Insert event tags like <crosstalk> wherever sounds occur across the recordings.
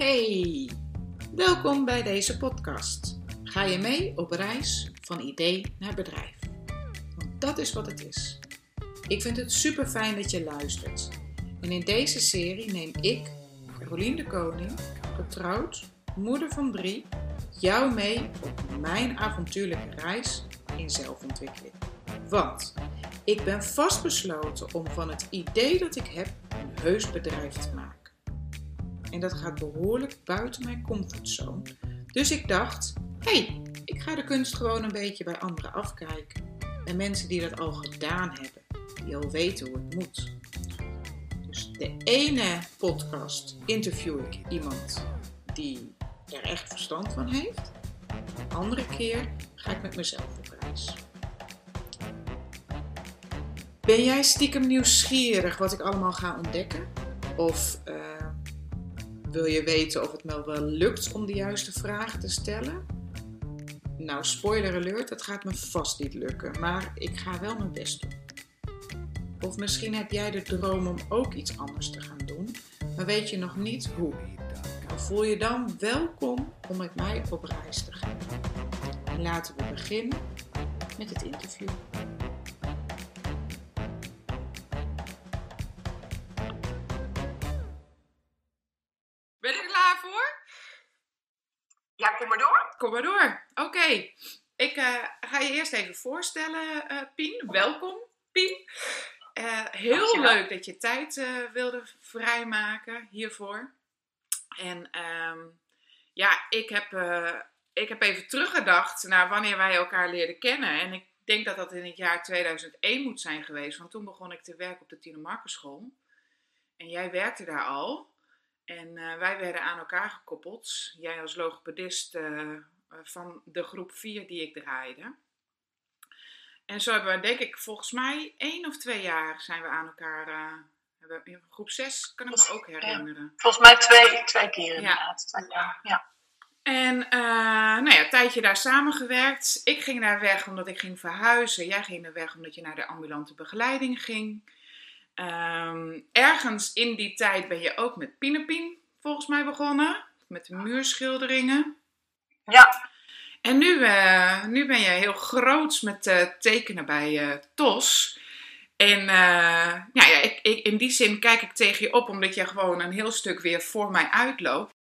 Hey, welkom bij deze podcast. Ga je mee op reis van idee naar bedrijf? Want dat is wat het is. Ik vind het super fijn dat je luistert. En in deze serie neem ik, Caroline de Koning, getrouwd, moeder van drie, jou mee op mijn avontuurlijke reis in zelfontwikkeling. Want ik ben vastbesloten om van het idee dat ik heb een heus bedrijf te maken. En dat gaat behoorlijk buiten mijn comfortzone. Dus ik dacht, hé, hey, ik ga de kunst gewoon een beetje bij anderen afkijken. En mensen die dat al gedaan hebben, die al weten hoe het moet. Dus de ene podcast interview ik iemand die er echt verstand van heeft. De andere keer ga ik met mezelf op reis. Ben jij stiekem nieuwsgierig wat ik allemaal ga ontdekken? Of uh, wil je weten of het me wel lukt om de juiste vragen te stellen? Nou, spoiler alert, dat gaat me vast niet lukken, maar ik ga wel mijn best doen. Of misschien heb jij de droom om ook iets anders te gaan doen, maar weet je nog niet hoe. Dan voel je dan welkom om met mij op reis te gaan. En laten we beginnen met het interview. Kom maar door. Oké. Ik uh, ga je eerst even voorstellen, uh, Pien. Welkom, Pien. Uh, heel Dankjewel. leuk dat je tijd wilde vrijmaken hiervoor. En um, ja, ik heb, ik heb even teruggedacht naar wanneer wij elkaar leerden kennen. En ik denk dat dat in het jaar 2001 moet zijn geweest. Want toen begon ik te werken op de Tine Markenschool. En jij werkte daar al. En uh, wij werden aan elkaar gekoppeld. Jij als logopedist uh, van de groep 4 die ik draaide. En zo hebben we, denk ik, volgens mij één of twee jaar zijn we aan elkaar. Uh, in groep 6 kan ik me ook herinneren. Ja, volgens mij twee, twee keer inderdaad. Ja. ja. En nou ja, een tijdje daar samengewerkt. Ik ging daar weg omdat ik ging verhuizen. Jij ging daar weg omdat je naar de ambulante begeleiding ging. Um, ergens in die tijd ben je ook met Pinepien volgens mij begonnen. Met de muurschilderingen. Ja. En nu, uh, nu ben je heel groots met uh, tekenen bij uh, TOS. En ja, ja ik, ik, in die zin kijk ik tegen je op omdat je gewoon een heel stuk weer voor mij uitloopt.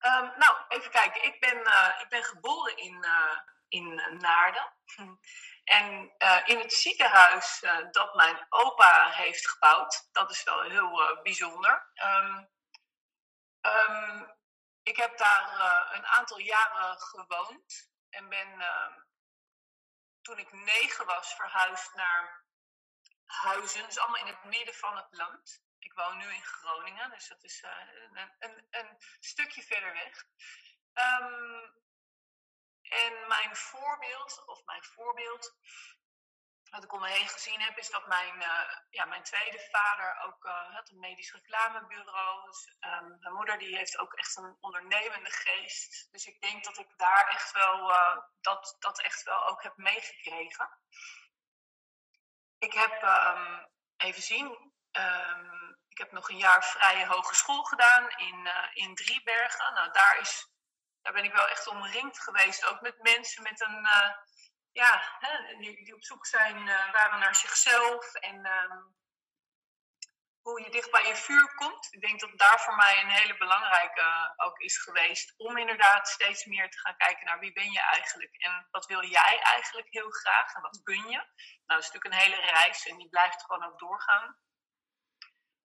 Um, nou, even kijken. Ik ben, uh, ik ben geboren in, uh, in Naarden. <laughs> En uh, in het ziekenhuis dat mijn opa heeft gebouwd. Dat is wel heel bijzonder. Um, um, ik heb daar een aantal jaren gewoond. En ben toen ik negen was verhuisd naar Huizen. Dus allemaal in het midden van het land. Ik woon nu in Groningen, dus dat is uh, een, een, een, stukje verder weg. Um, en mijn voorbeeld, of mijn voorbeeld, wat ik om me heen gezien heb, is dat mijn, uh, ja, mijn tweede vader ook uh, had een medisch reclamebureau. Dus, um, mijn moeder die heeft ook echt een ondernemende geest. Dus ik denk dat ik daar echt wel, dat, dat echt wel ook heb meegekregen. Ik heb, um, even zien, heb nog een jaar vrije hogeschool gedaan in, uh, in Driebergen. Nou, daar, is, daar ben ik wel echt omringd geweest. Ook met mensen met een, uh, ja, hè, die, die, op zoek zijn, uh, waren naar zichzelf. En um, hoe je dicht bij je vuur komt. Ik denk dat daar voor mij een hele belangrijke ook is geweest. Om inderdaad steeds meer te gaan kijken naar wie ben je eigenlijk. En wat wil jij eigenlijk heel graag. En wat kun je. Nou, dat is natuurlijk een hele reis. En die blijft gewoon ook doorgaan.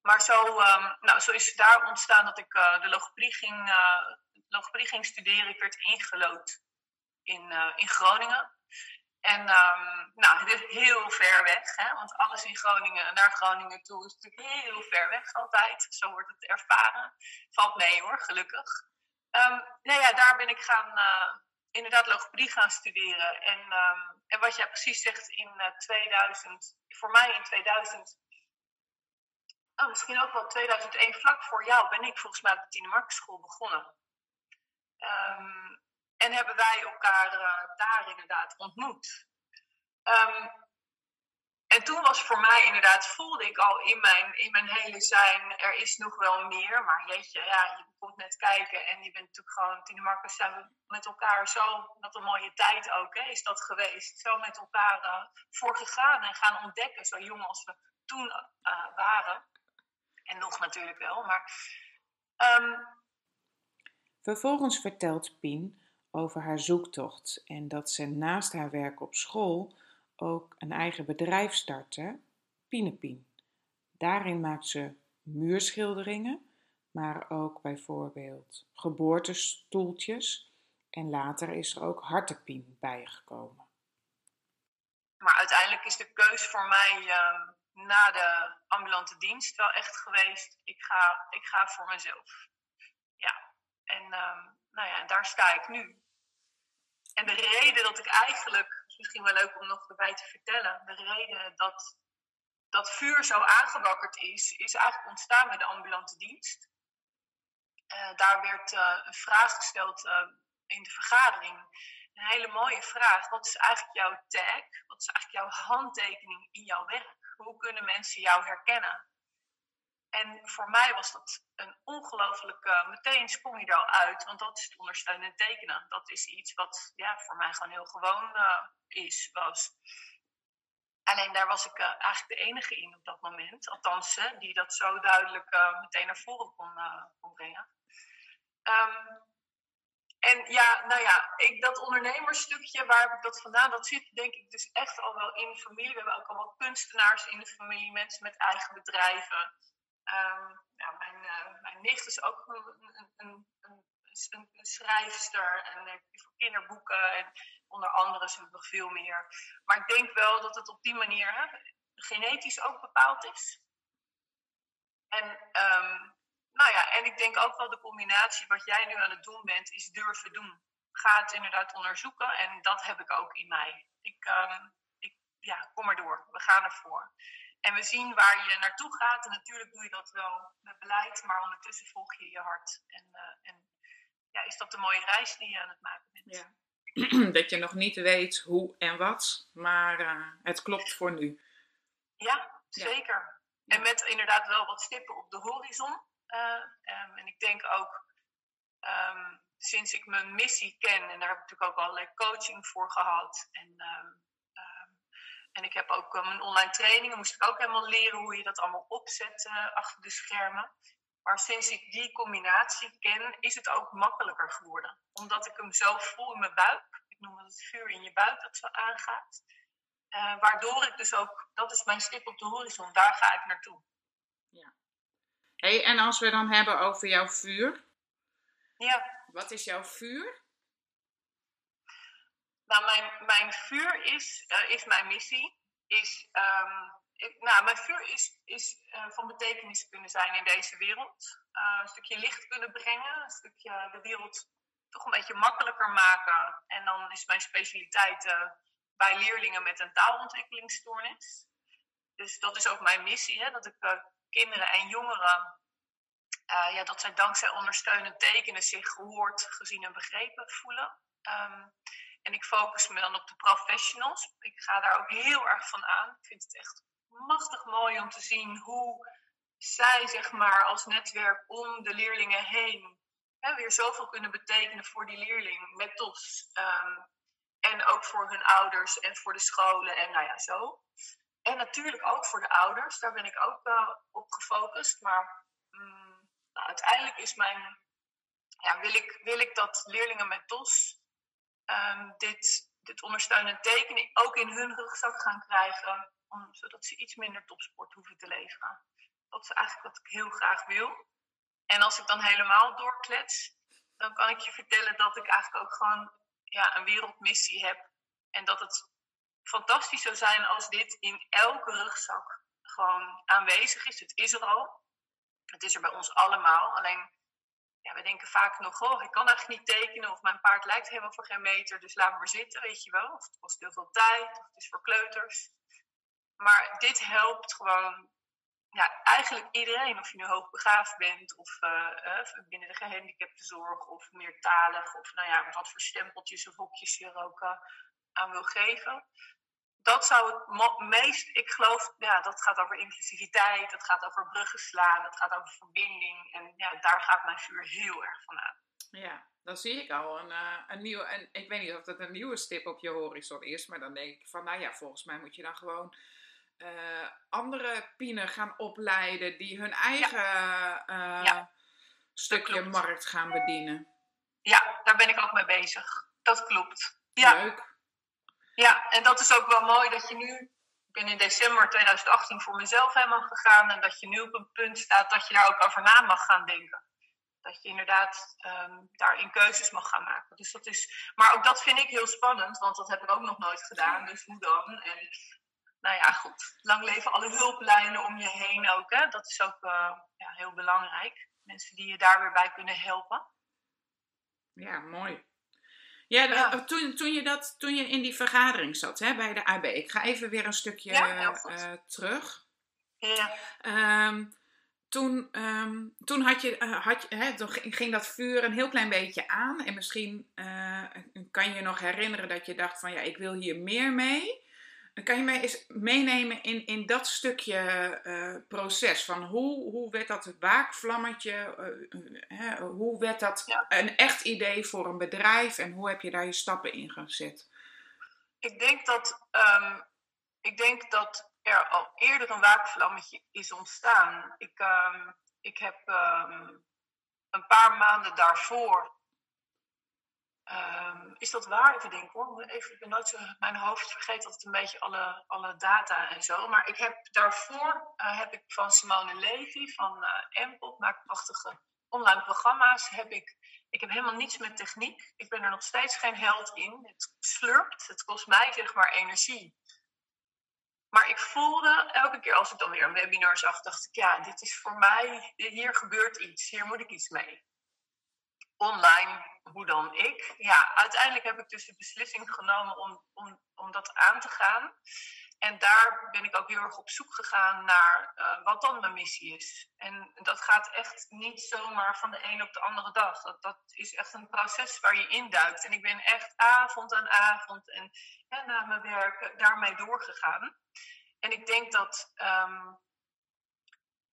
Maar zo, um, nou, zo is het daar ontstaan dat ik uh, de logopedie ging, uh, logopedie ging studeren. Ik werd ingelood in, uh, in Groningen. En um, nou, het is heel ver weg, hè? want alles in Groningen naar Groningen toe is natuurlijk heel ver weg altijd. Zo wordt het ervaren. Valt mee hoor, gelukkig. Um, nou ja, daar ben ik gaan, inderdaad logopedie gaan studeren. En, ehm, en wat jij precies zegt in 2000, voor mij in 2000, oh, misschien ook wel 2001, vlak voor jou, ben ik volgens mij op de Tine School begonnen. Um, en hebben wij elkaar uh, daar inderdaad ontmoet. Um, en toen was voor mij inderdaad, voelde ik al in mijn, in mijn hele zijn, er is nog wel meer. Maar jeetje, ja, je komt net kijken en je bent natuurlijk gewoon, Tine Marcus, zijn we met elkaar zo, wat een mooie tijd ook, hè, is dat geweest. Zo met elkaar uh, voor gegaan en gaan ontdekken, zo jong als we toen uh, waren. En nog natuurlijk wel, maar... Um... Vervolgens vertelt Pien over haar zoektocht en dat ze naast haar werk op school ook een eigen bedrijf startte, Pinepien. Daarin maakt ze muurschilderingen, maar ook bijvoorbeeld geboortestoeltjes en later is er ook hartepien bijgekomen. Maar uiteindelijk is de keus voor mij uh, na de ambulante dienst wel echt geweest, ik ga, ik ga voor mezelf. Ja, en uh, nou ja, daar sta ik nu. En de reden dat ik eigenlijk, is misschien wel leuk om nog erbij te vertellen, de reden dat dat vuur zo aangewakkerd is, is eigenlijk ontstaan met de ambulante dienst. Uh, daar werd uh, een vraag gesteld uh, in de vergadering. Een hele mooie vraag. Wat is eigenlijk jouw tag? Wat is eigenlijk jouw handtekening in jouw werk? Hoe kunnen mensen jou herkennen? En voor mij was dat een ongelooflijke, meteen sprong je er al uit, want dat is het ondersteunend tekenen. Dat is iets wat ja, voor mij gewoon heel gewoon uh, is, was. Alleen daar was ik uh, eigenlijk de enige in op dat moment, althans, die dat zo duidelijk meteen naar voren kon, brengen. Um, en ja, nou ja, ik, dat ondernemersstukje, waar heb ik dat vandaan? Dat zit denk ik dus echt al wel in de familie. We hebben ook allemaal kunstenaars in de familie, mensen met eigen bedrijven. Ja, mijn, uh, mijn nicht is ook een, een, een, een, schrijfster en voor kinderboeken en onder andere ze nog veel meer. Maar ik denk wel dat het op die manier hè, genetisch ook bepaald is. En, um, nou ja, en ik denk ook wel de combinatie wat jij nu aan het doen bent, is durven doen. Ga het inderdaad onderzoeken en dat heb ik ook in mij. Ik, um, ik ja, kom maar door. We gaan ervoor. En we zien waar je naartoe gaat. En natuurlijk doe je dat wel met beleid, maar ondertussen volg je je hart. En, uh, en ja, is dat de mooie reis die je aan het maken bent. Ja. <clears throat> dat je nog niet weet hoe en wat, maar uh, het klopt voor nu. Ja, zeker. Ja. En met inderdaad wel wat stippen op de horizon. Um, en ik denk ook, um, sinds ik mijn missie ken, en daar heb ik natuurlijk ook allerlei coaching voor gehad. En um, en ik heb ook uh, mijn online trainingen, moest ik ook helemaal leren hoe je dat allemaal opzet uh, achter de schermen. Maar sinds ik die combinatie ken, is het ook makkelijker geworden. Omdat ik hem zo voel in mijn buik. Ik noem het het vuur in je buik dat zo aangaat. Uh, waardoor ik dus ook, dat is mijn stip op de horizon, daar ga ik naartoe. Hey, en als we dan hebben over jouw vuur. Ja. Wat is jouw vuur? Nou, mijn, mijn vuur is, uh, is mijn missie. Is, um, ik, nou, mijn vuur is, is uh, van betekenis kunnen zijn in deze wereld. Uh, een stukje licht kunnen brengen, een stukje de wereld toch een beetje makkelijker maken. En dan is mijn specialiteit bij leerlingen met een taalontwikkelingsstoornis. Dus dat is ook mijn missie, hè, dat ik kinderen en jongeren, ja, dat zij dankzij ondersteunend tekenen zich gehoord, gezien en begrepen voelen. Um, en ik focus me dan op de professionals. Ik ga daar ook heel erg van aan. Ik vind het echt machtig mooi om te zien hoe zij, zeg maar, als netwerk om de leerlingen heen hè, weer zoveel kunnen betekenen voor die leerling met TOS. Um, en ook voor hun ouders en voor de scholen en nou ja, zo. En natuurlijk ook voor de ouders, daar ben ik ook uh, op gefocust. Maar um, nou, uiteindelijk is mijn, ja, wil, ik, wil ik dat leerlingen met TOS um, dit, dit ondersteunend tekenen ook in hun rugzak gaan krijgen, om, zodat ze iets minder topsport hoeven te leveren. Dat is eigenlijk wat ik heel graag wil. En als ik dan helemaal doorklets, dan kan ik je vertellen dat ik eigenlijk ook gewoon ja, een wereldmissie heb. En dat het fantastisch zou zijn als dit in elke rugzak gewoon aanwezig is. Het is er al. Het is er bij ons allemaal. Alleen ja, we denken vaak nog, oh, ik kan eigenlijk niet tekenen of mijn paard lijkt helemaal voor geen meter, dus laat maar zitten, weet je wel. Of het kost heel veel tijd, of het is voor kleuters. Maar dit helpt gewoon ja, eigenlijk iedereen, of je nu hoogbegaafd bent of uh, binnen de gehandicaptenzorg of meertalig of nou ja, wat voor stempeltjes of hokjes je er ook uh, aan wil geven. Dat zou het meest, ik geloof, ja, dat gaat over inclusiviteit, dat gaat over bruggen slaan, dat gaat over verbinding. En ja, daar gaat mijn vuur heel erg van aan. Ja, dan zie ik al een, uh, een nieuwe, en ik weet niet of dat een nieuwe stip op je horizon is, maar dan denk ik van, nou ja, volgens mij moet je dan gewoon uh, andere pienen gaan opleiden die hun eigen ja. Uh, ja, stukje markt gaan bedienen. Ja, daar ben ik ook mee bezig. Dat klopt. Ja. Leuk. Ja, en dat is ook wel mooi dat je nu. Ik ben in december 2018 voor mezelf helemaal gegaan. En dat je nu op een punt staat dat je daar ook over na mag gaan denken. Dat je inderdaad um, daarin keuzes mag gaan maken. Dus dat is, maar ook dat vind ik heel spannend, want dat heb ik ook nog nooit gedaan. Dus hoe dan? En nou ja, goed. Lang leven alle hulplijnen om je heen ook. Hè? Dat is ook uh, ja, heel belangrijk. Mensen die je daar weer bij kunnen helpen. Ja, mooi. Ja, ja. Toen, toen, je dat, toen je in die vergadering zat hè, bij de AB, ik ga even weer een stukje ja, uh, terug. Ja. Um, toen, um, toen had je, uh, had je, hè, toen ging dat vuur een heel klein beetje aan. En misschien uh, kan je je nog herinneren dat je dacht van ja, ik wil hier meer mee. Kan je mij eens meenemen in, in dat stukje uh, proces? Van hoe, hoe werd dat waakvlammetje? Uh, hoe werd dat een echt idee voor een bedrijf? En hoe heb je daar je stappen in gezet? Ik denk dat, um, ik denk dat er al eerder een waakvlammetje is ontstaan. Ik, um, ik heb um, een paar maanden daarvoor Um, is dat waar? Even denken hoor. Even, ik ben nooit zo, mijn hoofd vergeet altijd een beetje alle, alle data en zo. Maar ik heb daarvoor uh, heb ik van Simone Levy van uh, Empel, maakt prachtige online programma's. Heb ik, ik heb helemaal niets met techniek. Ik ben er nog steeds geen held in. Het slurpt. Het kost mij zeg maar energie. Maar ik voelde elke keer als ik dan weer een webinar zag, dacht ik, ja, dit is voor mij, hier gebeurt iets, hier moet ik iets mee online, hoe dan ik? Ja, uiteindelijk heb ik dus de beslissing genomen om, om, om dat aan te gaan. En daar ben ik ook heel erg op zoek gegaan naar uh, wat dan mijn missie is. En dat gaat echt niet zomaar van de een op de andere dag. Dat, dat is echt een proces waar je induikt. En ik ben echt avond aan avond en ja, na mijn werk daarmee doorgegaan. En ik denk dat um,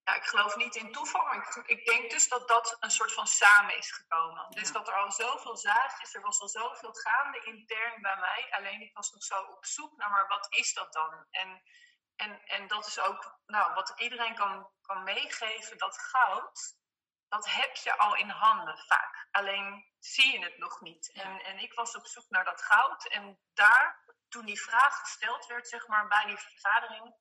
ja, ik geloof niet in toeval. Ik, ik, denk dus dat dat een soort van samen is gekomen. Dus dat er al zoveel zaadjes, er was al zoveel gaande intern bij mij. Alleen ik was nog zo op zoek naar, maar wat is dat dan? En, en, en dat is ook nou, wat iedereen kan, kan meegeven, dat goud, dat heb je al in handen vaak. Alleen zie je het nog niet. En, en ik was op zoek naar dat goud. En daar, toen die vraag gesteld werd, zeg maar, bij die vergadering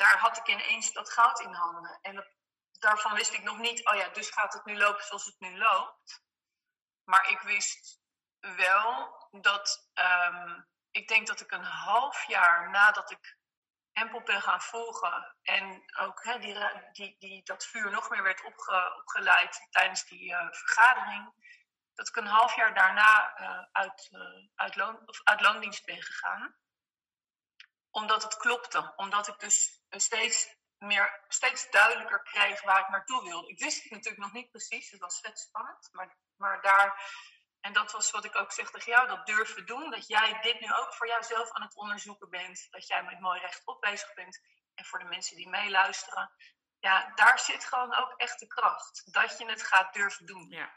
daar had ik ineens dat goud in handen. En daarvan wist ik nog niet, oh ja, dus gaat het nu lopen zoals het nu loopt. Maar ik wist wel dat, um, ik denk dat ik een half jaar nadat ik Empel ben gaan volgen en ook die, die, die, dat vuur nog meer werd opge, opgeleid tijdens die uh, vergadering, dat ik een half jaar daarna uh, uit, uh, uit, loon, of uit loondienst ben gegaan omdat het klopte. Omdat ik dus steeds, meer, steeds duidelijker kreeg waar ik naartoe wilde. Ik wist het natuurlijk nog niet precies. Het was vet spannend. Maar, maar daar... En dat was wat ik ook zeg tegen jou. Dat durven doen. Dat jij dit nu ook voor jouzelf aan het onderzoeken bent. Dat jij met mooi rechtop bezig bent. En voor de mensen die meeluisteren. Ja, daar zit gewoon ook echt de kracht. Dat je het gaat durven doen. Ja,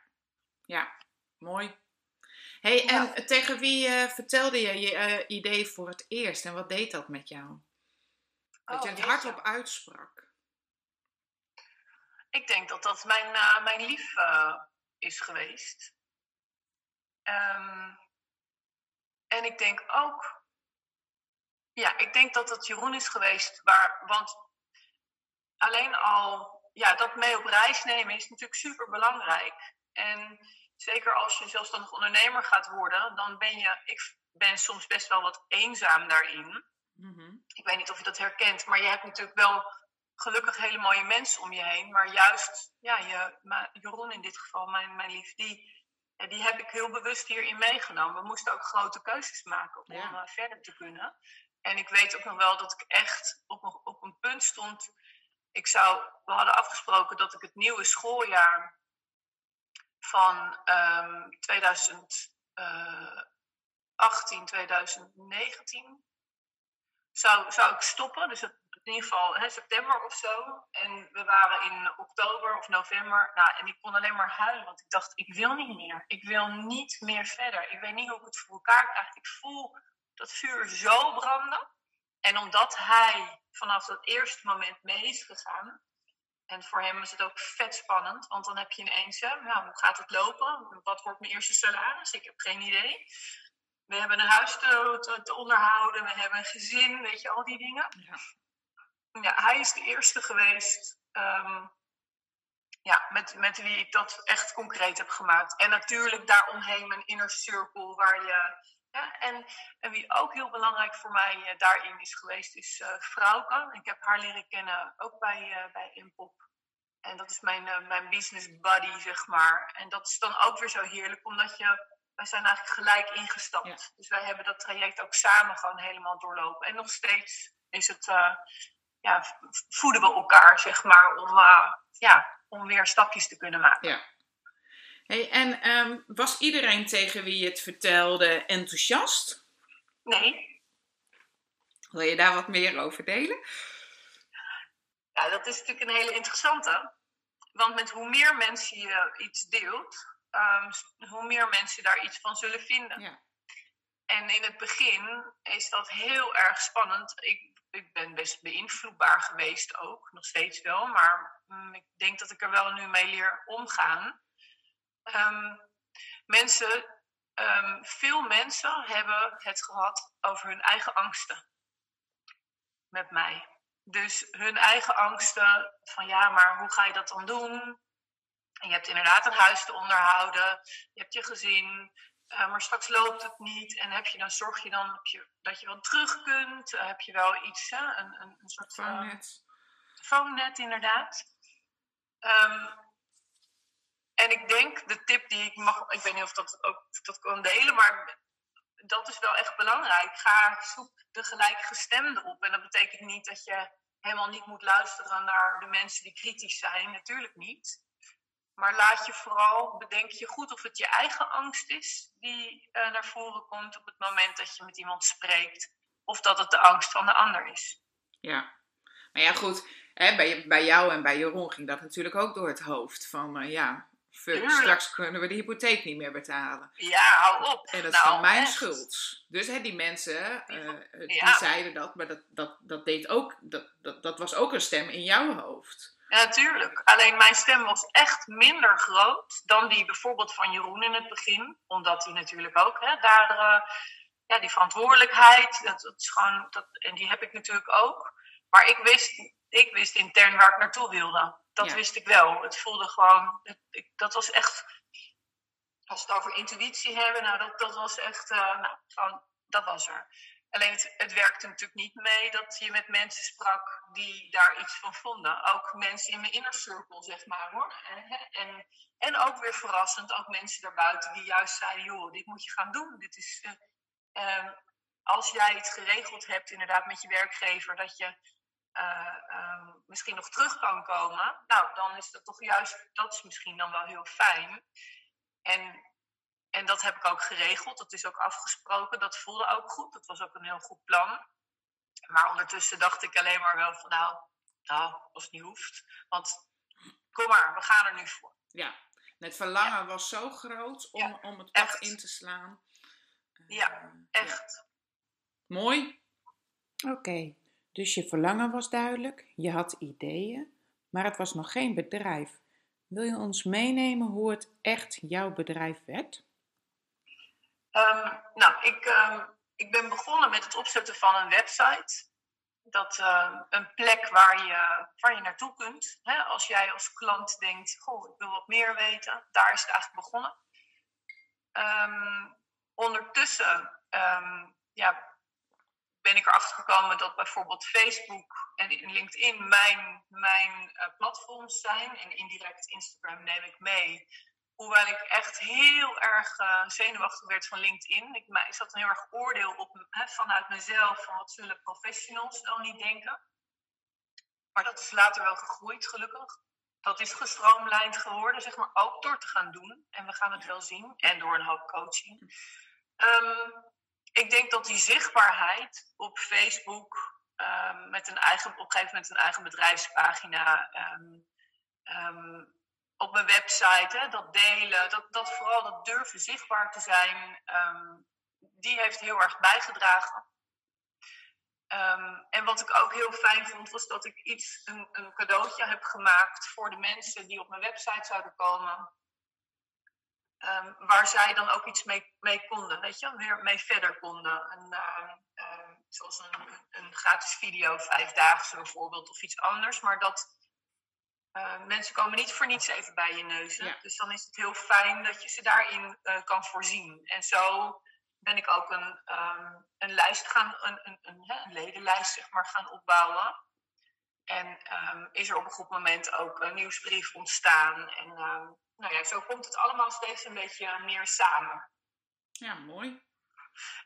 ja. mooi hey, en tegen wie uh, vertelde je je uh, idee voor het eerst en wat deed dat met jou? Dat oh, je het hardop uitsprak. Ik denk dat dat mijn, uh, mijn lief is geweest. Um, en ik denk ook, ja, ik denk dat dat Jeroen is geweest, waar, want alleen al, ja, dat mee op reis nemen is natuurlijk super belangrijk. En zeker als je zelfstandig ondernemer gaat worden, dan ben je, ik ben soms best wel wat eenzaam daarin. Mhm. Ik weet niet of je dat herkent, maar je hebt natuurlijk wel gelukkig hele mooie mensen om je heen. Maar juist, ja, je, Jeroen in dit geval, mijn, mijn lief, die, die heb ik heel bewust hierin meegenomen. We moesten ook grote keuzes maken om ja. verder te kunnen. En ik weet ook nog wel dat ik echt op, op een punt stond. Ik zou, we hadden afgesproken dat ik het nieuwe schooljaar van um, 2018, 2019 zou, zou ik stoppen. Dus in ieder geval hè, september of zo. En we waren in oktober of november. Nou, en ik kon alleen maar huilen, want ik dacht, ik wil niet meer. Ik wil niet meer verder. Ik weet niet hoe ik het voor elkaar krijg. Ik voel dat vuur zo branden. En omdat hij vanaf dat eerste moment mee is gegaan. En voor hem is het ook vet spannend, want dan heb je ineens, nou, hoe gaat het lopen? Wat wordt mijn eerste salaris? Ik heb geen idee. We hebben een huis te, te, onderhouden, we hebben een gezin, weet je, al die dingen. Ja, ja hij is de eerste geweest um, ja, met, met wie ik dat echt concreet heb gemaakt. En natuurlijk daaromheen mijn inner circle, waar je ja, en, en wie ook heel belangrijk voor mij uh, daarin is geweest, is uh, Frauke. Ik heb haar leren kennen ook bij, uh, bij Impop. En dat is mijn, mijn business buddy, zeg maar. En dat is dan ook weer zo heerlijk, omdat je, wij zijn eigenlijk gelijk ingestapt. Dus wij hebben dat traject ook samen gewoon helemaal doorlopen. En nog steeds is het, ja, voeden we elkaar, zeg maar, om, ja, om weer stapjes te kunnen maken. Ja. Hey, en um, was iedereen tegen wie je het vertelde enthousiast? Nee. Wil je daar wat meer over delen? Ja, dat is natuurlijk een hele interessante. Want met hoe meer mensen je iets deelt, um, hoe meer mensen daar iets van zullen vinden. Ja. En in het begin is dat heel erg spannend. Ik, ik ben best beïnvloedbaar geweest ook, nog steeds wel. Maar mm, ik denk dat ik er wel nu mee leer omgaan. Um, mensen, um, veel mensen hebben het gehad over hun eigen angsten met mij. Dus hun eigen angsten van ja, maar hoe ga je dat dan doen? En je hebt inderdaad een huis te onderhouden, je hebt je gezin, uh, maar straks loopt het niet. En heb je dan, zorg je dan dat je, dat je wel terug kunt? Uh, heb je wel iets, hè? Een, een, een soort phone-net. phone-net, inderdaad. Um, en ik denk, de tip die ik mag, ik weet niet of dat ook dat kan delen, maar dat is wel echt belangrijk. Ga zoek de gelijkgestemde op. En dat betekent niet dat je helemaal niet moet luisteren naar de mensen die kritisch zijn. Natuurlijk niet. Maar laat je vooral, bedenk je goed of het je eigen angst is die uh, naar voren komt op het moment dat je met iemand spreekt. Of dat het de angst van de ander is. Ja, maar ja goed, hè, bij, bij jou en bij Jeroen ging dat natuurlijk ook door het hoofd. Van uh, ja, straks kunnen we de hypotheek niet meer betalen. Ja, hou op. En dat is nou, mijn schuld. Dus hè, die mensen, uh, die zeiden dat, maar dat, dat, dat, deed ook, dat, dat, dat was ook een stem in jouw hoofd. Ja, natuurlijk. Alleen mijn stem was echt minder groot dan die bijvoorbeeld van Jeroen in het begin. Omdat hij natuurlijk ook hè, daar, uh, ja, die verantwoordelijkheid, dat, dat is gewoon, dat, en die heb ik natuurlijk ook. Maar ik wist, ik wist intern waar ik naartoe wilde. Dat wist ik wel. Het voelde gewoon, ik, dat was echt, als we het over intuïtie hebben, nou dat, dat was echt, uh, nou, gewoon, dat was er. Alleen het, het, werkte natuurlijk niet mee dat je met mensen sprak die daar iets van vonden. Ook mensen in mijn inner circle, zeg maar hoor. En, en ook weer verrassend, ook mensen daarbuiten die juist zeiden: joh, dit moet je gaan doen. Dit is, uh, als jij het geregeld hebt, inderdaad, met je werkgever, dat je uh, misschien nog terug kan komen, nou, dan is dat toch juist, dat is misschien dan wel heel fijn. En, en dat heb ik ook geregeld, dat is ook afgesproken, dat voelde ook goed, dat was ook een heel goed plan. Maar ondertussen dacht ik alleen maar wel van, nou, nou als het niet hoeft, want kom maar, we gaan er nu voor. Ja, het verlangen was zo groot om, om het pad in te slaan. ja, eh, echt. Mooi. Oké. Dus je verlangen was duidelijk, je had ideeën, maar het was nog geen bedrijf. Wil je ons meenemen hoe het echt jouw bedrijf werd? Um, nou, ik, um, ik ben begonnen met het opzetten van een website. Dat uh, een plek waar je, waar je naartoe kunt. Hè? Als jij als klant denkt, goh, ik wil wat meer weten. Daar is het eigenlijk begonnen. Ondertussen ja, ben ik erachter gekomen dat bijvoorbeeld Facebook en LinkedIn mijn, mijn platforms zijn. En indirect Instagram neem ik mee. Hoewel ik echt heel erg zenuwachtig werd van LinkedIn. Ik, ik zat een heel erg oordeel op vanuit mezelf. Van wat zullen professionals dan niet denken. Maar dat is later wel gegroeid, gelukkig. Dat is gestroomlijnd geworden, zeg maar, ook door te gaan doen. En we gaan het wel zien. En door een hoop coaching. Ehm, ik denk dat die zichtbaarheid op Facebook, um, met een eigen, op een gegeven moment een eigen bedrijfspagina, um, op mijn website, dat delen, dat, dat vooral dat durven zichtbaar te zijn, die heeft heel erg bijgedragen. en wat ik ook heel fijn vond, was dat ik iets, een, een cadeautje heb gemaakt voor de mensen die op mijn website zouden komen. Um, waar zij dan ook iets mee, mee, konden, weet je, weer mee verder konden. En, uh, uh, zoals een, een, gratis video, vijfdaagse bijvoorbeeld, of iets anders. Maar dat uh, mensen komen niet voor niets even bij je neus. Ja. Dus dan is het heel fijn dat je ze daarin eh, kan voorzien. En zo ben ik ook een, um, een lijst gaan, een, een, een, een, ledenlijst zeg maar, gaan opbouwen. En um, is er op een goed moment ook een nieuwsbrief ontstaan. En nou ja, zo komt het allemaal steeds een beetje meer samen. Ja, mooi.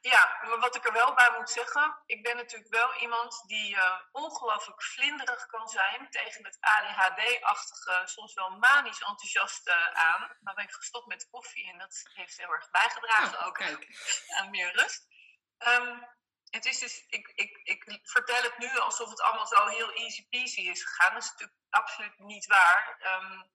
Ja, maar wat ik er wel bij moet zeggen, ik ben natuurlijk wel iemand die uh, ongelooflijk vlinderig kan zijn tegen het ADHD-achtige, soms wel manisch enthousiaste aan. Maar ben ik gestopt met koffie en dat heeft heel erg bijgedragen oh, ook aan meer rust. Um, het is dus, ik, ik, ik vertel het nu alsof het allemaal zo heel easy peasy is gegaan. Dat is natuurlijk absoluut niet waar. Um,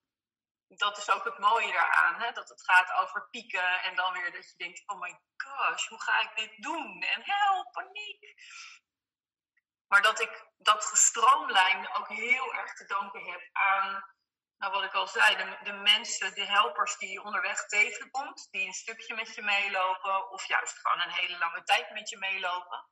dat is ook het mooie daaraan. Hè? Dat het gaat over pieken en dan weer dat je denkt: oh my gosh, hoe ga ik dit doen? En help, paniek. Maar dat ik dat gestroomlijnd ook heel erg te danken heb aan, nou wat ik al zei, de, de mensen, de helpers die je onderweg tegenkomt, die een stukje met je meelopen of juist gewoon een hele lange tijd met je meelopen.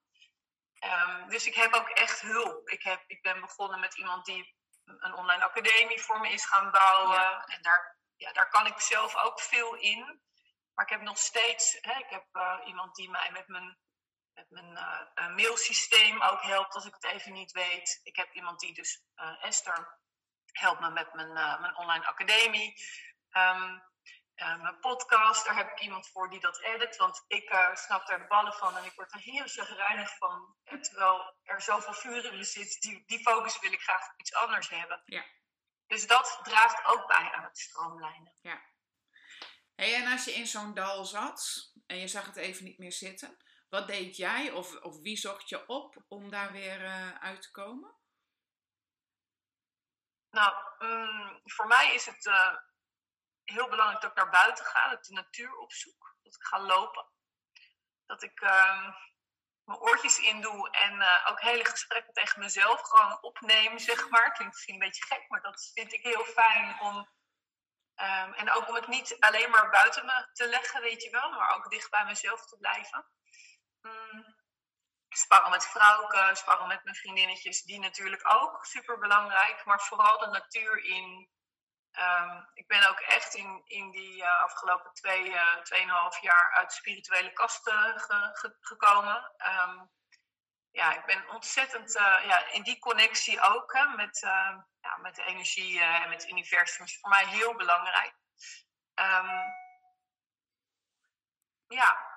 Um, dus ik heb ook echt hulp. Ik, heb, ik ben begonnen met iemand die een online academie voor me is gaan bouwen. En daar, ja, daar kan ik zelf ook veel in. Maar ik heb nog steeds, hè, ik heb uh, iemand die mij met mijn, met mijn uh, mailsysteem ook helpt als ik het even niet weet. Ik heb iemand die dus, uh, Esther, helpt me met mijn, mijn online academie. Um, uh, mijn podcast, daar heb ik iemand voor die dat edit. Want ik uh, snap daar de ballen van en ik word er heel chagrijnig van. Terwijl er zoveel vuur in me zit, die, die focus wil ik graag op iets anders hebben. Ja. Dus dat draagt ook bij aan het stroomlijnen. Ja. Hey, en als je in zo'n dal zat en je zag het even niet meer zitten, wat deed jij of, of wie zocht je op om daar weer uh, uit te komen? Nou, um, voor mij is het heel belangrijk dat ik naar buiten ga, dat ik de natuur opzoek, dat ik ga lopen. Dat ik uh, mijn oortjes in doe en uh, ook hele gesprekken tegen mezelf gewoon opneem, <laughs> zeg maar. Klinkt misschien een beetje gek, maar dat vind ik heel fijn om. Um, en ook om het niet alleen maar buiten me te leggen, weet je wel, maar ook dicht bij mezelf te blijven. Sparren met vrouwen, sparren met mijn vriendinnetjes, die natuurlijk ook super belangrijk, maar vooral de natuur in Um, ik ben ook echt in, in die uh, afgelopen twee, uh, tweeënhalf jaar uit spirituele kasten ge, ge, gekomen. Um, ja, ik ben ontzettend uh, ja, in die connectie ook hè, met, ja, met de energie en met het universum is voor mij heel belangrijk. Um, ja,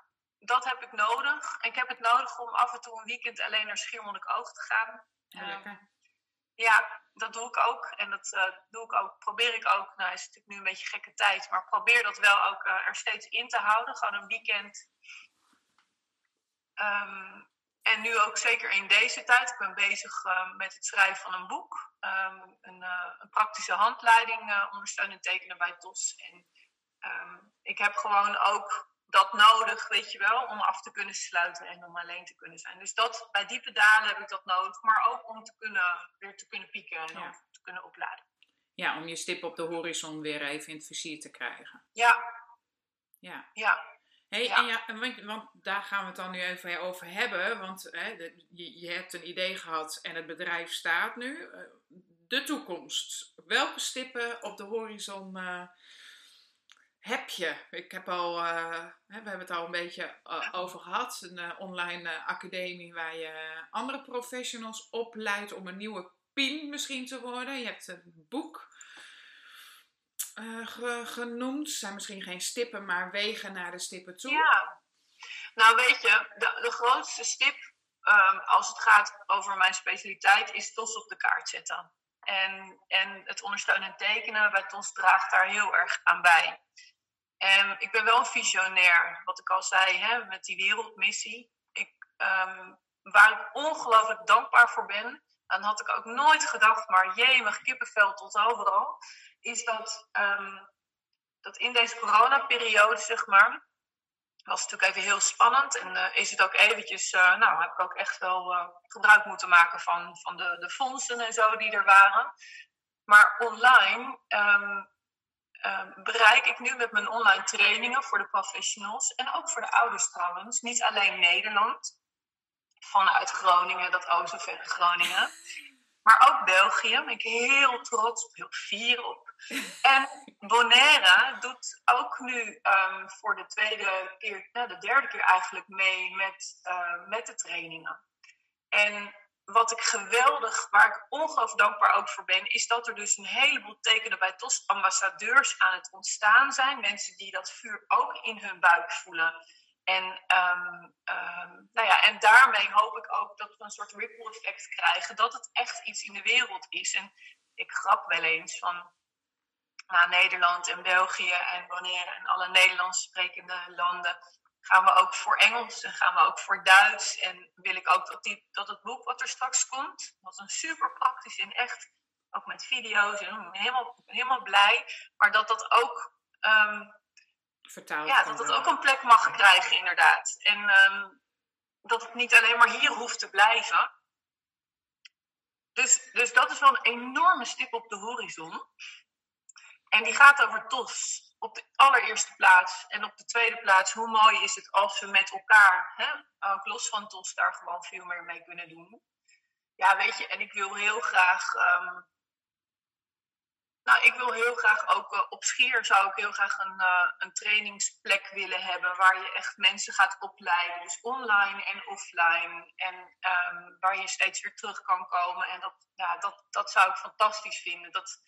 dat heb ik nodig. En ik heb het nodig om af en toe een weekend alleen naar Schiermonnikoog te gaan. Ja, ja, dat doe ik ook. En dat uh, doe ik ook, probeer ik ook. Nou, is het natuurlijk nu een beetje gekke tijd, maar probeer dat wel ook uh, er steeds in te houden. Gewoon een weekend. Um, en nu ook zeker in deze tijd. Ik ben bezig uh, met het schrijven van een boek. Um, een, een, praktische handleiding ondersteunen tekenen bij TOS. En um, ik heb gewoon ook dat nodig, weet je wel, om af te kunnen sluiten en om alleen te kunnen zijn. Dus dat, bij diepe dalen heb ik dat nodig, maar ook om te kunnen, weer te kunnen pieken en om te kunnen opladen. Ja, om je stip op de horizon weer even in het vizier te krijgen. Ja. Ja. Ja. Hey, ja. En ja, want, want, daar gaan we het dan nu even over hebben. Want hè, de, je, je, hebt een idee gehad en het bedrijf staat nu. Eh, de toekomst. Welke stippen op de horizon uh, heb je? Ik heb al, uh, we hebben het al een beetje uh, over gehad. Een uh, online academie waar je andere professionals opleidt om een nieuwe pin misschien te worden. Je hebt een boek ge genoemd. Zijn misschien geen stippen, maar wegen naar de stippen toe. Ja, nou weet je, de, grootste stip um, als het gaat over mijn specialiteit is TOS op de kaart zetten. En, en het ondersteunen en tekenen bij TOS draagt daar heel erg aan bij. En ik ben wel een visionair, wat ik al zei, hè, met die wereldmissie. Ik, um, waar ik ongelooflijk dankbaar voor ben, dan had ik ook nooit gedacht, maar jee, mijn kippenvel tot overal, is dat, um, dat in deze coronaperiode, zeg maar, was natuurlijk even heel spannend. En uh, is het ook eventjes, uh, nou, heb ik ook echt wel uh, gebruik moeten maken van, van de, de fondsen en zo die er waren. Maar online um, um, bereik ik nu met mijn online trainingen voor de professionals en ook voor de ouders trouwens, niet alleen Nederland, vanuit Groningen, dat o zo verre Groningen. Maar ook België, ben ik heel trots heel fier op. En Bonaire doet ook nu um, voor de tweede keer, nou, de derde keer eigenlijk mee met, uh, met de trainingen. En wat ik geweldig, waar ik ongelooflijk dankbaar ook voor ben, is dat er dus een heleboel tekenen bij TOS ambassadeurs aan het ontstaan zijn. Mensen die dat vuur ook in hun buik voelen. En, um, um, nou ja, en daarmee hoop ik ook dat we een soort ripple effect krijgen. Dat het echt iets in de wereld is. En ik grap wel eens van naar Nederland en België en Bonaire en alle Nederlands sprekende landen. Gaan we ook voor Engels en gaan we ook voor Duits. En wil ik ook dat, die, dat het boek wat er straks komt, wat een super praktisch en echt, ook met video's, en ik ben helemaal, helemaal blij. Maar dat dat ook um, vertaald Ja, dat het ook een plek mag krijgen, inderdaad. En um, dat het niet alleen maar hier hoeft te blijven. Dus, dus dat is wel een enorme stip op de horizon. En die gaat over TOS op de allereerste plaats. En op de tweede plaats, hoe mooi is het als we met elkaar, hè, ook los van TOS, daar gewoon veel meer mee kunnen doen. Ja, weet je, en ik wil heel graag um, nou, ik wil heel graag ook uh, op Schier zou ik heel graag een, uh, een trainingsplek willen hebben waar je echt mensen gaat opleiden. Dus online en offline. En um, waar je steeds weer terug kan komen. En dat, ja, dat, dat zou ik fantastisch vinden. Dat,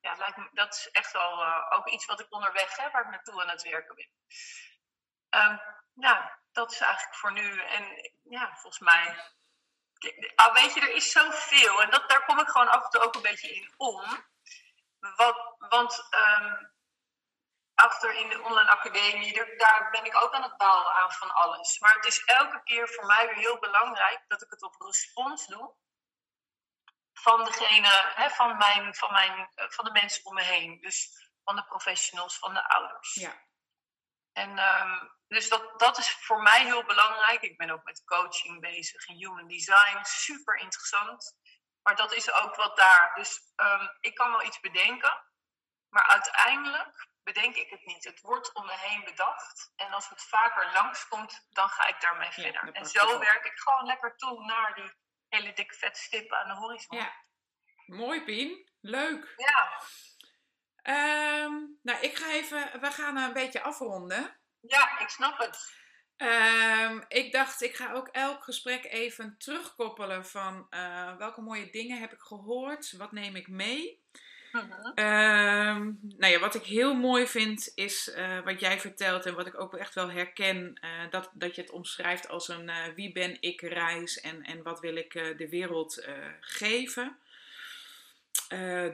ja, lijkt me, dat is echt wel uh, ook iets wat ik onderweg heb, waar ik naartoe aan het werken ben. Um, ja, dat is eigenlijk voor nu. En ja, volgens mij. Oh, weet je, er is zoveel. En dat, daar kom ik gewoon af en toe ook een beetje in om. Wat, want um, achter in de online academie, daar, daar, ben ik ook aan het bouwen aan van alles. Maar het is elke keer voor mij weer heel belangrijk dat ik het op respons doe. Van degene, hè, van, mijn, van, mijn, van de mensen om me heen. Dus van de professionals, van de ouders. Ja. En um, dus dat, dat is voor mij heel belangrijk. Ik ben ook met coaching bezig in human design. Super interessant. Maar dat is ook wat daar. Dus um, ik kan wel iets bedenken, maar uiteindelijk bedenk ik het niet. Het wordt om me heen bedacht. En als het vaker langskomt, dan ga ik daarmee ja, verder. En zo werk ik gewoon lekker toe naar die hele dikke vette stippen aan de horizon. Ja, mooi Pien. Leuk. Ja. Um, nou, ik ga even, we gaan een beetje afronden. Ja, ik snap het. Um, ik dacht, ik ga ook elk gesprek even terugkoppelen van uh, welke mooie dingen heb ik gehoord, wat neem ik mee. -huh. um, nou ja, wat ik heel mooi vind is uh, wat jij vertelt en wat ik ook echt wel herken, uh, dat, dat je het omschrijft als een wie ben ik reis en, en wat wil ik de wereld geven.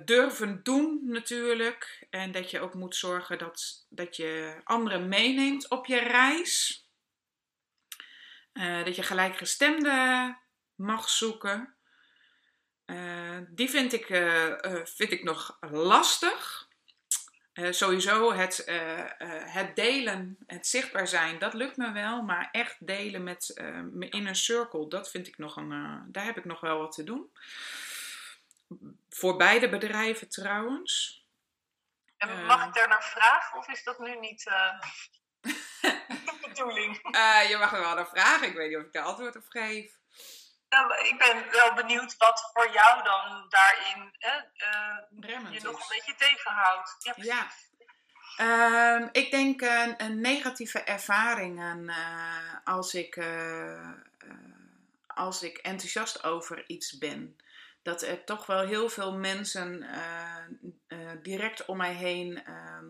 durven doen natuurlijk en dat je ook moet zorgen dat, dat je anderen meeneemt op je reis. Dat je gelijkgestemde mag zoeken. Uh, die vind ik, uh, vind ik nog lastig. sowieso het, het delen, het zichtbaar zijn, dat lukt me wel. Maar echt delen met mijn inner circle, dat vind ik nog een. daar heb ik nog wel wat te doen. Voor beide bedrijven trouwens. En mag ik daar naar vragen of is dat nu niet <laughs> bedoeling. Uh, je mag er wel naar vragen. Ik weet niet of ik daar antwoord op geef. Nou, ik ben wel benieuwd wat voor jou dan daarin uh, je nog een beetje tegenhoudt. Ja. ja. Ehm, ik denk een, een negatieve ervaringen uh, als, ik, uh, als ik enthousiast over iets ben. Dat er toch wel heel veel mensen direct om mij heen ehm,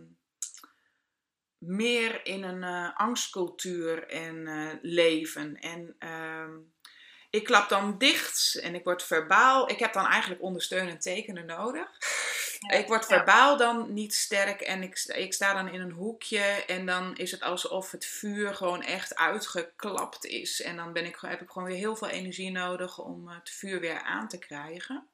meer in een angstcultuur en leven. En ehm, ik klap dan dicht en ik word verbaal. Ik heb dan eigenlijk ondersteunend tekenen nodig. ik word verbaal dan niet sterk en ik, ik sta dan in een hoekje en dan is het alsof het vuur gewoon echt uitgeklapt is. En dan ben ik, heb ik gewoon weer heel veel energie nodig om het vuur weer aan te krijgen.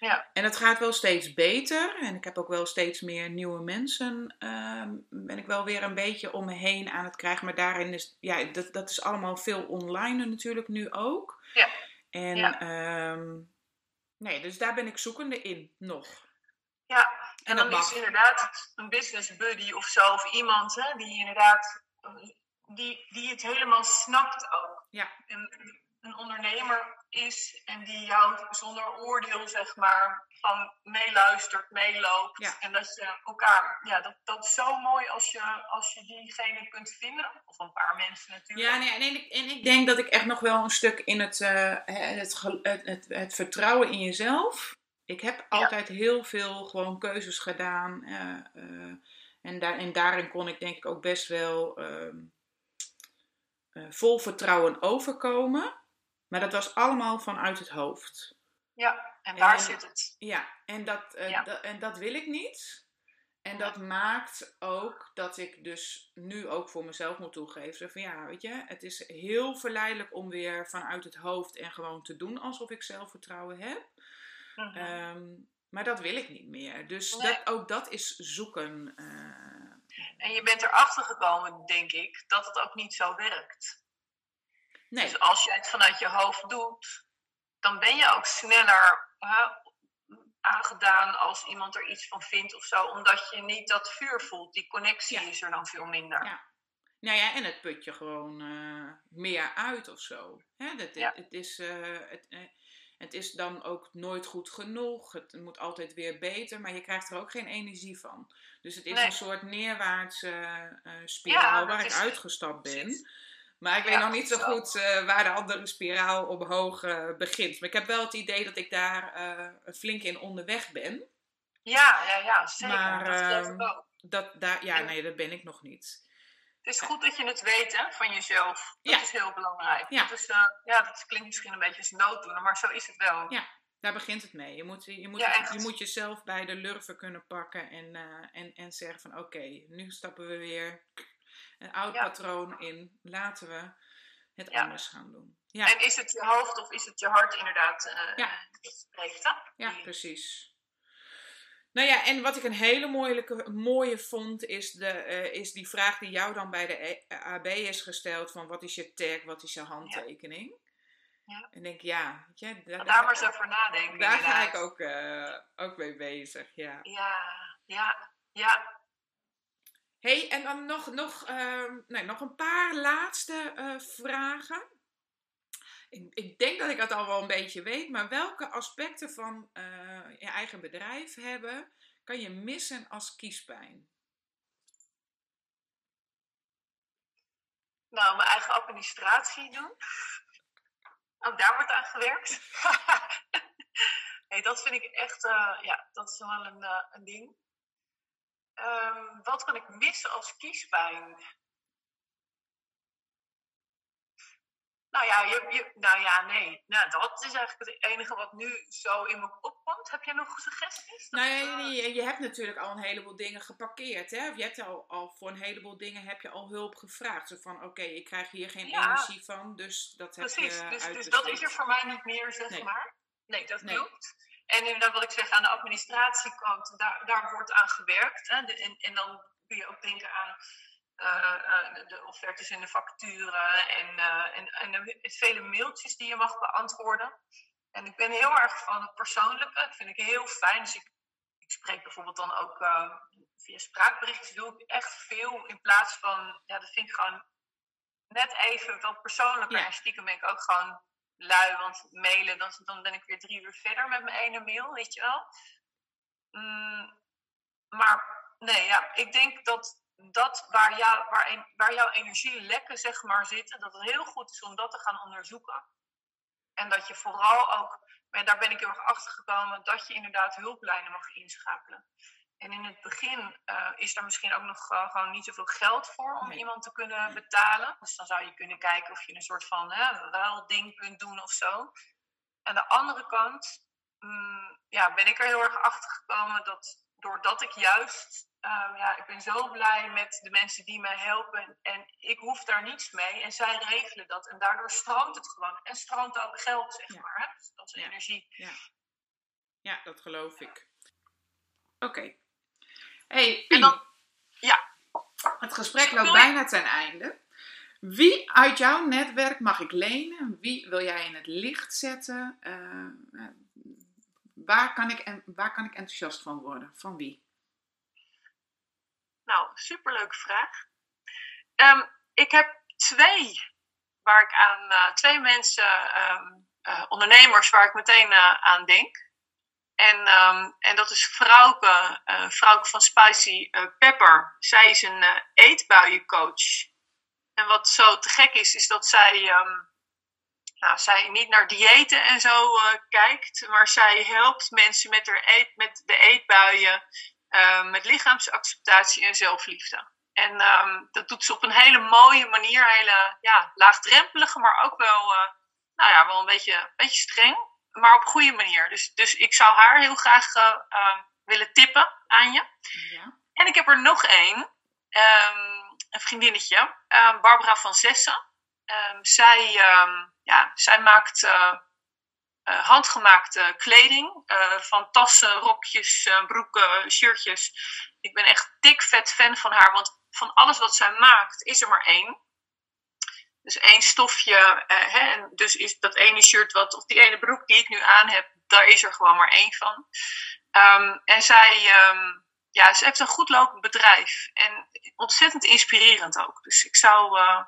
Ja. En het gaat wel steeds beter. En ik heb ook wel steeds meer nieuwe mensen. Uh, ben ik wel weer een beetje om me heen aan het krijgen. Maar daarin is, ja, dat, dat is allemaal veel online natuurlijk nu ook. Ja. En, ja. Ehm, nee, dus daar ben ik zoekende in nog. Ja, en, dan is inderdaad een business buddy of zo. Of iemand hè, die inderdaad, die, die het helemaal snapt ook. Ja. En, een ondernemer is en die jou zonder oordeel, zeg maar, van meeluistert, meeloopt. En dat je elkaar, ja, dat, dat is zo mooi als je, als je diegene kunt vinden. Of een paar mensen natuurlijk. Ja, nee, en, ik, en ik denk dat ik echt nog wel een stuk in het, uh, het, het, het, het, vertrouwen in jezelf. Ik heb altijd heel veel gewoon keuzes gedaan. Uh, uh, en, daar, en daarin kon ik denk ik ook best wel ehm, vol vertrouwen overkomen. Maar dat was allemaal vanuit het hoofd. Ja, en daar zit het. Ja, en dat, uh, en dat wil ik niet. En dat maakt ook dat ik dus nu ook voor mezelf moet toegeven. Van ja, weet je, het is heel verleidelijk om weer vanuit het hoofd en gewoon te doen alsof ik zelfvertrouwen heb. Mhm. Ehm, maar dat wil ik niet meer. Dus dat, ook dat is zoeken. Uh, en je bent erachter gekomen, denk ik, dat het ook niet zo werkt. Nee. Dus als je het vanuit je hoofd doet, dan ben je ook sneller aangedaan als iemand er iets van vindt of zo, omdat je niet dat vuur voelt. Die connectie is er dan veel minder. Ja. Nou ja, en het put je gewoon uh, meer uit of zo. Hè? Dat, ja. het, is, uh, het, uh, het is dan ook nooit goed genoeg. Het moet altijd weer beter, maar je krijgt er ook geen energie van. Dus het is nee. een soort neerwaartse spiraal ja, waar ik uitgestapt ben. Precies. Maar ik weet nog niet zo goed uh, waar de andere spiraal omhoog uh, begint. Maar ik heb wel het idee dat ik daar uh, flink in onderweg ben. Ja, ja, ja zeker. Maar, dat, uh, dat daar, ja, nee, dat ben ik nog niet. Het is goed dat je het weet hè, van jezelf. Dat ja. is heel belangrijk. Ja. Dat, is, ja, dat klinkt misschien een beetje als nooddoener, maar zo is het wel. Ja, daar begint het mee. Je moet, je moet, ja, je moet jezelf bij de lurven kunnen pakken en, en, en zeggen van oké, nu stappen we weer een oud patroon in. Laten we het anders gaan doen. Ja. En is het je hoofd of is het je hart inderdaad uh, ja. spreekt Ja, precies. Nou ja, en wat ik een hele mooie, mooie vond, is, de, uh, is die vraag die jou dan bij de e, AB is gesteld: van wat is je tag, wat is je handtekening? Ja. En denk, ja, je, daar, daar maar nadenken. Daar ga ik ook, uh, ook mee bezig, ja. Ja, ja, ja hey, en dan nog, nog, uh, nog een paar laatste uh, vragen. Ik, ik, denk dat ik het al wel een beetje weet, maar welke aspecten van uh, je eigen bedrijf hebben kan je missen als kiespijn? Nou, mijn eigen administratie doen. Ook daar wordt aan gewerkt. <laughs> hey, dat vind ik echt, uh, ja, dat is wel een, een ding. Um, wat kan ik missen als kiespijn? Nou ja, je, je, nou ja, nee. Nou, dat is eigenlijk het enige wat nu zo in me opkomt. Heb jij nog suggesties? Nou ja, je, je, hebt natuurlijk al een heleboel dingen geparkeerd. Hè? Of je hebt al, al voor een heleboel dingen heb je al hulp gevraagd. Zo van, oké, ik krijg hier geen ja. energie van, dus dat heb Precies, je dus, dus dat is er voor mij niet meer, zeg nee. maar. Nee, dat nee. klopt. En inderdaad, wat ik zeg, aan de administratiekant, daar, daar wordt aan gewerkt. Hè. De, en, en, dan kun je ook denken aan uh, uh, de offertes en de facturen en, uh, en, en de vele mailtjes die je mag beantwoorden. En ik ben heel erg van het persoonlijke, dat vind ik heel fijn. Dus ik, ik spreek bijvoorbeeld dan ook via spraakberichtjes, doe ik echt veel in plaats van, ja, dat vind ik gewoon net even wat persoonlijker. Ja. En stiekem ben ik ook gewoon lui, want mailen, dan, dan ben ik weer drie uur verder met mijn ene mail, weet je wel. Mm, maar nee, ja, ik denk dat dat waar, jou, waar, waar jouw energielekken zeg maar, zitten, dat het heel goed is om dat te gaan onderzoeken. En dat je vooral ook, en daar ben ik heel erg achter gekomen, dat je inderdaad hulplijnen mag inschakelen. En in het begin uh, is er misschien ook nog uh, gewoon niet zoveel geld voor om iemand te kunnen betalen. Dus dan zou je kunnen kijken of je een soort van ruilding kunt doen of zo. Aan de andere kant um, ja, ben ik er heel erg achter gekomen dat doordat ik juist, um, ja, ik ben zo blij met de mensen die mij helpen en ik hoef daar niets mee en zij regelen dat en daardoor stroomt het gewoon en stroomt ook geld, zeg Ja. maar. Hè? Dus dat is Ja. energie. Ja, ja dat geloof ik. Oké. Hey, En dan- ja. Het gesprek loopt bijna ten einde. Wie uit jouw netwerk mag ik lenen? Wie wil jij in het licht zetten? Eh, eh, waar, kan ik, en waar kan ik enthousiast van worden? Van wie? Nou, superleuke vraag. Ehm, ik heb twee waar ik aan, eh, twee mensen, ehm, eh, ondernemers waar ik meteen aan denk. En, ehm, en dat is Frauke, eh Frauke van Spicy eh, Pepper. Zij is een eh, eetbuiencoach. En wat zo te gek is, is dat zij, ehm, nou, zij niet naar diëten en zo kijkt, maar zij helpt mensen met, eet, met de eetbuien, met lichaamsacceptatie en zelfliefde. En ehm, dat doet ze op een hele mooie manier, hele ja, laagdrempelige, maar ook wel, nou ja, wel een beetje, een beetje streng, maar op goede manier. Dus, dus ik zou haar heel graag eh, eh, willen tippen aan je. Ja. En ik heb er nog één, ehm, een vriendinnetje, ehm, Barbara van Zessen. Ehm, zij, ehm, ja, zij maakt eh, eh, handgemaakte kleding, van tassen, rokjes, broeken, shirtjes. Ik ben echt dik vet fan van haar, want van alles wat zij maakt is er maar één. Dus één stofje, eh, hè, en dus is dat ene shirt wat, of die ene broek die ik nu aan heb, daar is er gewoon maar één van. Ehm, en zij, ehm, ja, ze heeft een goed lopend bedrijf. En ontzettend inspirerend ook. Dus ik zou, eh,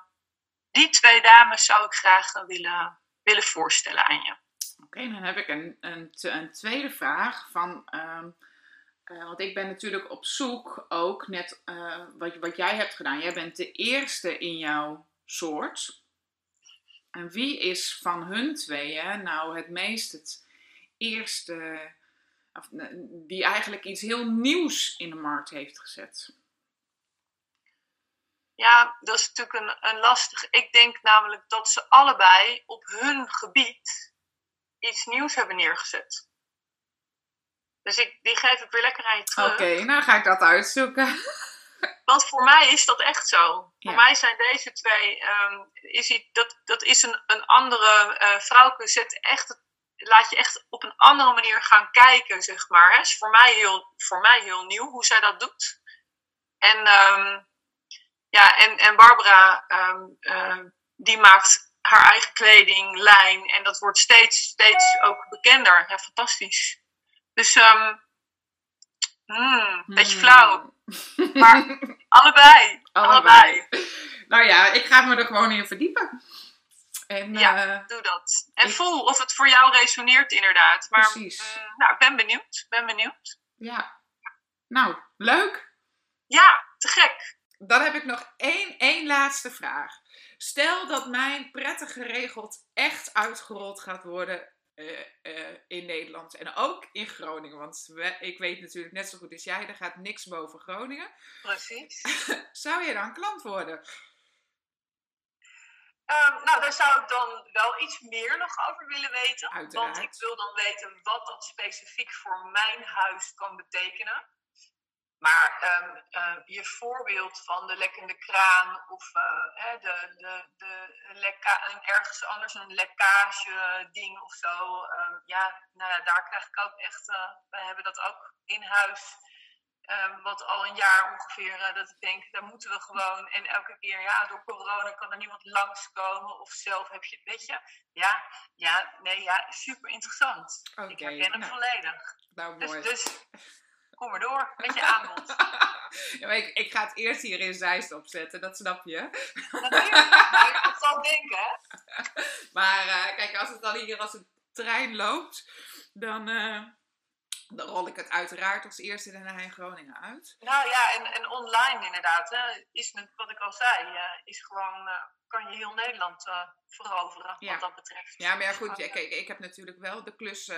die twee dames zou ik graag willen, willen voorstellen aan je. Oké, dan heb ik een, een, een tweede vraag. Van, ehm, eh, want ik ben natuurlijk op zoek ook net eh, wat, wat jij hebt gedaan. Jij bent de eerste in jouw soort. En wie is van hun tweeën nou het meest het eerste, of, die eigenlijk iets heel nieuws in de markt heeft gezet? Ja, dat is natuurlijk een, een lastig. Ik denk namelijk dat ze allebei op hun gebied iets nieuws hebben neergezet. Dus ik, die geef ik weer lekker aan je terug. Oké, nou ga ik dat uitzoeken. <laughs> Want voor mij is dat echt zo. Ja. Voor mij zijn deze twee, ehm, is die, dat, dat is een, een andere eh vrouwke, zet echt, laat je echt op een andere manier gaan kijken, zeg maar. Hè. is voor mij, heel, voor mij heel nieuw hoe zij dat doet. En, ehm, ja, en, en Barbara, ehm, eh, die maakt haar eigen kleding, lijn, en dat wordt steeds, steeds ook bekender. Ja, fantastisch. Dus, ehm hmm, beetje Hmm. flauw. Maar allebei. Allebei. Nou ja, ik ga me er gewoon in verdiepen. En, Ja. eh, Doe dat. En Ik- voel of het voor jou resoneert inderdaad. Maar Precies. mm, nou, ik ben benieuwd. Ben benieuwd. ja. Nou, leuk. Ja, te gek. Dan heb ik nog één, één laatste vraag. Stel dat mijn prettig geregeld echt uitgerold gaat worden eh, eh, in Nederland en ook in Groningen. Want we- ik weet natuurlijk net zo goed als jij, er gaat niks boven Groningen. Precies. <laughs> Zou je dan klant worden? Ehm, nou, daar zou ik dan wel iets meer nog over willen weten. Uiteraard. Want ik wil dan weten wat dat specifiek voor mijn huis kan betekenen. Maar ehm, eh, je voorbeeld van de lekkende kraan of eh, hè, de, de, de lekka en ergens anders een lekkage ding of zo. ehm, ja, nou ja, daar krijg ik ook echt. eh, wij hebben dat ook in huis. ehm, wat al een jaar ongeveer, eh, dat ik denk, daar moeten we gewoon. En elke keer, ja, door corona kan er niemand langskomen. Of zelf heb je, weet je. Ja, ja, nee, ja, super interessant. Ik herken hem nou, volledig. nou Dus, mooi. dus kom maar door met je aanbod. <laughs> Ja, maar ik, ik ga het eerst hier in Zeist opzetten, dat snap je. Natuurlijk, maar ik zo denken? <laughs> Maar eh, kijk, als het dan hier als een trein loopt, dan, eh, dan rol ik het uiteraard als eerste daarna in Groningen uit. Nou ja, en, en online inderdaad, hè, is het, wat ik al zei, uh, is gewoon, uh, kan je heel Nederland uh, veroveren Ja. wat dat betreft. Ja, maar ja, goed, gewoon, ja, kijk, ik heb natuurlijk wel de, klus, eh,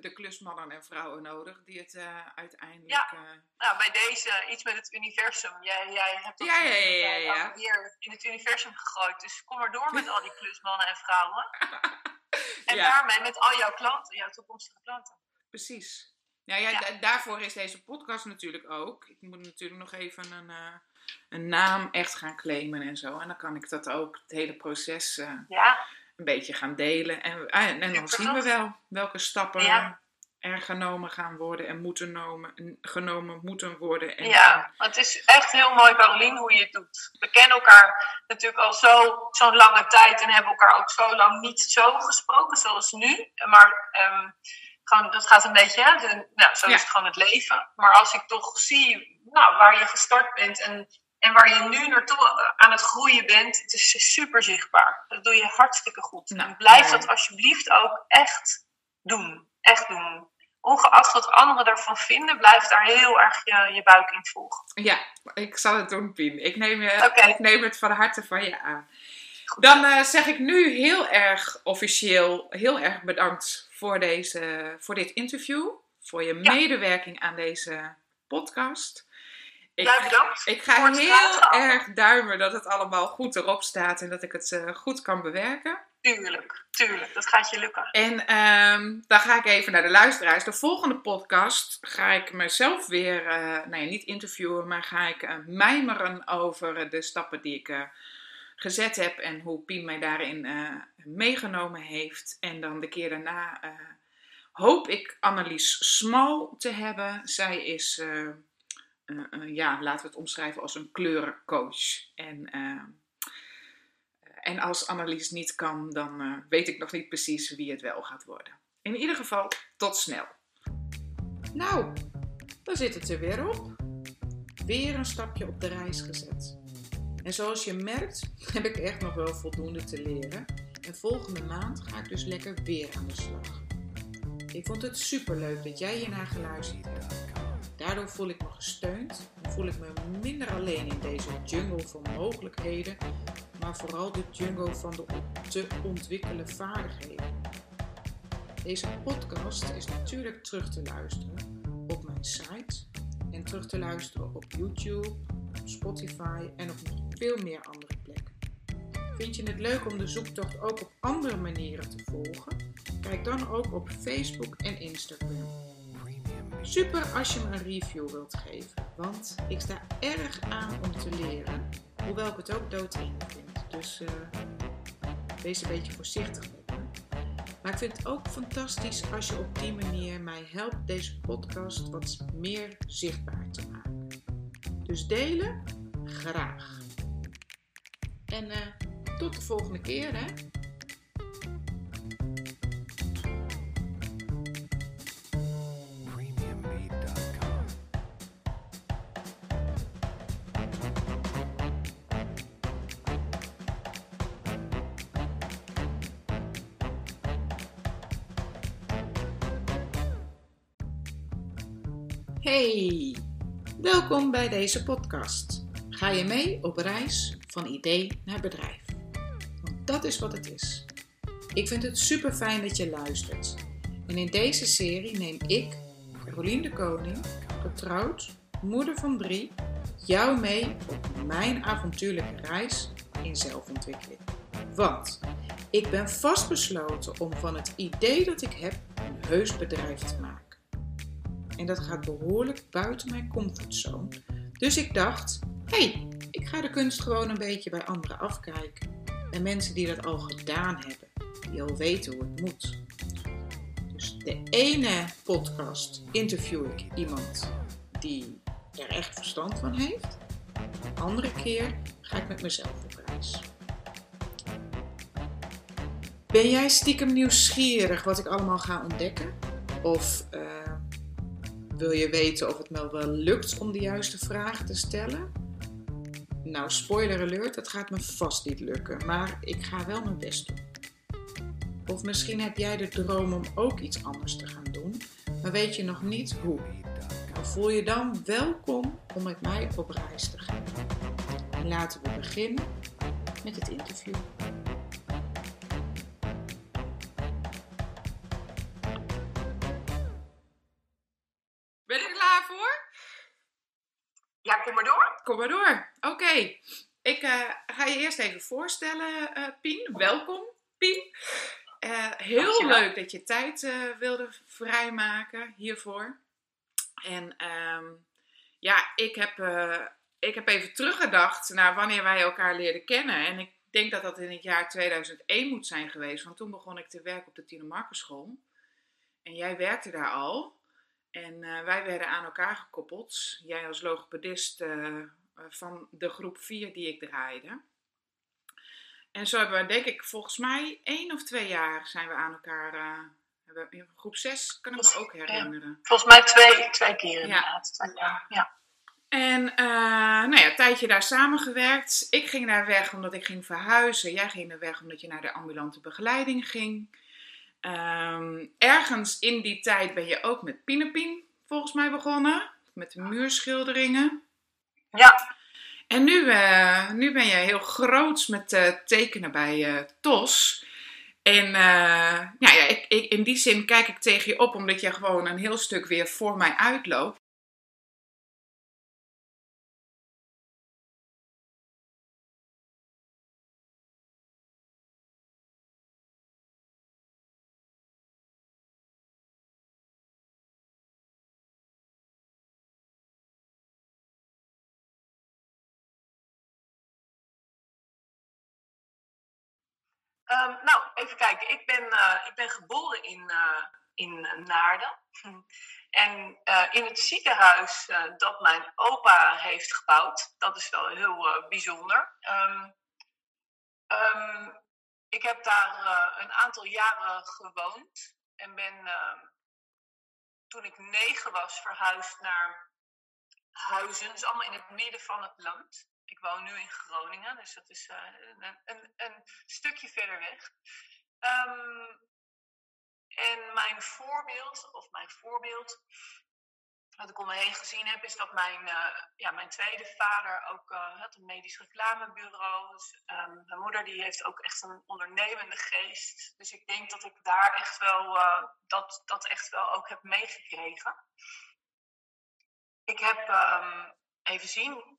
de klusmannen en vrouwen nodig die het eh, uiteindelijk... Ja. eh, Nou, bij deze iets met het universum. Jij, jij hebt dat Ja, ja, ja, ja, eh, weer in het universum gegooid. Dus kom maar door met al die klusmannen en vrouwen. <laughs> En daarmee met al jouw klanten, jouw toekomstige klanten. Precies. Nou ja, Ja. da- daarvoor is deze podcast natuurlijk ook. Ik moet natuurlijk nog even een, eh, een naam echt gaan claimen en zo. En dan kan ik dat ook, het hele proces, eh, Ja, een beetje gaan delen. En, ah, en dan zien we wel welke stappen Ja. er genomen gaan worden en moeten nomen, genomen moeten worden. En, ja, maar het is echt heel mooi, Carolien, hoe je het doet. We kennen elkaar natuurlijk al zo- zo'n lange tijd en hebben elkaar ook zo lang niet zo gesproken zoals nu. Maar ehm, gewoon, dat gaat een beetje, hè, de- nou, zo Ja. is het gewoon het leven. Maar als ik toch zie nou, waar je gestart bent en, en waar je nu naartoe eh, aan het groeien bent, het is super zichtbaar. Dat doe je hartstikke goed. Nou, en blijf mooi. dat alsjeblieft ook echt doen. Echt doen. Ongeacht wat anderen ervan vinden, blijf daar heel erg je, je buik in volgen. Ja, ik zal het doen, Pien. Ik neem, je, ik neem het van harte van je aan. Dan eh, zeg ik nu heel erg officieel, heel erg bedankt voor, deze, voor dit interview. Voor je Ja. medewerking aan deze podcast. Ik, ik ga heel erg duimen dat het allemaal goed erop staat en dat ik het eh, goed kan bewerken. Tuurlijk, tuurlijk. Dat gaat je lukken. En ehm, dan ga ik even naar de luisteraars. De volgende podcast ga ik mezelf weer, eh, nou ja, niet interviewen, maar ga ik mijmeren over de stappen die ik gezet heb en hoe Pien mij daarin eh, meegenomen heeft. En dan de keer daarna eh, hoop ik Annelies Smal te hebben. Zij is, eh, ja, laten we het omschrijven als een kleurencoach. En en als Annelies niet kan, dan weet ik nog niet precies wie het wel gaat worden. In ieder geval, tot snel. Nou, dan zit het er weer op. Weer een stapje op de reis gezet. En zoals je merkt, heb ik echt nog wel voldoende te leren. En volgende maand ga ik dus lekker weer aan de slag. Ik vond het superleuk dat jij hiernaar geluisterd hebt. Daardoor voel ik me gesteund en voel ik me minder alleen in deze jungle van mogelijkheden maar vooral de jungle van de te ontwikkelen vaardigheden. Deze podcast is natuurlijk terug te luisteren op mijn site en terug te luisteren op YouTube, Spotify en op nog veel meer andere plekken. Vind je het leuk om de zoektocht ook op andere manieren te volgen? Kijk dan ook op Facebook en Instagram. Super als je me een review wilt geven, want ik sta erg aan om te leren, hoewel ik het ook doodeng vind. Dus eh, wees een beetje voorzichtig met me. Maar ik vind het ook fantastisch als je op die manier mij helpt deze podcast wat meer zichtbaar te maken. Dus delen, graag. En eh, tot de volgende keer hè. Welkom bij deze podcast. Ga je mee op reis van idee naar bedrijf? Want dat is wat het is. Ik vind het super fijn dat je luistert. En in deze serie neem ik, Carolien de Koning, getrouwd, moeder van drie, jou mee op mijn avontuurlijke reis in zelfontwikkeling. Want ik ben vastbesloten om van het idee dat ik heb een heus bedrijf te maken. En dat gaat behoorlijk buiten mijn comfortzone. Dus ik dacht, hé, hey, ik ga de kunst gewoon een beetje bij anderen afkijken. En mensen die dat al gedaan hebben, die al weten hoe het moet. Dus de ene podcast interview ik iemand die er echt verstand van heeft. De andere keer ga ik met mezelf op reis. Ben jij stiekem nieuwsgierig wat ik allemaal ga ontdekken? Of eh, wil je weten of het me wel lukt om de juiste vragen te stellen? Nou, spoiler alert, dat gaat me vast niet lukken, maar ik ga wel mijn best doen. Of misschien heb jij de droom om ook iets anders te gaan doen, maar weet je nog niet hoe? Dan voel je dan welkom om met mij op reis te gaan. En laten we beginnen met het interview. Kom maar door. Oké. Ik uh, ga je eerst even voorstellen, uh, Pien. Welkom, Pien. Uh, heel Dankjewel. leuk dat je tijd wilde vrijmaken hiervoor. En um, ja, ik heb, ik heb even teruggedacht naar wanneer wij elkaar leerden kennen. En ik denk dat dat in het jaar 2001 moet zijn geweest. Want toen begon ik te werken op de Tine Markenschool. En jij werkte daar al. En wij werden aan elkaar gekoppeld. Jij als logopedist eh, van de groep 4 die ik draaide. En zo hebben we, denk ik, volgens mij één of twee jaar zijn we aan elkaar. Uh, in groep 6 kan ik me ook herinneren. volgens mij twee, twee keer inderdaad. Ja. ja. En uh, nou ja, een tijdje daar samengewerkt. Ik ging daar weg omdat ik ging verhuizen. Jij ging daar weg omdat je naar de ambulante begeleiding ging. Um, ergens in die tijd ben je ook met Pinepien volgens mij begonnen. Met de muurschilderingen. Ja. En nu, uh, nu ben je heel groots met uh, tekenen bij uh, TOS. En ja, ja ik, ik, in die zin kijk ik tegen je op, omdat je gewoon een heel stuk weer voor mij uitloopt. Um, nou, even kijken. Ik ben, uh, ik ben geboren in, uh, in Naarden. <laughs> En uh, in het ziekenhuis dat mijn opa heeft gebouwd. Dat is wel heel bijzonder. Um, um, ik heb daar een aantal jaren gewoond. En ben toen ik negen was verhuisd naar Huizen. Dus allemaal in het midden van het land. Ik woon nu in Groningen, dus dat is uh, een, een, een, stukje verder weg. Um, en mijn voorbeeld, of mijn voorbeeld, wat ik om me heen gezien heb, is dat mijn, uh, ja, mijn tweede vader ook uh, had een medisch reclamebureau. Dus, um, mijn moeder die heeft ook echt een ondernemende geest. Dus ik denk dat ik daar echt wel, dat, dat echt wel ook heb meegekregen. Ik heb, um, even zien,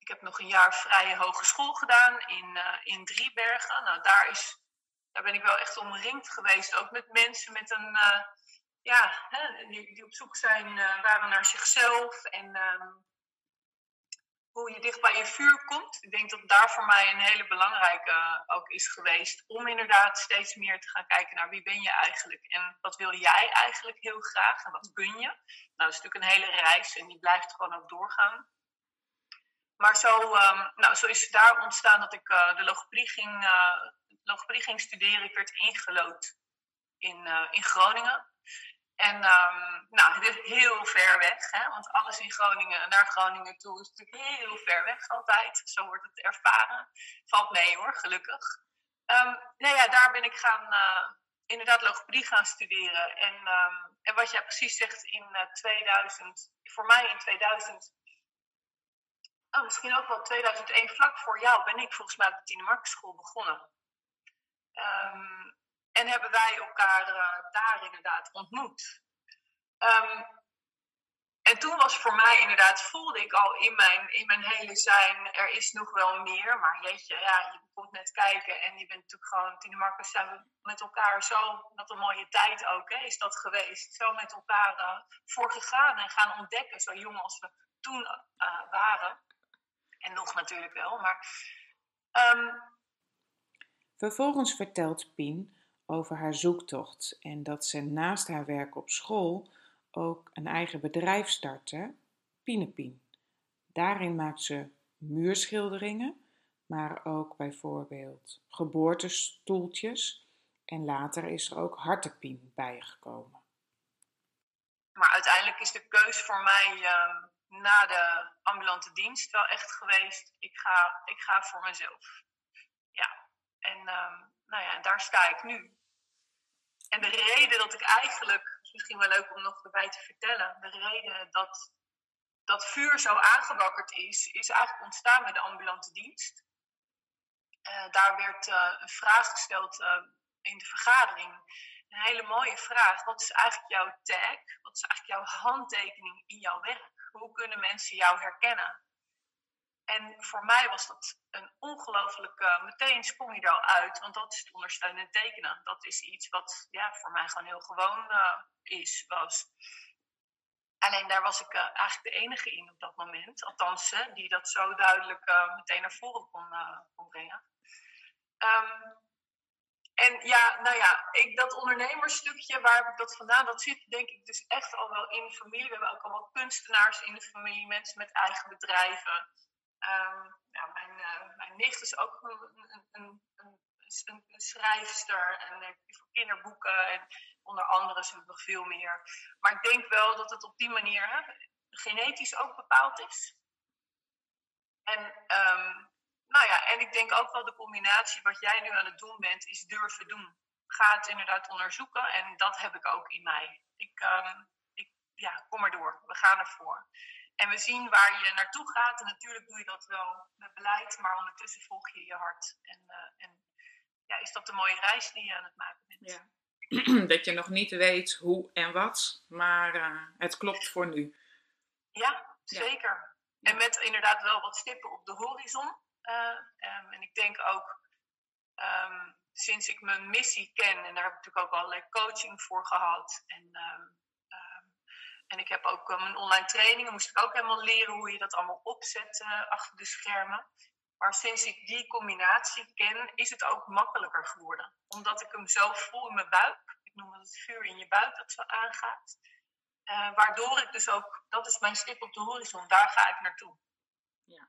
ik heb nog een jaar vrije hogeschool gedaan in, uh, in Driebergen. Nou, daar, is, daar ben ik wel echt omringd geweest. Ook met mensen met een, uh, ja, hè, die, die, op zoek zijn, uh, waren naar zichzelf. En um, hoe je dicht bij je vuur komt. Ik denk dat daar voor mij een hele belangrijke ook is geweest. Om inderdaad steeds meer te gaan kijken naar wie ben je eigenlijk. En wat wil jij eigenlijk heel graag. En wat kun je. Nou, dat is natuurlijk een hele reis. En die blijft gewoon ook doorgaan. Maar zo, um, nou, zo is het daar ontstaan dat ik uh, de logopedie ging, uh, logopedie ging studeren. Ik werd ingelood in, uh, in Groningen. En um, nou, het is heel ver weg, hè? want alles in Groningen naar Groningen toe is natuurlijk heel ver weg altijd. Zo wordt het ervaren. Valt mee hoor, gelukkig. Um, nou ja, daar ben ik gaan, inderdaad logopedie gaan studeren. En, en wat jij precies zegt in 2000, voor mij in 2000 oh, misschien ook wel 2001, vlak voor jou, ben ik volgens mij op de Tine Markenschool begonnen. Um, en hebben wij elkaar uh, daar inderdaad ontmoet. Um, en toen was voor mij inderdaad, voelde ik al in mijn, in mijn hele zijn, er is nog wel meer. Maar jeetje, ja, je komt net kijken en je bent natuurlijk gewoon, Tine zijn we met elkaar zo, wat een mooie tijd ook, hè, is dat geweest. Zo met elkaar uh, voor gegaan en gaan ontdekken, zo jong als we toen uh, waren. En nog natuurlijk wel, maar. Um... Vervolgens vertelt Pien over haar zoektocht en dat ze naast haar werk op school ook een eigen bedrijf startte, Pienepien. Daarin maakt ze muurschilderingen, maar ook bijvoorbeeld geboortestoeltjes en later is er ook hartepien bijgekomen. Maar uiteindelijk is de keus voor mij uh, na de ambulante dienst wel echt geweest, ik ga, ik ga voor mezelf. Ja, en um, nou ja, daar sta ik nu. En de reden dat ik eigenlijk is misschien wel leuk om nog erbij te vertellen. De reden dat dat vuur zo aangewakkerd is, is eigenlijk ontstaan met de ambulante dienst. Uh, daar werd uh, een vraag gesteld uh, in de vergadering. Een hele mooie vraag. Wat is eigenlijk jouw tag? Wat is eigenlijk jouw handtekening in jouw werk? Hoe kunnen mensen jou herkennen? En voor mij was dat een ongelooflijk. meteen sprong je er al uit, want dat is het ondersteunend tekenen. Dat is iets wat ja, voor mij gewoon heel gewoon is, was. Alleen daar was ik uh, eigenlijk de enige in op dat moment. Althans, uh, die dat zo duidelijk meteen naar voren kon, brengen. Um, en ja, nou ja, ik, dat ondernemersstukje, waar heb ik dat vandaan? Dat zit denk ik dus echt al wel in de familie. We hebben ook allemaal kunstenaars in de familie, mensen met eigen bedrijven. Ja, mijn, mijn nicht is ook een, een, een, een, schrijfster en voor kinderboeken. En, onder andere zijn nog veel meer. Maar ik denk wel dat het op die manier hè, genetisch ook bepaald is. En, um, nou ja, en ik denk ook wel de combinatie wat jij nu aan het doen bent, is durven doen. Ga het inderdaad onderzoeken en dat heb ik ook in mij. Ik, um, ik ja, kom maar door. We gaan ervoor. En we zien waar je naartoe gaat. En natuurlijk doe je dat wel met beleid, maar ondertussen volg je je hart. En, uh, en ja, is dat de mooie reis die je aan het maken bent. Ja. <clears throat> dat je nog niet weet hoe en wat, maar uh, het klopt voor nu. Ja, zeker. Ja. En met inderdaad wel wat stippen op de horizon. Uh, um, en ik denk ook, um, sinds ik mijn missie ken, en daar heb ik natuurlijk ook allerlei coaching voor gehad. En, um, en ik heb ook mijn online trainingen, moest ik ook helemaal leren hoe je dat allemaal opzet uh, achter de schermen. Maar sinds ik die combinatie ken, is het ook makkelijker geworden. Omdat ik hem zo voel in mijn buik. Ik noem het het vuur in je buik dat zo aangaat. Waardoor ik dus ook, dat is mijn stip op de horizon, daar ga ik naartoe. Ja.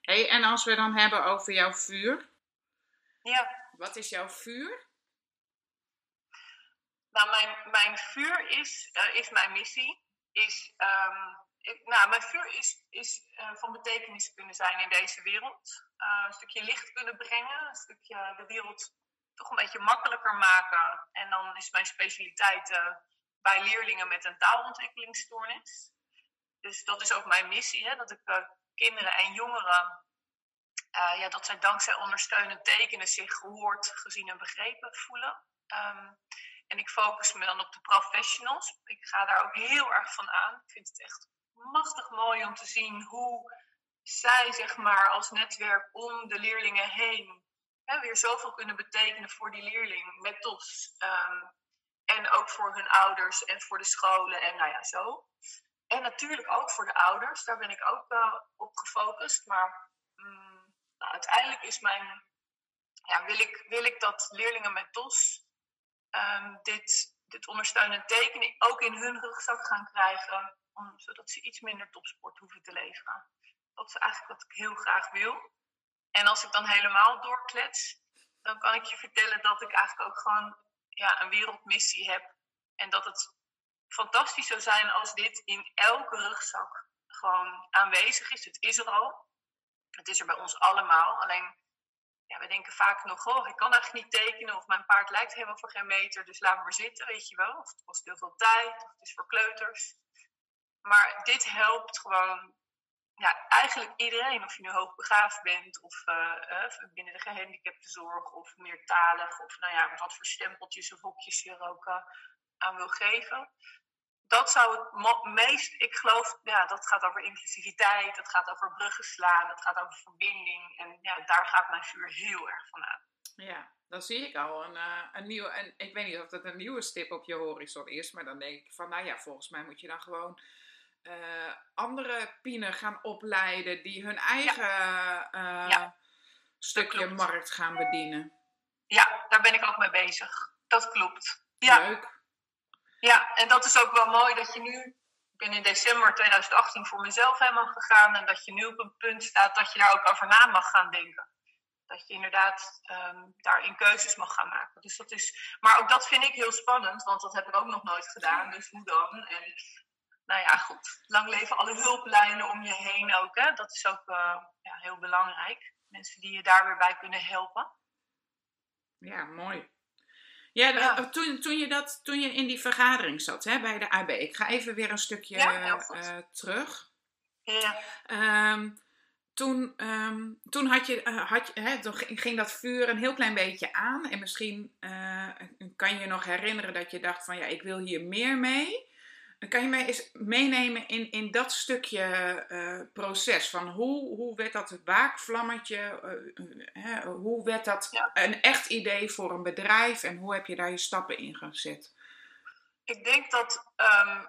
Hey, en als we dan hebben over jouw vuur. Ja. Wat is jouw vuur? Nou, mijn, mijn vuur is, uh, is mijn missie. Is um, ik, nou, mijn vuur is, is uh, van betekenis kunnen zijn in deze wereld. Uh, een stukje licht kunnen brengen, een stukje de wereld toch een beetje makkelijker maken. En dan is mijn specialiteit bij leerlingen met een taalontwikkelingsstoornis. Dus dat is ook mijn missie, hè, dat ik kinderen en jongeren, ja, dat zij dankzij ondersteunend tekenen zich gehoord, gezien en begrepen voelen. Um, en ik focus me dan op de professionals. Ik ga daar ook heel erg van aan. Ik vind het echt machtig mooi om te zien hoe zij, zeg maar, als netwerk om de leerlingen heen hè, weer zoveel kunnen betekenen voor die leerling met TOS. Um, en ook voor hun ouders en voor de scholen en nou ja, zo. En natuurlijk ook voor de ouders, daar ben ik ook uh, op gefocust. Maar um, nou, uiteindelijk is mijn, ja, wil, ik, wil ik dat leerlingen met TOS um, dit, dit ondersteunend tekenen ook in hun rugzak gaan krijgen om, zodat ze iets minder topsport hoeven te leveren. Dat is eigenlijk wat ik heel graag wil. En als ik dan helemaal doorklets, dan kan ik je vertellen dat ik eigenlijk ook gewoon ja, een wereldmissie heb. En dat het fantastisch zou zijn als dit in elke rugzak gewoon aanwezig is. Het is er al. Het is er bij ons allemaal. Alleen, ja, we denken vaak nog, oh, ik kan eigenlijk niet tekenen. Of mijn paard lijkt helemaal voor geen meter, dus laat maar zitten, weet je wel. Of het kost heel veel tijd, of het is voor kleuters. Maar dit helpt gewoon ja, eigenlijk iedereen, of je nu hoogbegaafd bent of uh, binnen de gehandicaptenzorg of meertalig of nou ja, wat voor stempeltjes of hokjes je er ook uh, aan wil geven. Dat zou het meest, ik geloof, ja, dat gaat over inclusiviteit, dat gaat over bruggen slaan, dat gaat over verbinding. En ja, daar gaat mijn vuur heel erg van aan. Ja, dan zie ik al een, uh, een nieuwe, en ik weet niet of dat een nieuwe stip op je horizon is, maar dan denk ik van, nou ja, volgens mij moet je dan gewoon uh, andere pienen gaan opleiden die hun eigen ja. Uh, ja. stukje markt gaan bedienen. Ja, daar ben ik ook mee bezig. Dat klopt. Ja. Leuk. Ja, en dat is ook wel mooi dat je nu. Ik ben in december 2018 voor mezelf helemaal gegaan. En dat je nu op een punt staat dat je daar ook over na mag gaan denken. Dat je inderdaad um, daarin keuzes mag gaan maken. Dus dat is, maar ook dat vind ik heel spannend, want dat heb ik ook nog nooit gedaan. Dus hoe dan? En nou ja, goed. Lang leven alle hulplijnen om je heen ook. Hè? Dat is ook uh, ja, heel belangrijk. Mensen die je daar weer bij kunnen helpen. Ja, mooi. Ja, ja. Toen, toen, je dat, toen je in die vergadering zat hè, bij de AB. Ik ga even weer een stukje uh, terug. Ja. Um, toen, um, toen, had je, uh, had je, hè, toen ging dat vuur een heel klein beetje aan. En misschien uh, kan je je nog herinneren dat je dacht van ja, ik wil hier meer mee. Kan je mij eens meenemen in, in dat stukje uh, proces? Van hoe, hoe werd dat waakvlammetje? Uh, hoe werd dat ja. een echt idee voor een bedrijf? En hoe heb je daar je stappen in gezet? Ik denk dat, um,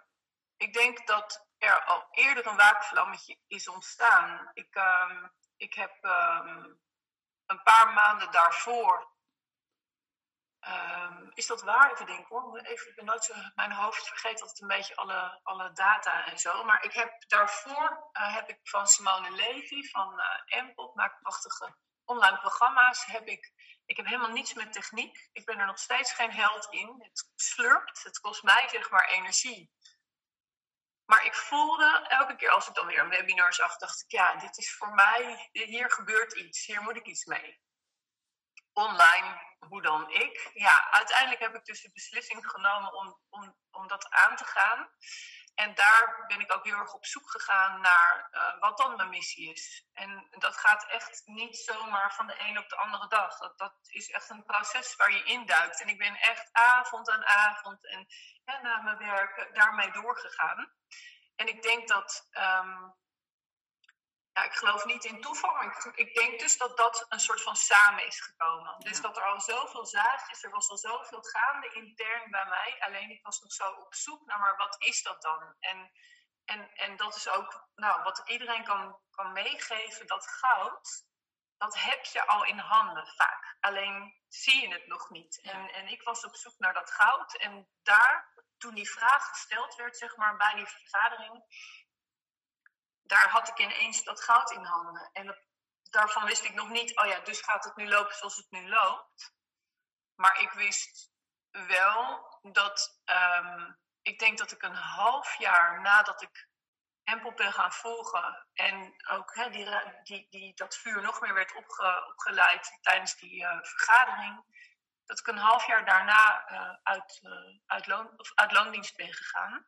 ik denk dat er al eerder een waakvlammetje is ontstaan. Ik, um, ik heb um, een paar maanden daarvoor Um, is dat waar? Even denken hoor. Even, ik nooit zo, mijn hoofd vergeet altijd een beetje alle, alle data en zo. Maar ik heb daarvoor uh, heb ik van Simone Levy van uh, Empel, maakt prachtige online programma's. Heb ik, ik heb helemaal niets met techniek. Ik ben er nog steeds geen held in. Het slurpt. Het kost mij zeg maar energie. Maar ik voelde elke keer als ik dan weer een webinar zag, dacht ik, ja, dit is voor mij, hier gebeurt iets, hier moet ik iets mee online, hoe dan ik. Ja, uiteindelijk heb ik dus de beslissing genomen om, om, om dat aan te gaan. En daar ben ik ook heel erg op zoek gegaan naar uh, wat dan mijn missie is. En dat gaat echt niet zomaar van de een op de andere dag. Dat, dat is echt een proces waar je induikt. En ik ben echt avond aan avond en ja, na mijn werk daarmee doorgegaan. En ik denk dat um, ja, ik geloof niet in toeval. Ik, ik, denk dus dat dat een soort van samen is gekomen. Dus dat er al zoveel zaadjes, er was al zoveel gaande intern bij mij. Alleen ik was nog zo op zoek naar, maar wat is dat dan? En, en, en dat is ook nou, wat iedereen kan, kan meegeven, dat goud, dat heb je al in handen vaak. Alleen zie je het nog niet. En, en ik was op zoek naar dat goud. En daar, toen die vraag gesteld werd, zeg maar, bij die vergadering daar had ik ineens dat goud in handen. En daarvan wist ik nog niet, oh ja, dus gaat het nu lopen zoals het nu loopt. Maar ik wist wel dat, um, ik denk dat ik een half jaar nadat ik Empel ben gaan volgen en ook die, die, die, dat vuur nog meer werd opge, opgeleid tijdens die uh, vergadering, dat ik een half jaar daarna uh, uit, uh, uit, loon, of uit loondienst ben gegaan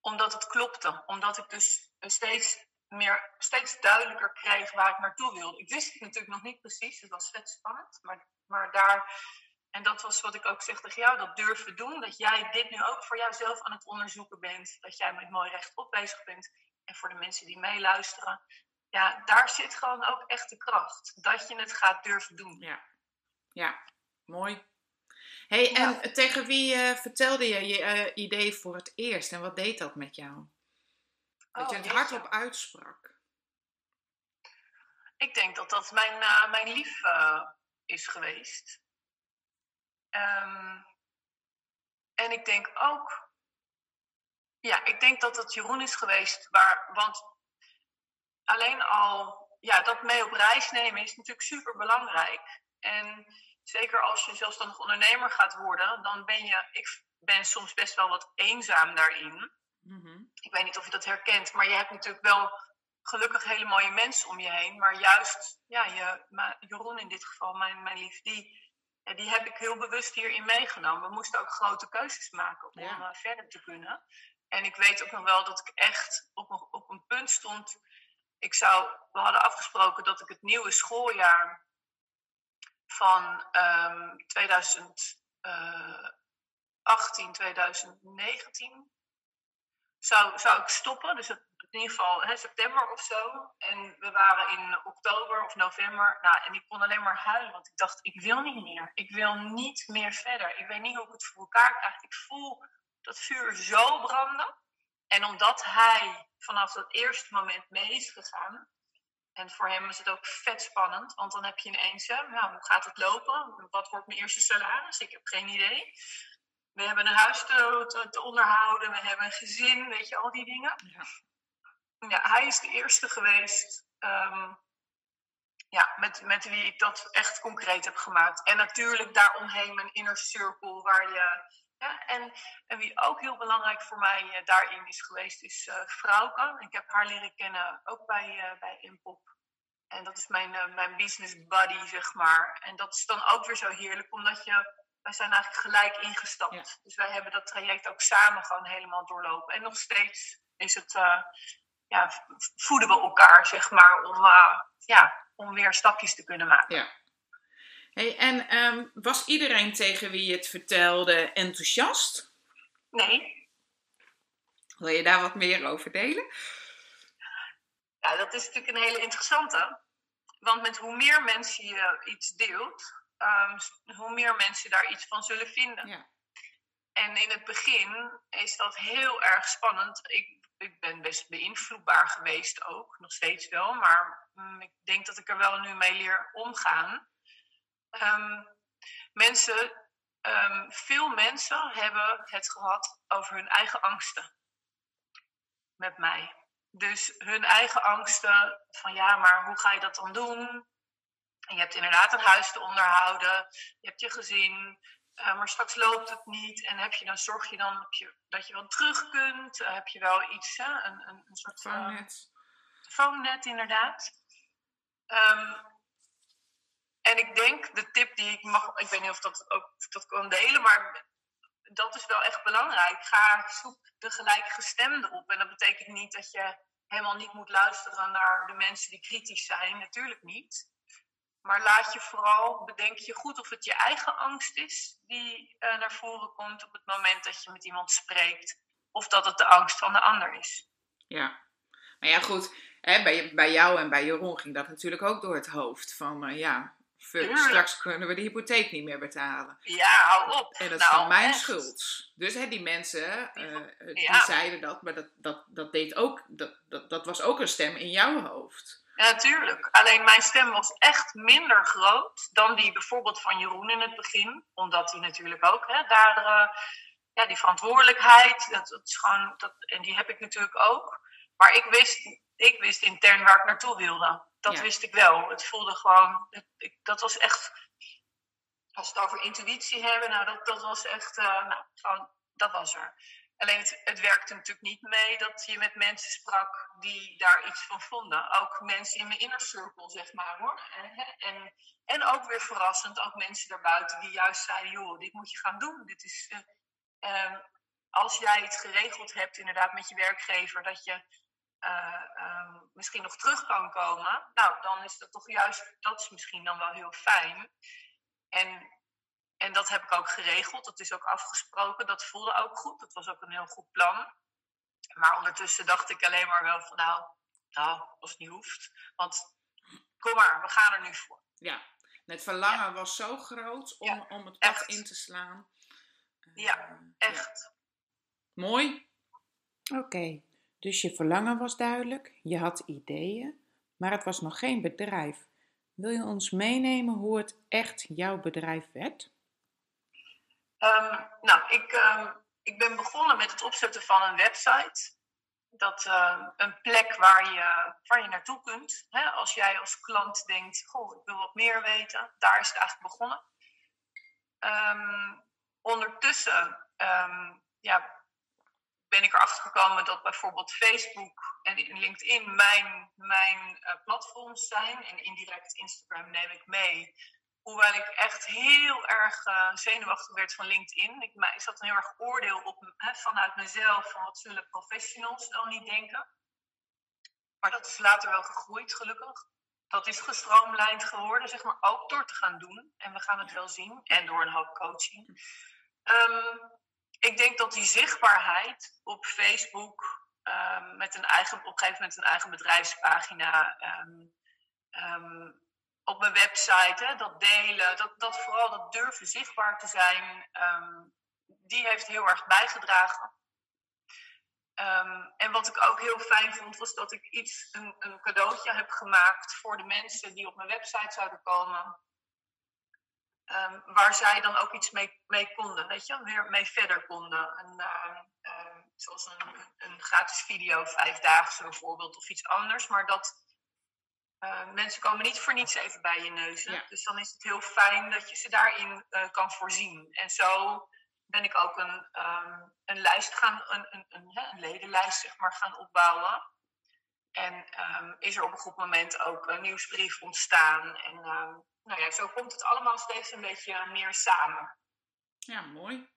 omdat het klopte. Omdat ik dus steeds, meer, steeds duidelijker kreeg waar ik naartoe wilde. Ik wist het natuurlijk nog niet precies. Het was vet spannend. Maar, maar daar... En dat was wat ik ook zeg tegen jou, dat durven doen. Dat jij dit nu ook voor jouzelf aan het onderzoeken bent. Dat jij met mooi rechtop bezig bent. En voor de mensen die meeluisteren. Ja, daar zit gewoon ook echt de kracht. Dat je het gaat durven doen. Ja, ja. mooi hey, en tegen wie uh, vertelde je je uh, idee voor het eerst en wat deed dat met jou? Dat oh, je het hardop uitsprak. Ik denk dat dat mijn, uh, mijn lief is geweest. Um, en ik denk ook, ja, ik denk dat het Jeroen is geweest, waar, want alleen al ja, dat mee op reis nemen is natuurlijk super belangrijk. En zeker als je zelfstandig ondernemer gaat worden, dan ben je, ik ben soms best wel wat eenzaam daarin. Mm-hmm. Ik weet niet of je dat herkent, maar je hebt natuurlijk wel gelukkig hele mooie mensen om je heen. Maar juist, ja, je, Jeroen in dit geval, mijn, mijn lief, die, die heb ik heel bewust hierin meegenomen. We moesten ook grote keuzes maken om ja. uh, verder te kunnen. En ik weet ook nog wel dat ik echt op, op een punt stond. Ik zou, we hadden afgesproken dat ik het nieuwe schooljaar van um, 2018, 2019 zou, zou ik stoppen. Dus in ieder geval hè, september of zo. En we waren in oktober of november. Nou, en ik kon alleen maar huilen, want ik dacht, ik wil niet meer. Ik wil niet meer verder. Ik weet niet hoe ik het voor elkaar krijg. Ik voel dat vuur zo branden. En omdat hij vanaf dat eerste moment mee is gegaan, en voor hem is het ook vet spannend, want dan heb je ineens, ja, hoe gaat het lopen? Wat wordt mijn eerste salaris? Ik heb geen idee. We hebben een huis te, te, onderhouden, we hebben een gezin, weet je, al die dingen. Ja, ja hij is de eerste geweest um, ja, met, met wie ik dat echt concreet heb gemaakt. En natuurlijk daaromheen mijn inner circle, waar je ja, en, en wie ook heel belangrijk voor mij uh, daarin is geweest, is uh, Frauke. Ik heb haar leren kennen ook bij, uh, bij Impop. En dat is mijn, mijn business buddy, zeg maar. En dat is dan ook weer zo heerlijk, omdat je wij zijn eigenlijk gelijk ingestapt. Dus wij hebben dat traject ook samen gewoon helemaal doorlopen. En nog steeds is het, ja, voeden we elkaar, zeg maar, om, ja, om weer stapjes te kunnen maken. Ja. Hey, en um, was iedereen tegen wie je het vertelde enthousiast? Nee. Wil je daar wat meer over delen? Ja, dat is natuurlijk een hele interessante. Want met hoe meer mensen je iets deelt, um, hoe meer mensen daar iets van zullen vinden. Ja. En in het begin is dat heel erg spannend. Ik, ik ben best beïnvloedbaar geweest ook, nog steeds wel. Maar mm, ik denk dat ik er wel nu mee leer omgaan. Um, mensen, um, veel mensen hebben het gehad over hun eigen angsten. Met mij. Dus hun eigen angsten van ja, maar hoe ga je dat dan doen? En je hebt inderdaad een huis te onderhouden, je hebt je gezin, uh, maar straks loopt het niet. En heb je dan, zorg je dan dat je, dat je wel terug kunt? Uh, heb je wel iets, hè? Een, een, een soort phone-net. Uh, phone-net, inderdaad. Um, en ik denk, de tip die ik mag, ik weet niet of dat ook dat kan delen, maar dat is wel echt belangrijk. Ga zoek de gelijkgestemde op. En dat betekent niet dat je helemaal niet moet luisteren naar de mensen die kritisch zijn. Natuurlijk niet. Maar laat je vooral, bedenk je goed of het je eigen angst is die uh, naar voren komt op het moment dat je met iemand spreekt. Of dat het de angst van de ander is. Ja, maar ja goed, hè, bij, bij jou en bij Jeroen ging dat natuurlijk ook door het hoofd. Van uh, ja, fuck, straks kunnen we de hypotheek niet meer betalen. Ja, hou op. En dat nou, is van mijn echt. schuld. Dus hè, die mensen, uh, die Ja. zeiden dat, maar dat, dat, dat, deed ook, dat, dat, dat was ook een stem in jouw hoofd. Ja, natuurlijk. Alleen mijn stem was echt minder groot dan die bijvoorbeeld van Jeroen in het begin. Omdat hij natuurlijk ook hè, daar, uh, ja, die verantwoordelijkheid, dat, dat is gewoon, dat, en die heb ik natuurlijk ook. Maar ik wist, ik wist intern waar ik naartoe wilde. Dat Ja. wist ik wel. Het voelde gewoon, ik, dat was echt, als we het over intuïtie hebben, nou, dat, dat was echt, uh, nou, gewoon, dat was er. Alleen het, het werkte natuurlijk niet mee dat je met mensen sprak die daar iets van vonden. Ook mensen in mijn inner circle, zeg maar hoor. En, en, en ook weer verrassend, ook mensen daarbuiten die juist zeiden: joh, dit moet je gaan doen. Dit is, uh, uh, als jij het geregeld hebt, inderdaad, met je werkgever, dat je uh, misschien nog terug kan komen. Nou, dan is dat toch juist, dat is misschien dan wel heel fijn. En en dat heb ik ook geregeld. Dat is ook afgesproken. Dat voelde ook goed. Dat was ook een heel goed plan. Maar ondertussen dacht ik alleen maar wel van nou, nou als het niet hoeft. Want kom maar, we gaan er nu voor. Ja, het verlangen ja. was zo groot om, Ja, om het pad echt. in te slaan. Uh, Ja, Echt. Mooi. Oké, dus je verlangen was duidelijk, je had ideeën, maar het was nog geen bedrijf. Wil je ons meenemen hoe het echt jouw bedrijf werd? Um, nou, ik, um, ik ben begonnen met het opzetten van een website. Dat uh, een plek waar je, waar je naartoe kunt. Hè? Als jij als klant denkt, goh, ik wil wat meer weten. Daar is het eigenlijk begonnen. Ondertussen ja, ben ik erachter gekomen dat bijvoorbeeld Facebook en LinkedIn mijn, mijn uh, platforms zijn. En indirect Instagram neem ik mee. Hoewel ik echt heel erg uh, zenuwachtig werd van LinkedIn. Ik, ik zat een heel erg oordeel op vanuit mezelf van wat zullen professionals wel niet denken. Maar dat is later wel gegroeid, gelukkig. Dat is gestroomlijnd geworden, zeg maar, ook door te gaan doen. En we gaan het wel zien. En door een hoop coaching. Um, ik denk dat die zichtbaarheid op Facebook um, met een eigen, op een gegeven moment een eigen bedrijfspagina. Um, um, op mijn website, dat delen, dat, dat vooral dat durven zichtbaar te zijn, die heeft heel erg bijgedragen. en wat ik ook heel fijn vond, was dat ik iets, een, een cadeautje heb gemaakt voor de mensen die op mijn website zouden komen. Um, waar zij dan ook iets mee, mee, konden, weet je, weer mee verder konden. En, uh, uh, zoals een, een, gratis video, vijfdaagse bijvoorbeeld, of iets anders. Maar dat uh, mensen komen niet voor niets even bij je neus. Ja. Dus dan is het heel fijn dat je ze daarin eh, kan voorzien. En zo ben ik ook een, um, een lijst gaan, een, een, een, een, ledenlijst zeg maar, gaan opbouwen. En um, is er op een goed moment ook een nieuwsbrief ontstaan. En nou ja, zo komt het allemaal steeds een beetje meer samen. Ja, mooi.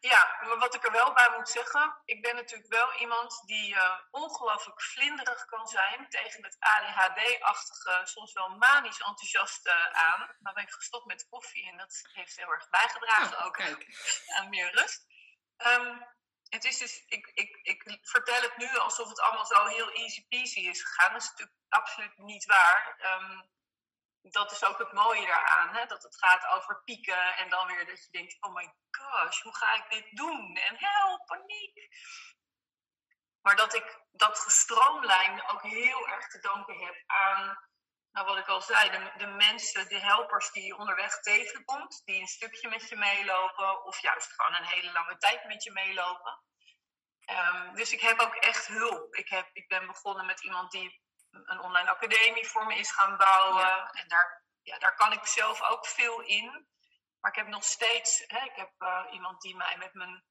Ja, maar wat ik er wel bij moet zeggen, ik ben natuurlijk wel iemand die uh, ongelooflijk vlinderig kan zijn tegen het ADHD-achtige, soms wel manisch enthousiaste aan. Maar ben ik gestopt met koffie en dat heeft heel erg bijgedragen Oh, ook kijk. aan meer rust. Ehm, het is dus, ik, ik, ik vertel het nu alsof het allemaal zo heel easy peasy is gegaan. Dat is natuurlijk absoluut niet waar. Ehm, dat is ook het mooie daaraan. Hè? Dat het gaat over pieken en dan weer dat je denkt: oh my gosh, hoe ga ik dit doen? En help, paniek. Maar dat ik dat gestroomlijnd ook heel erg te danken heb aan, nou wat ik al zei, de, de mensen, de helpers die je onderweg tegenkomt, die een stukje met je meelopen of juist gewoon een hele lange tijd met je meelopen. Um, dus ik heb ook echt hulp. Ik, heb, ik ben begonnen met iemand die een online academie voor me is gaan bouwen. Ja. En daar, ja, daar kan ik zelf ook veel in. Maar ik heb nog steeds, hè, ik heb uh, iemand die mij met mijn,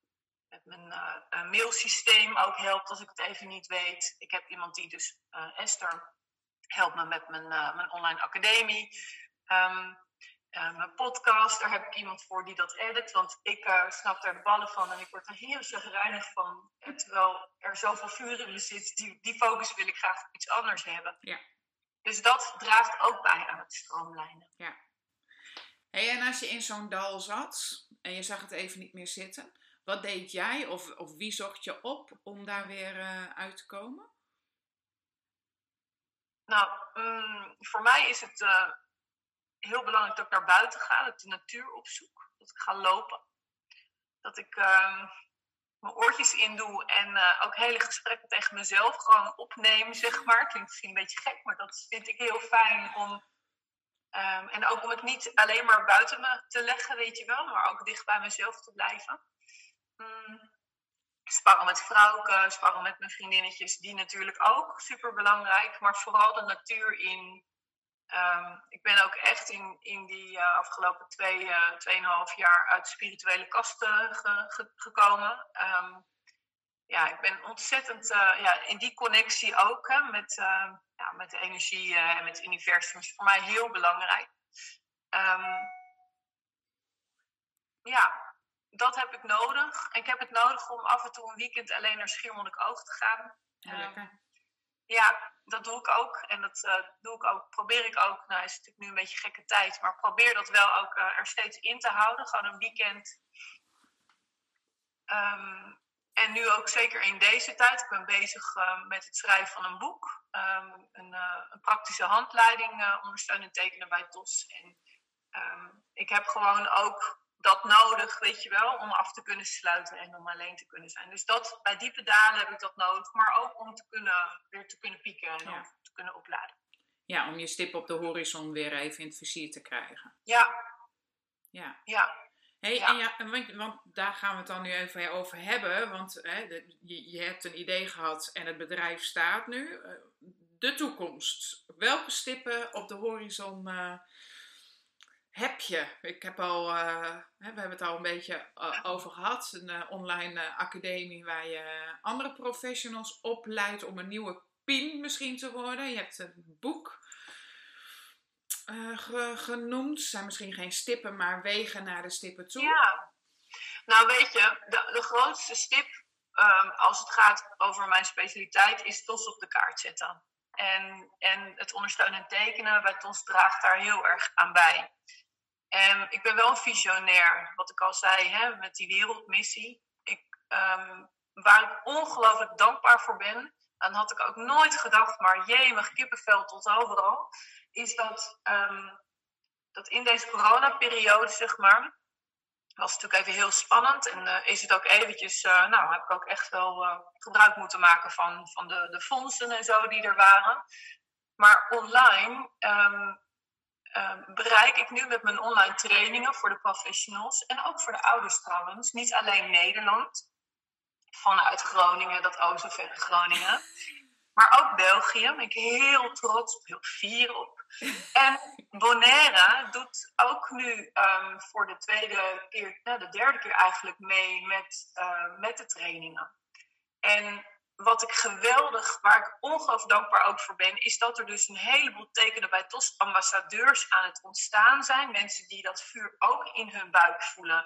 met mijn uh, mailsysteem ook helpt als ik het even niet weet. Ik heb iemand die dus, uh, Esther, helpt me met mijn, mijn online academie. Um, mijn podcast, daar heb ik iemand voor die dat edit. Want ik snap daar de ballen van en ik word er heel chagrijnig van. En terwijl er zoveel vuur in me zit, die, die focus wil ik graag op iets anders hebben. Ja. Dus dat draagt ook bij aan het stroomlijnen. Ja. Hey, en als je in zo'n dal zat en je zag het even niet meer zitten, wat deed jij of, of wie zocht je op om daar weer uh, uit te komen? Nou, um, voor mij is het uh, heel belangrijk dat ik naar buiten ga, dat ik de natuur opzoek, dat ik ga lopen. Dat ik uh, mijn oortjes in doe en uh, ook hele gesprekken tegen mezelf gewoon opneem, zeg maar. Klinkt misschien een beetje gek, maar dat vind ik heel fijn om Um, en ook om het niet alleen maar buiten me te leggen, weet je wel, maar ook dicht bij mezelf te blijven. Mm. Sparren met vrouwen, sparren met mijn vriendinnetjes, die natuurlijk ook super belangrijk, maar vooral de natuur in. Um, ik ben ook echt in, in die uh, afgelopen twee, uh, tweeënhalf jaar uit de spirituele kasten ge, ge, gekomen. Um, ja, ik ben ontzettend uh, ja, in die connectie ook hè, met, uh, ja, met de energie en met het universum is voor mij heel belangrijk. Um, ja, dat heb ik nodig. En ik heb het nodig om af en toe een weekend alleen naar Schiermonnikoog te gaan. Ja, dat doe ik ook. En dat uh, doe ik ook, probeer ik ook. Nou, is het natuurlijk nu een beetje gekke tijd, maar probeer dat wel ook uh, er steeds in te houden. Gewoon een weekend. Um, en nu ook zeker in deze tijd. Ik ben bezig uh, met het schrijven van een boek. Um, een, een, praktische handleiding uh, ondersteunen tekenen bij TOS. En um, ik heb gewoon ook dat nodig, weet je wel, om af te kunnen sluiten en om alleen te kunnen zijn. Dus dat, bij diepe dalen heb ik dat nodig. Maar ook om te kunnen, weer te kunnen pieken en Ja. te kunnen opladen. Ja, om je stip op de horizon weer even in het vizier te krijgen. Ja, Ja. ja, Hey, Ja. en ja, want, want daar gaan we het dan nu even over hebben. Want hè, de- je, je hebt een idee gehad en het bedrijf staat nu. Eh, De toekomst. Welke stippen op de horizon eh, heb je? Ik heb al, eh, we hebben het al een beetje eh, over gehad. Een eh, online academie waar je andere professionals opleidt om een nieuwe PIN misschien te worden. Je hebt een boek ge- genoemd. Zijn misschien geen stippen, maar wegen naar de stippen toe. Ja, nou weet je, de, grootste stip ehm, als het gaat over mijn specialiteit is TOS op de kaart zetten. En, en het ondersteunen en tekenen bij TOS draagt daar heel erg aan bij. En ik ben wel een visionair, wat ik al zei, hè, met die wereldmissie. Ik, ehm, waar ik ongelooflijk dankbaar voor ben, dan had ik ook nooit gedacht, maar jee, mijn kippenvel tot overal, is dat, ehm, dat in deze coronaperiode, zeg maar, was het natuurlijk even heel spannend. En eh, is het ook eventjes, eh, nou, heb ik ook echt wel eh, gebruik moeten maken van, van de, de fondsen en zo die er waren. Maar online ehm, ehm, bereik ik nu met mijn online trainingen voor de professionals en ook voor de ouders trouwens, niet alleen Nederland, vanuit Groningen, dat o zo verre Groningen, maar ook België. Ben ik heel trots heel fier op. En Bonaire doet ook nu ehm, voor de tweede keer, nou, de derde keer eigenlijk mee met, eh, met de trainingen. En wat ik geweldig, waar ik ongelooflijk dankbaar ook voor ben, is dat er dus een heleboel tekenen bij TOS ambassadeurs aan het ontstaan zijn. Mensen die dat vuur ook in hun buik voelen.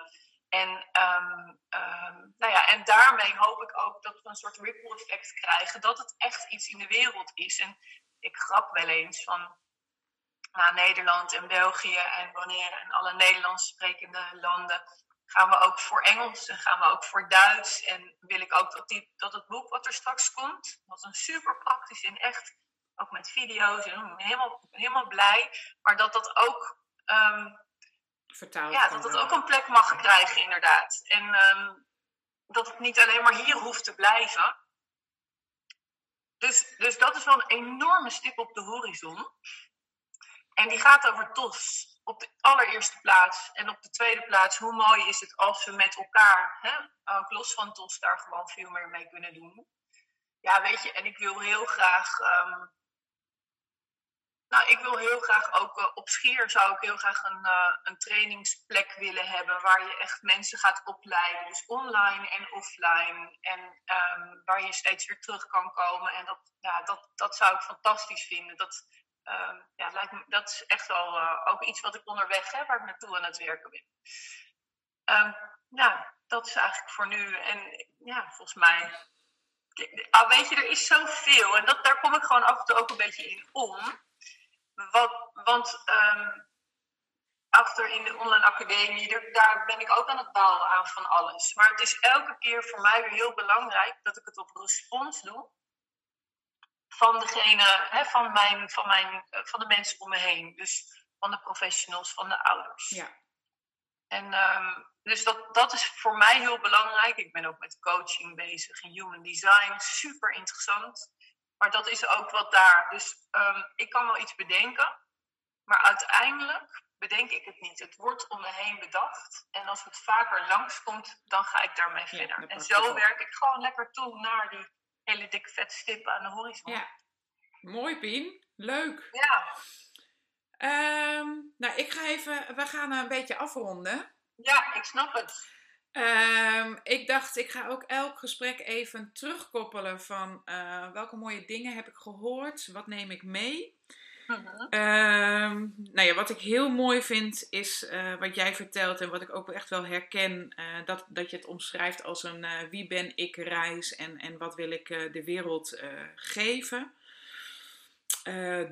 En, ehm, ehm, nou ja, en daarmee hoop ik ook dat we een soort ripple effect krijgen. Dat het echt iets in de wereld is. En ik grap wel eens van naar Nederland en België en wanneer en alle Nederlands sprekende landen gaan we ook voor Engels en gaan we ook voor Duits. En wil ik ook dat, die, dat het boek wat er straks komt, wat een super praktisch en echt, ook met video's, en ik ben helemaal, helemaal blij, maar dat dat ook um, vertaald Ja, dat het ook een plek mag krijgen, inderdaad. En um, dat het niet alleen maar hier hoeft te blijven. Dus, dus dat is wel een enorme stip op de horizon. En die gaat over TOS op de allereerste plaats. En op de tweede plaats, hoe mooi is het als we met elkaar, hè, ook los van TOS, daar gewoon veel meer mee kunnen doen. Ja, weet je, en ik wil heel graag um, nou, ik wil heel graag ook uh, op Schier zou ik heel graag een, uh, een trainingsplek willen hebben waar je echt mensen gaat opleiden. Dus online en offline. En um, waar je steeds weer terug kan komen. En dat, ja, dat, dat zou ik fantastisch vinden. Dat, um, ja, lijkt me, dat is echt wel uh, ook iets wat ik onderweg heb, waar ik naartoe aan het werken ben. Um, dat is eigenlijk voor nu. En ja, volgens mij. Oh, weet je, er is zoveel. En dat, daar kom ik gewoon af en toe ook een beetje in om. Wat, want um, achter in de online academie, daar ben ik ook aan het bouwen aan van alles. Maar het is elke keer voor mij weer heel belangrijk dat ik het op respons doe. Van degene, hè, van, mijn, van, mijn, van de mensen om me heen. Dus van de professionals, van de ouders. Ja. En um, dus dat, dat is voor mij heel belangrijk. Ik ben ook met coaching bezig in human design. Super interessant. Maar dat is ook wat daar. Dus um, ik kan wel iets bedenken, maar uiteindelijk bedenk ik het niet. Het wordt om me heen bedacht. En als het vaker langskomt, dan ga ik daarmee verder. En zo werk ik gewoon lekker toe naar die hele dikke vette stippen aan de horizon. Ja, mooi Pien. Leuk. Ja. Um, nou, ik ga even, we gaan een beetje afronden. Ja, ik snap het. Um, ik dacht, ik ga ook elk gesprek even terugkoppelen van uh, welke mooie dingen heb ik gehoord, wat neem ik mee. -huh. um, nou ja, wat ik heel mooi vind is uh, wat jij vertelt en wat ik ook echt wel herken, uh, dat, dat je het omschrijft als een wie ben ik reis en, en wat wil ik de wereld geven.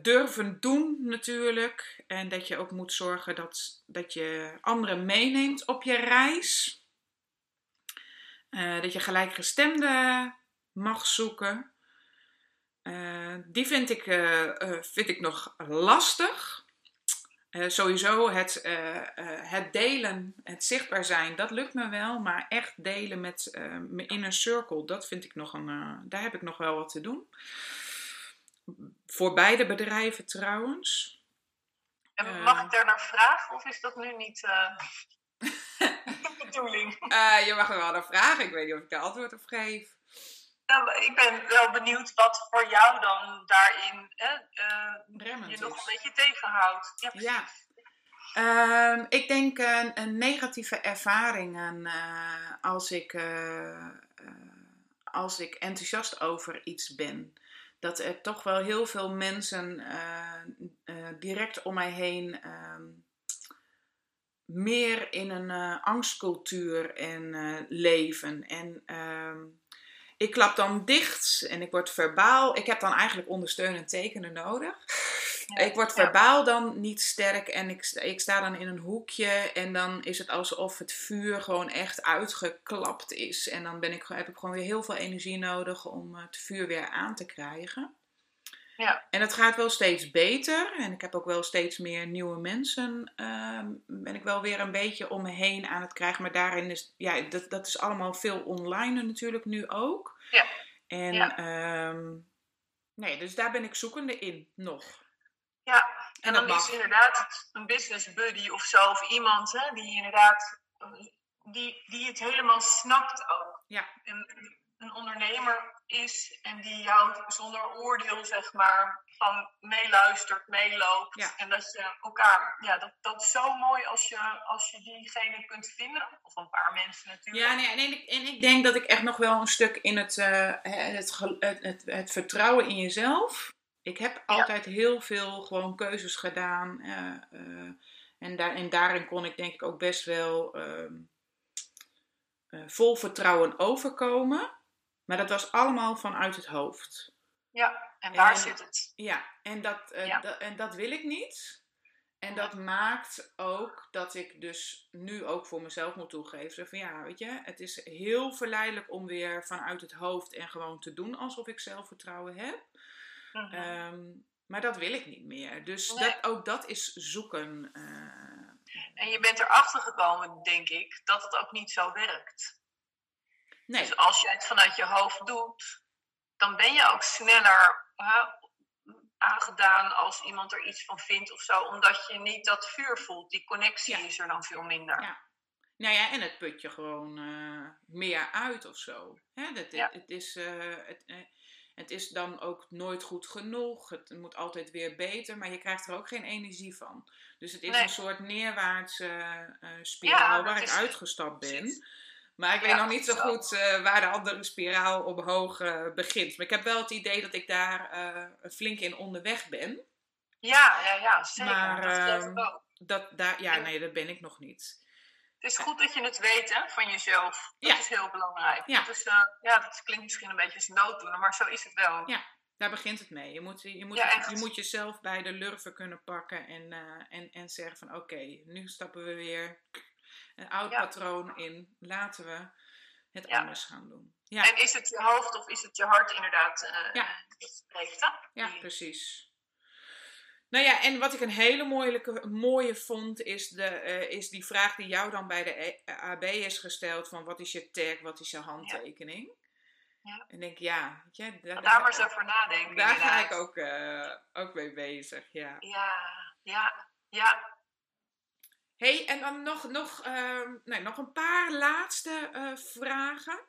durven doen natuurlijk en dat je ook moet zorgen dat, dat je anderen meeneemt op je reis. Dat je gelijkgestemde mag zoeken. Uh, die vind ik, uh, vind ik nog lastig. sowieso het, het delen, het zichtbaar zijn, dat lukt me wel. Maar echt delen met mijn inner circle, dat vind ik nog een. daar heb ik nog wel wat te doen. Voor beide bedrijven trouwens. En mag ik daar naar vragen of is dat nu niet <laughs> bedoeling. Uh, je mag er wel naar vragen. Ik weet niet of ik daar antwoord op geef. Nou, ik ben wel benieuwd wat voor jou dan daarin uh, je nog een beetje tegenhoudt. Ja, ja. Uh, ik denk een, een negatieve ervaringen uh, als, ik, uh, als ik enthousiast over iets ben. Dat er toch wel heel veel mensen direct om mij heen ehm, meer in een angstcultuur en leven. En uh, ik klap dan dicht en ik word verbaal. Ik heb dan eigenlijk ondersteunend tekenen nodig. Ja, ik word verbaal ja. dan niet sterk en ik, ik sta dan in een hoekje en dan is het alsof het vuur gewoon echt uitgeklapt is. En dan ben ik, heb ik gewoon weer heel veel energie nodig om het vuur weer aan te krijgen. Ja. En het gaat wel steeds beter. En ik heb ook wel steeds meer nieuwe mensen. Uh, ben ik wel weer een beetje om me heen aan het krijgen. Maar daarin is, ja, dat, dat is allemaal veel online natuurlijk nu ook. Ja. En, ja. Um, nee, dus daar ben ik zoekende in nog. Ja, en, en dan is inderdaad een business buddy of zo. Of iemand hè, die inderdaad, die, die het helemaal snapt ook. Ja. En, een ondernemer is en die jou zonder oordeel, zeg maar, van meeluistert, meeloopt. Ja. En dat je elkaar, ja, dat, dat is zo mooi als je, als je diegene kunt vinden. Of een paar mensen natuurlijk. Ja, nee, en, ik, en ik denk dat ik echt nog wel een stuk in het, uh, het, het, het, het, vertrouwen in jezelf. Ik heb altijd ja. heel veel gewoon keuzes gedaan. Uh, uh, en, daar, en daarin kon ik denk ik ook best wel eh, vol vertrouwen overkomen. Maar dat was allemaal vanuit het hoofd. Ja, en daar En- zit het. Ja, en dat, eh, Ja. en dat wil ik niet. En dat maakt ook dat ik dus nu ook voor mezelf moet toegeven. Van ja, weet je, het is heel verleidelijk om weer vanuit het hoofd en gewoon te doen alsof ik zelfvertrouwen heb. Mhm. Ehm, maar dat wil ik niet meer. Dus Nee. dat, ook dat is zoeken. eh, En je bent erachter gekomen, denk ik, dat het ook niet zo werkt. Nee, Dus als je het vanuit je hoofd doet, dan ben je ook sneller hè, aangedaan als iemand er iets van vindt of zo, omdat je niet dat vuur voelt. Die connectie Ja. is er dan veel minder. Ja. nou ja, en het put je gewoon eh, meer uit of zo. Hè, dat, Ja. het, is, eh, het, eh, het is dan ook nooit goed genoeg. Het moet altijd weer beter, maar je krijgt er ook geen energie van. Dus het is Nee. een soort neerwaartse spiraal Ja, waar ik is- uitgestapt ben. precies. Maar ik weet Ja, nog niet zo goed eh, waar de andere spiraal omhoog eh, begint. Maar ik heb wel het idee dat ik daar eh, flink in onderweg ben. Ja, ja, ja, zeker. Maar, dat geloof ehm. Dat, daar, ja, nee, dat ben ik nog niet. Het is goed dat je het weet hè, van jezelf. Dat Ja. is heel belangrijk. Ja. Dat, is, ja, dat klinkt misschien een beetje als nooddoener, maar zo is het wel. Ja. Daar begint het mee. Je moet, je moet, Ja, het- echt. je moet jezelf bij de lurven kunnen pakken en, en, en zeggen van oké, nu stappen we weer een oud Ja. patroon in. Laten we het Ja. anders gaan doen. Ja, En is het je hoofd of is het je hart inderdaad eh Ja. spreekt, ja, precies. Nou ja, en wat ik een hele mooie, mooie vond, is, de, eh, is die vraag die jou dan bij de E- AB is gesteld: van wat is je tag, wat is je handtekening? Ja. En ik denk, ja, weet je, daar, Daar maar over nadenken. daar ga ik ook, eh, ook mee bezig. Ja. Ja, ja, ja. Hey, en dan nog, nog, nee, nog een paar laatste eh, vragen.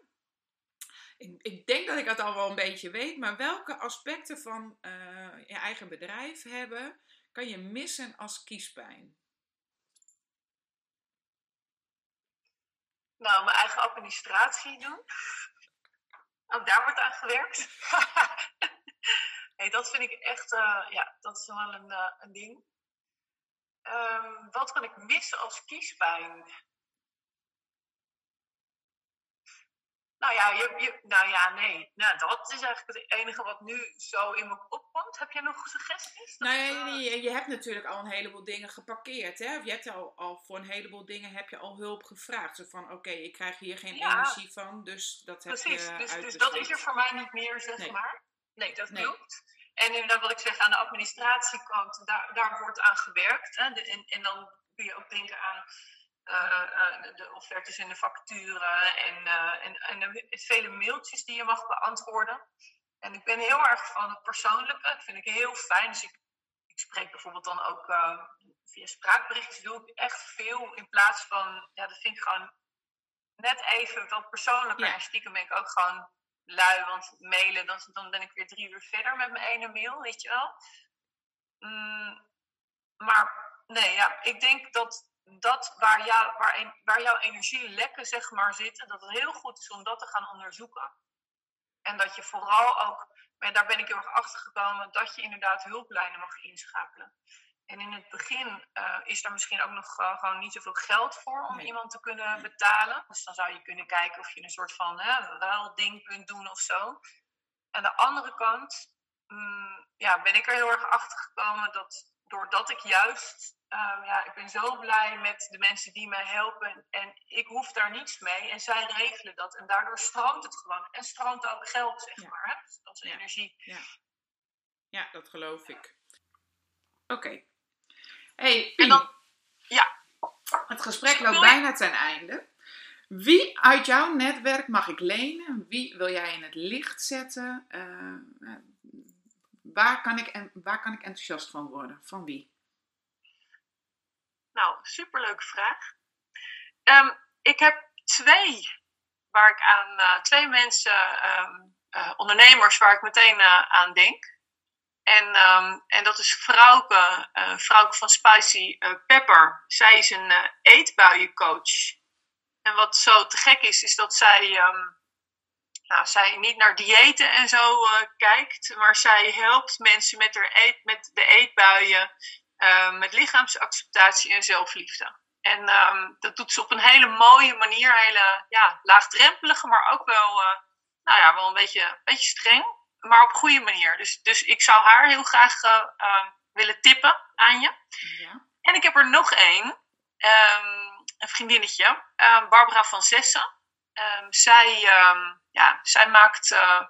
Ik, ik denk dat ik het al wel een beetje weet, maar welke aspecten van eh, je eigen bedrijf hebben kan je missen als kiespijn? Nou, mijn eigen administratie doen. Ook daar wordt aan gewerkt. <laughs> nee, dat vind ik echt, eh, ja, dat is wel een, een ding. Ehm, wat kan ik missen als kiespijn? Nou ja, je, je, nou ja, nee. Nou, dat is eigenlijk het enige wat nu zo in me opkomt. Heb jij nog suggesties? Dat, Nou ja, eh, je, je hebt natuurlijk al een heleboel dingen geparkeerd. Hè? Of je hebt al, al voor een heleboel dingen heb je al hulp gevraagd. Zo van, oké, ik krijg hier geen Ja. energie van, dus dat heb Precies, je dus, dus uitbesteed. dat is er voor mij niet meer, zeg Nee. maar. Nee, dat Nee. klopt. En inderdaad, wat ik zeg aan de administratiekant, daar, daar wordt aan gewerkt. Hè. De- en, en dan kun je ook denken aan eh, eh, de offertes en de facturen en, eh, en, en de vele mailtjes die je mag beantwoorden. En ik ben heel erg van het persoonlijke, dat vind ik heel fijn. Dus ik, ik spreek bijvoorbeeld dan ook via spraakberichtjes, doe ik echt veel in plaats van, ja, dat vind ik gewoon net even wat persoonlijker. Ja. En stiekem ben ik ook gewoon lui, want mailen, dan, dan ben ik weer drie uur verder met mijn ene mail, weet je wel. Mm, maar nee, ja, ik denk dat dat waar, jou, waar, waar jouw energielekken zeg maar zitten, dat het heel goed is om dat te gaan onderzoeken. En dat je vooral ook, en daar ben ik heel erg achter gekomen, dat je inderdaad hulplijnen mag inschakelen. En in het begin eh, is er misschien ook nog gewoon niet zoveel geld voor om Nee. iemand te kunnen betalen. Dus dan zou je kunnen kijken of je een soort van hè, ruilding kunt doen of zo. Aan de andere kant mm, ja, ben ik er heel erg achter gekomen dat doordat ik juist, eh, ja, ik ben zo blij met de mensen die mij helpen en ik hoef daar niets mee en zij regelen dat en daardoor stroomt het gewoon en stroomt ook geld, zeg Ja. maar. Hè? Dus dat is Ja. energie. Ja, dat geloof ik. Oké. Hey, En dan- ja. Het gesprek loopt bijna ten einde. Wie uit jouw netwerk mag ik lenen? Wie wil jij in het licht zetten? Eh, eh, waar, kan ik, en, waar kan ik enthousiast van worden? Van wie? Nou, superleuke vraag. Ehm, ik heb twee waar ik aan, eh, twee mensen, ehm, eh, ondernemers, waar ik meteen aan denk. En, ehm, en dat is Frauke, eh Frauke van Spicy eh, Pepper. Zij is een eh, eetbuiencoach. En wat zo te gek is, is dat zij, ehm, nou, zij niet naar diëten en zo kijkt, maar zij helpt mensen met, eet, met de eetbuien, met lichaamsacceptatie en zelfliefde. En ehm, dat doet ze op een hele mooie manier, hele ja, laagdrempelige, maar ook wel, uh, nou ja, wel een beetje, een beetje streng, maar op goede manier. Dus, dus ik zou haar heel graag uh, willen tippen aan je. Ja. En ik heb er nog één, um, een vriendinnetje, Barbara van Zessen. zij, ja, zij maakt uh,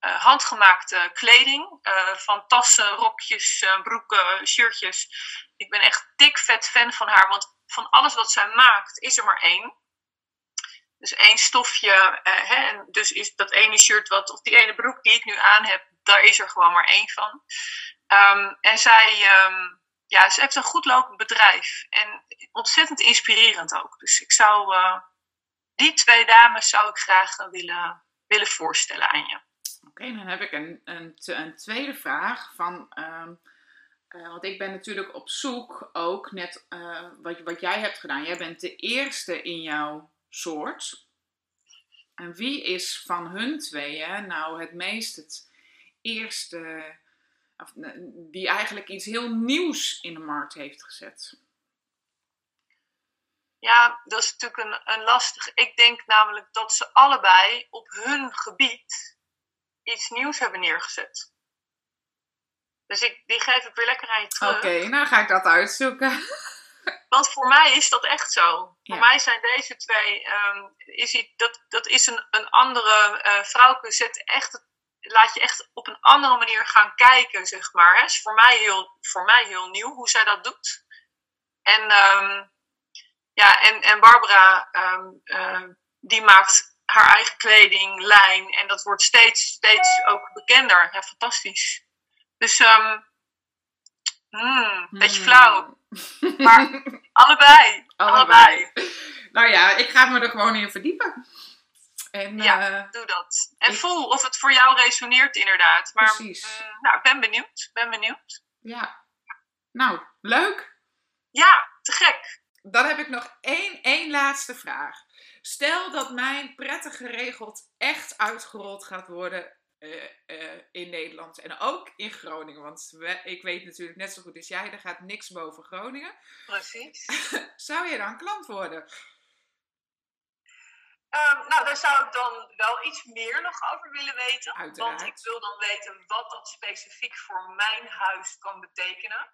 handgemaakte kleding. Van tassen, rokjes, broeken, shirtjes. Ik ben echt dik vet fan van haar. Want van alles wat zij maakt, is er maar één. Dus één stofje. hè, en dus is dat ene shirt wat, of die ene broek die ik nu aan heb, daar is er gewoon maar één van. Um, en zij, um, ja, ze heeft een goed lopend bedrijf. En ontzettend inspirerend ook. Dus ik zou, die twee dames zou ik graag willen, willen voorstellen aan je. Oké, dan heb ik een, een, een tweede vraag. Van, uh, uh, want ik ben natuurlijk op zoek ook, net uh, wat, wat jij hebt gedaan. Jij bent de eerste in jouw soort. En wie is van hun tweeën nou het meest het eerste, of, die eigenlijk iets heel nieuws in de markt heeft gezet? Ja, dat is natuurlijk een, een lastig. Ik denk namelijk dat ze allebei op hun gebied iets nieuws hebben neergezet. Dus ik, die geef ik weer lekker aan je terug. Oké, nou ga ik dat uitzoeken. <laughs> Want voor mij is dat echt zo. Voor mij zijn deze twee, um, is dat, dat is een, een andere uh, vrouwke, zet echt, laat je echt op een andere manier gaan kijken, zeg maar. Het is voor mij heel, voor mij heel nieuw hoe zij dat doet. En, um, ja, en, en Barbara, um, uh, die maakt haar eigen kleding, lijn. En dat wordt steeds, steeds ook bekender. Ja, fantastisch. Dus, um, mm, beetje flauw. Maar <laughs> allebei, allebei. Nou ja, ik ga me er gewoon in verdiepen. En, ja, uh, doe dat. En ik... voel of het voor jou resoneert inderdaad. Maar, Precies. Uh, nou, ik ben benieuwd. Ben benieuwd. Ja. Nou, leuk. Ja, te gek. Dan heb ik nog één, één laatste vraag. Stel dat mijn prettig geregeld echt uitgerold gaat worden uh, uh, in Nederland en ook in Groningen. Want we, ik weet natuurlijk net zo goed als jij, er gaat niks boven Groningen. Precies. <laughs> zou je dan klant worden? Um, nou, daar zou ik dan wel iets meer nog over willen weten. Uiteraard. Want ik wil dan weten wat dat specifiek voor mijn huis kan betekenen.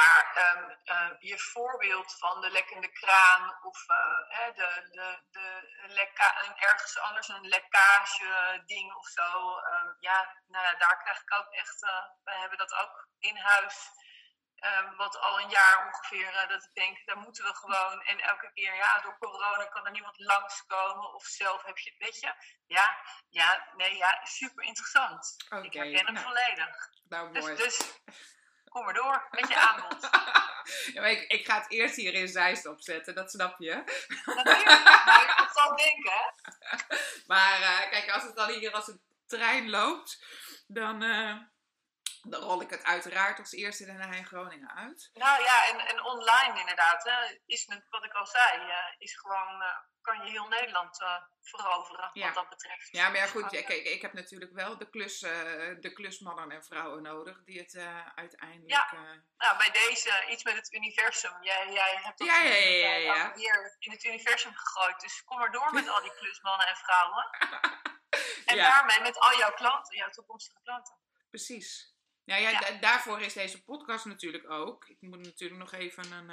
Maar um, uh, je voorbeeld van de lekkende kraan of uh, hè, de, de, de lekka ergens anders een lekkage ding of zo. Um, ja, nou ja, daar krijg ik ook echt. Uh, wij hebben dat ook in huis. Um, wat al een jaar ongeveer, dat ik denk, daar moeten we gewoon. En elke keer, ja, door corona kan er niemand langskomen. Of zelf heb je, weet je. Ja, ja, nee, ja, super interessant. Okay, ik herken hem nou, volledig. Nou, dus, mooi. Dus, kom maar door met je aanbod. <laughs> ja, ik, ik, ga het eerst hier in Zeist opzetten, dat snap je. Natuurlijk, maar ik zal denken. <laughs> Maar uh, kijk, als het dan hier als een trein loopt, dan, uh, dan rol ik het uiteraard als eerste naar Groningen uit. Nou ja, en, en online inderdaad, hè, is wat ik al zei, uh, is gewoon kan je heel Nederland uh, veroveren ja. wat dat betreft. Ja, maar ja, goed, ja, kijk, ik heb natuurlijk wel de, klus, uh, de klusmannen en vrouwen nodig die het uiteindelijk... Ja, nou, bij deze iets met het universum. Jij, jij hebt dat ja, ja, ja, ja, hier in het universum gegooid, dus kom maar door met al die klusmannen en vrouwen. <laughs> en daarmee met al jouw klanten, jouw toekomstige klanten. Precies. Nou ja, ja. daarvoor is deze podcast natuurlijk ook. Ik moet natuurlijk nog even een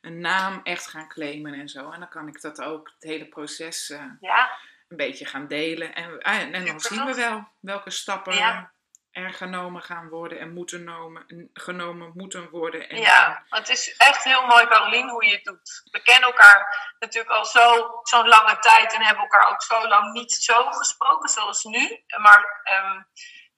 een naam echt gaan claimen en zo. En dan kan ik dat ook, het hele proces, uh, ja. een beetje gaan delen. En, ah, en dan zien we wel welke stappen ja. er genomen gaan worden en moeten nomen, genomen moeten worden. En, ja, het is echt heel mooi, Caroline, hoe je het doet. We kennen elkaar natuurlijk al zo'n zo lange tijd en hebben elkaar ook zo lang niet zo gesproken zoals nu. Maar um,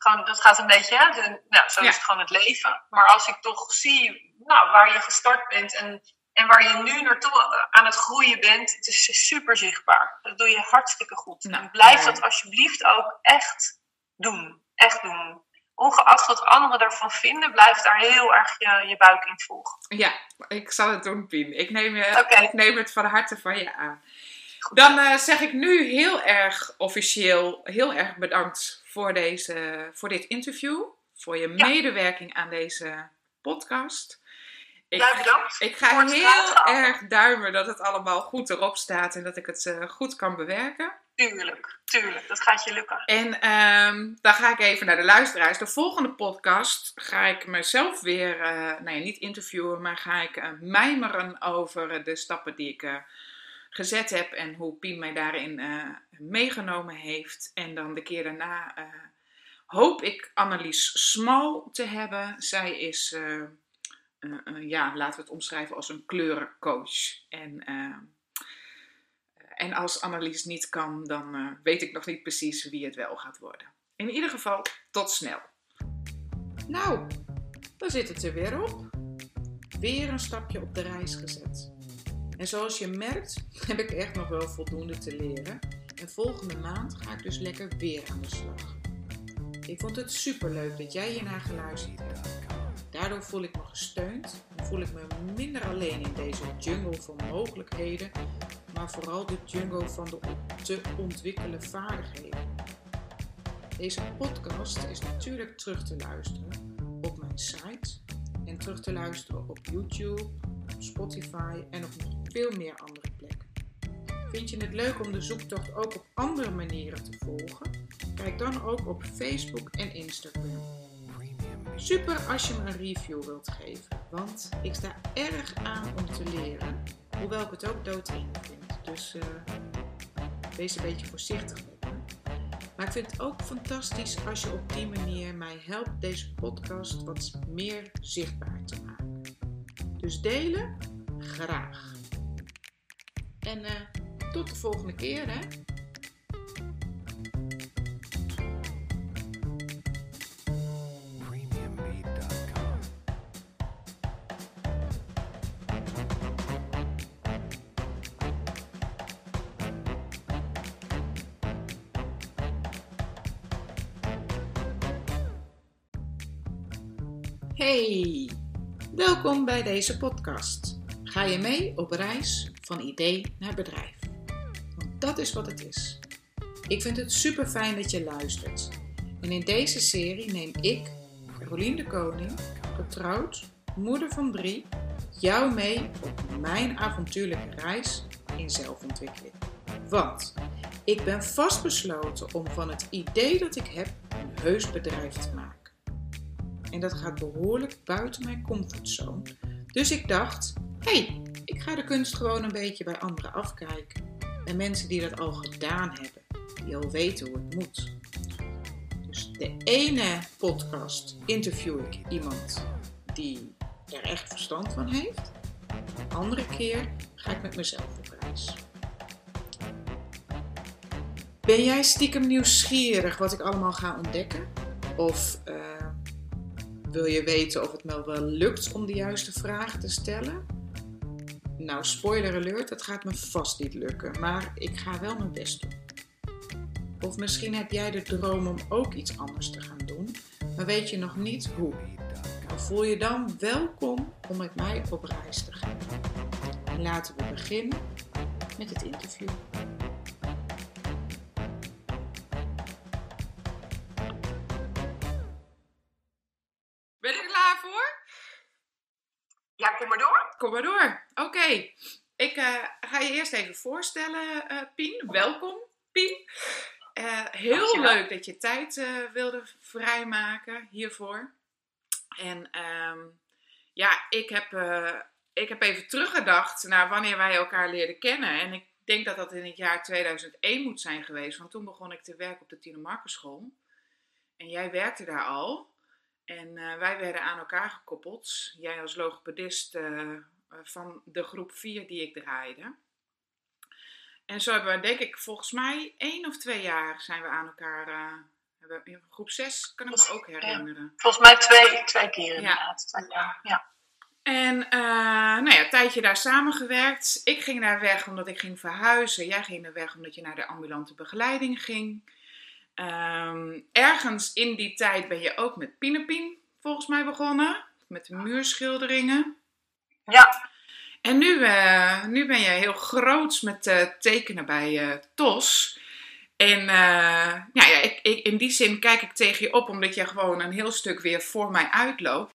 gewoon, dat gaat een beetje, hè? De, nou, zo ja. is het gewoon het leven. Maar als ik toch zie nou, waar je gestart bent en, en waar je nu naartoe aan het groeien bent, het is super zichtbaar. Dat doe je hartstikke goed. Nou, en blijf dat alsjeblieft ook echt doen. Echt doen. Ongeacht wat anderen ervan vinden, blijf daar heel erg je, je buik in volgen. Ja, ik zal het doen, Pien. Ik neem, je, okay. ik neem het van harte van je aan. Dan uh, zeg ik nu heel erg officieel, heel erg bedankt voor, deze, voor dit interview. Voor je ja. medewerking aan deze podcast. Ik, ik ga heel erg duimen dat het allemaal goed erop staat en dat ik het eh, goed kan bewerken. Tuurlijk, tuurlijk. Dat gaat je lukken. En ehm, dan ga ik even naar de luisteraars. De volgende podcast ga ik mezelf weer, eh, nou ja, niet interviewen, maar ga ik eh, mijmeren over de stappen die ik gezet heb en hoe Pien mij daarin eh, meegenomen heeft. En dan de keer daarna eh, hoop ik Annelies Smal te hebben. Zij is, eh, ja, laten we het omschrijven als een kleurencoach. En en als Annelies niet kan, dan weet ik nog niet precies wie het wel gaat worden. In ieder geval, tot snel. Nou, dan zit het er weer op. Weer een stapje op de reis gezet. En zoals je merkt, heb ik echt nog wel voldoende te leren. En volgende maand ga ik dus lekker weer aan de slag. Ik vond het superleuk dat jij hiernaar geluisterd hebt. Daardoor voel ik me gesteund en voel ik me minder alleen in deze jungle van mogelijkheden, maar vooral de jungle van de te ontwikkelen vaardigheden. Deze podcast is natuurlijk terug te luisteren op mijn site en terug te luisteren op YouTube, Spotify en op veel meer andere plekken. Vind je het leuk om de zoektocht ook op andere manieren te volgen? Kijk dan ook op Facebook en Instagram. Super als je me een review wilt geven, want ik sta erg aan om te leren, hoewel ik het ook doodeng vind. Dus eh, wees een beetje voorzichtig met me. Maar ik vind het ook fantastisch als je op die manier mij helpt deze podcast wat meer zichtbaar te maken. Dus delen, graag. En eh, tot de volgende keer, hè? Hey, welkom bij deze podcast. Ga je mee op reis van idee naar bedrijf? Want dat is wat het is. Ik vind het super fijn dat je luistert. En in deze serie neem ik, Carolien de Koning, getrouwd, moeder van drie, jou mee op mijn avontuurlijke reis in zelfontwikkeling. Want ik ben vastbesloten om van het idee dat ik heb een heus bedrijf te maken. En dat gaat behoorlijk buiten mijn comfortzone. Dus ik dacht, hey, ik ga de kunst gewoon een beetje bij anderen afkijken. En mensen die dat al gedaan hebben, die al weten hoe het moet. Dus de ene podcast interview ik iemand die er echt verstand van heeft. De andere keer ga ik met mezelf op reis. Ben jij stiekem nieuwsgierig wat ik allemaal ga ontdekken? Of eh, wil je weten of het me wel lukt om de juiste vragen te stellen? Nou, spoiler alert, dat gaat me vast niet lukken, maar ik ga wel mijn best doen. Of misschien heb jij de droom om ook iets anders te gaan doen, maar weet je nog niet hoe. Dan voel je dan welkom om met mij op reis te gaan. En laten we beginnen met het interview. Kom maar door. Kom maar door. Oké. Ik eh, ga je eerst even voorstellen, eh, Pien. Welkom, Pien. Eh, heel Dankjewel. leuk dat je tijd wilde vrijmaken hiervoor. En ehm, ja, ik heb, ik heb even teruggedacht naar wanneer wij elkaar leerden kennen. En ik denk dat dat in het jaar 2001 moet zijn geweest. Want toen begon ik te werken op de Tine Markenschool. En jij werkte daar al. En eh, wij werden aan elkaar gekoppeld. Jij als logopedist eh, van de groep 4 die ik draaide. En zo hebben we, denk ik, volgens mij één of twee jaar zijn we aan elkaar. we- in groep 6 kan ik me ook herinneren. Volgens mij twee, twee keer inderdaad. Jaar, ja. En eh, nou ja, een tijdje daar samengewerkt. Ik ging daar weg omdat ik ging verhuizen. Jij ging daar weg omdat je naar de ambulante begeleiding ging. Ehm, ergens in die tijd ben je ook met Pinepien volgens mij begonnen. Met de muurschilderingen. ja, En nu, eh, nu ben je heel groots met eh, tekenen bij eh, TOS. En ja, ja ik, ik, in die zin kijk ik tegen je op omdat je gewoon een heel stuk weer voor mij uitloopt.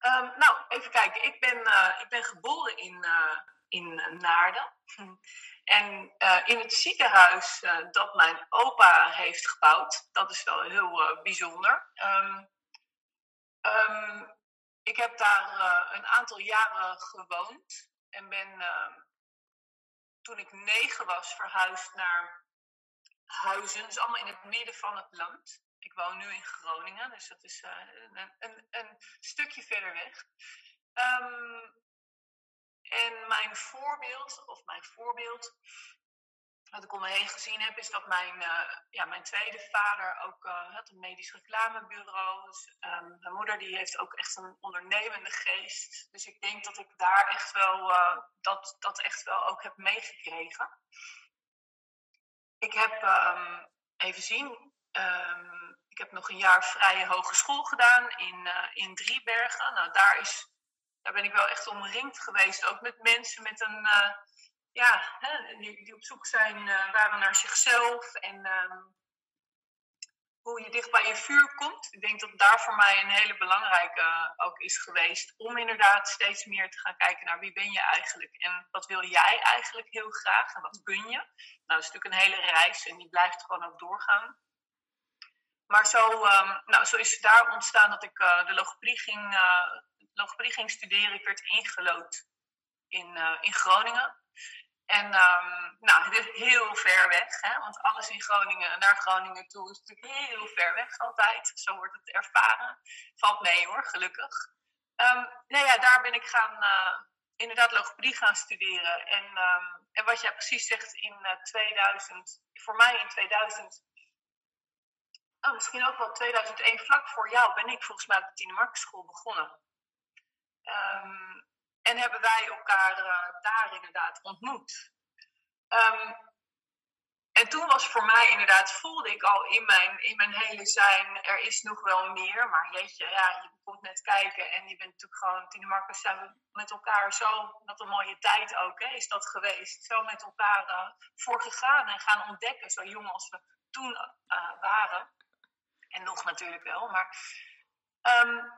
Ehm, nou, even kijken. Ik ben, ik ben geboren in, in Naarden. <laughs> En in het ziekenhuis dat mijn opa heeft gebouwd, dat is wel heel bijzonder. Um, ik heb daar een aantal jaren gewoond en ben toen ik negen was verhuisd naar Huizen. Dus allemaal in het midden van het land. Ik woon nu in Groningen, dus dat is uh, een, een, stukje verder weg. Um, en mijn voorbeeld, of mijn voorbeeld, wat ik om me heen gezien heb, is dat mijn, uh, ja, mijn tweede vader ook uh, had een medisch reclamebureau. Dus, um, mijn moeder die heeft ook echt een ondernemende geest. Dus ik denk dat ik daar echt wel, dat, dat echt wel ook heb meegekregen. Ik heb, um, even zien, ik heb nog een jaar vrije hogeschool gedaan in, in Driebergen. Nou, daar, is, daar ben ik wel echt omringd geweest, ook met mensen met een ja, hè, die, die, op zoek zijn, uh, waren naar zichzelf en um, hoe je dicht bij je vuur komt. Ik denk dat daar voor mij een hele belangrijke uh, ook is geweest om inderdaad steeds meer te gaan kijken naar wie ben je eigenlijk en wat wil jij eigenlijk heel graag en wat kun je. Nou, dat is natuurlijk een hele reis en die blijft gewoon ook doorgaan. Maar zo, um, nou, zo is het daar ontstaan dat ik uh, de logopedie ging, logopedie ging studeren. Ik werd ingelood in, in Groningen. En um, nou, het is heel ver weg, hè? want alles in Groningen naar Groningen toe is natuurlijk heel ver weg altijd. Zo wordt het ervaren. Valt mee hoor, gelukkig. Um, nou ja, daar ben ik gaan, inderdaad logopedie gaan studeren. En, en wat jij precies zegt in uh, eh, 2000, voor mij in 2000, oh, misschien ook wel 2001, vlak voor jou, ben ik volgens mij op de Tine School begonnen. Um, en hebben wij elkaar uh, daar inderdaad ontmoet. Um, en toen was voor mij inderdaad, voelde ik al in mijn, in mijn hele zijn, er is nog wel meer. Maar jeetje, ja, je komt net kijken en je bent natuurlijk gewoon, Tine zijn we met elkaar zo, wat een mooie tijd ook, hè, is dat geweest. Zo met elkaar uh, voor gegaan en gaan ontdekken, zo jong als we toen uh, waren. En nog natuurlijk wel, maar... Um...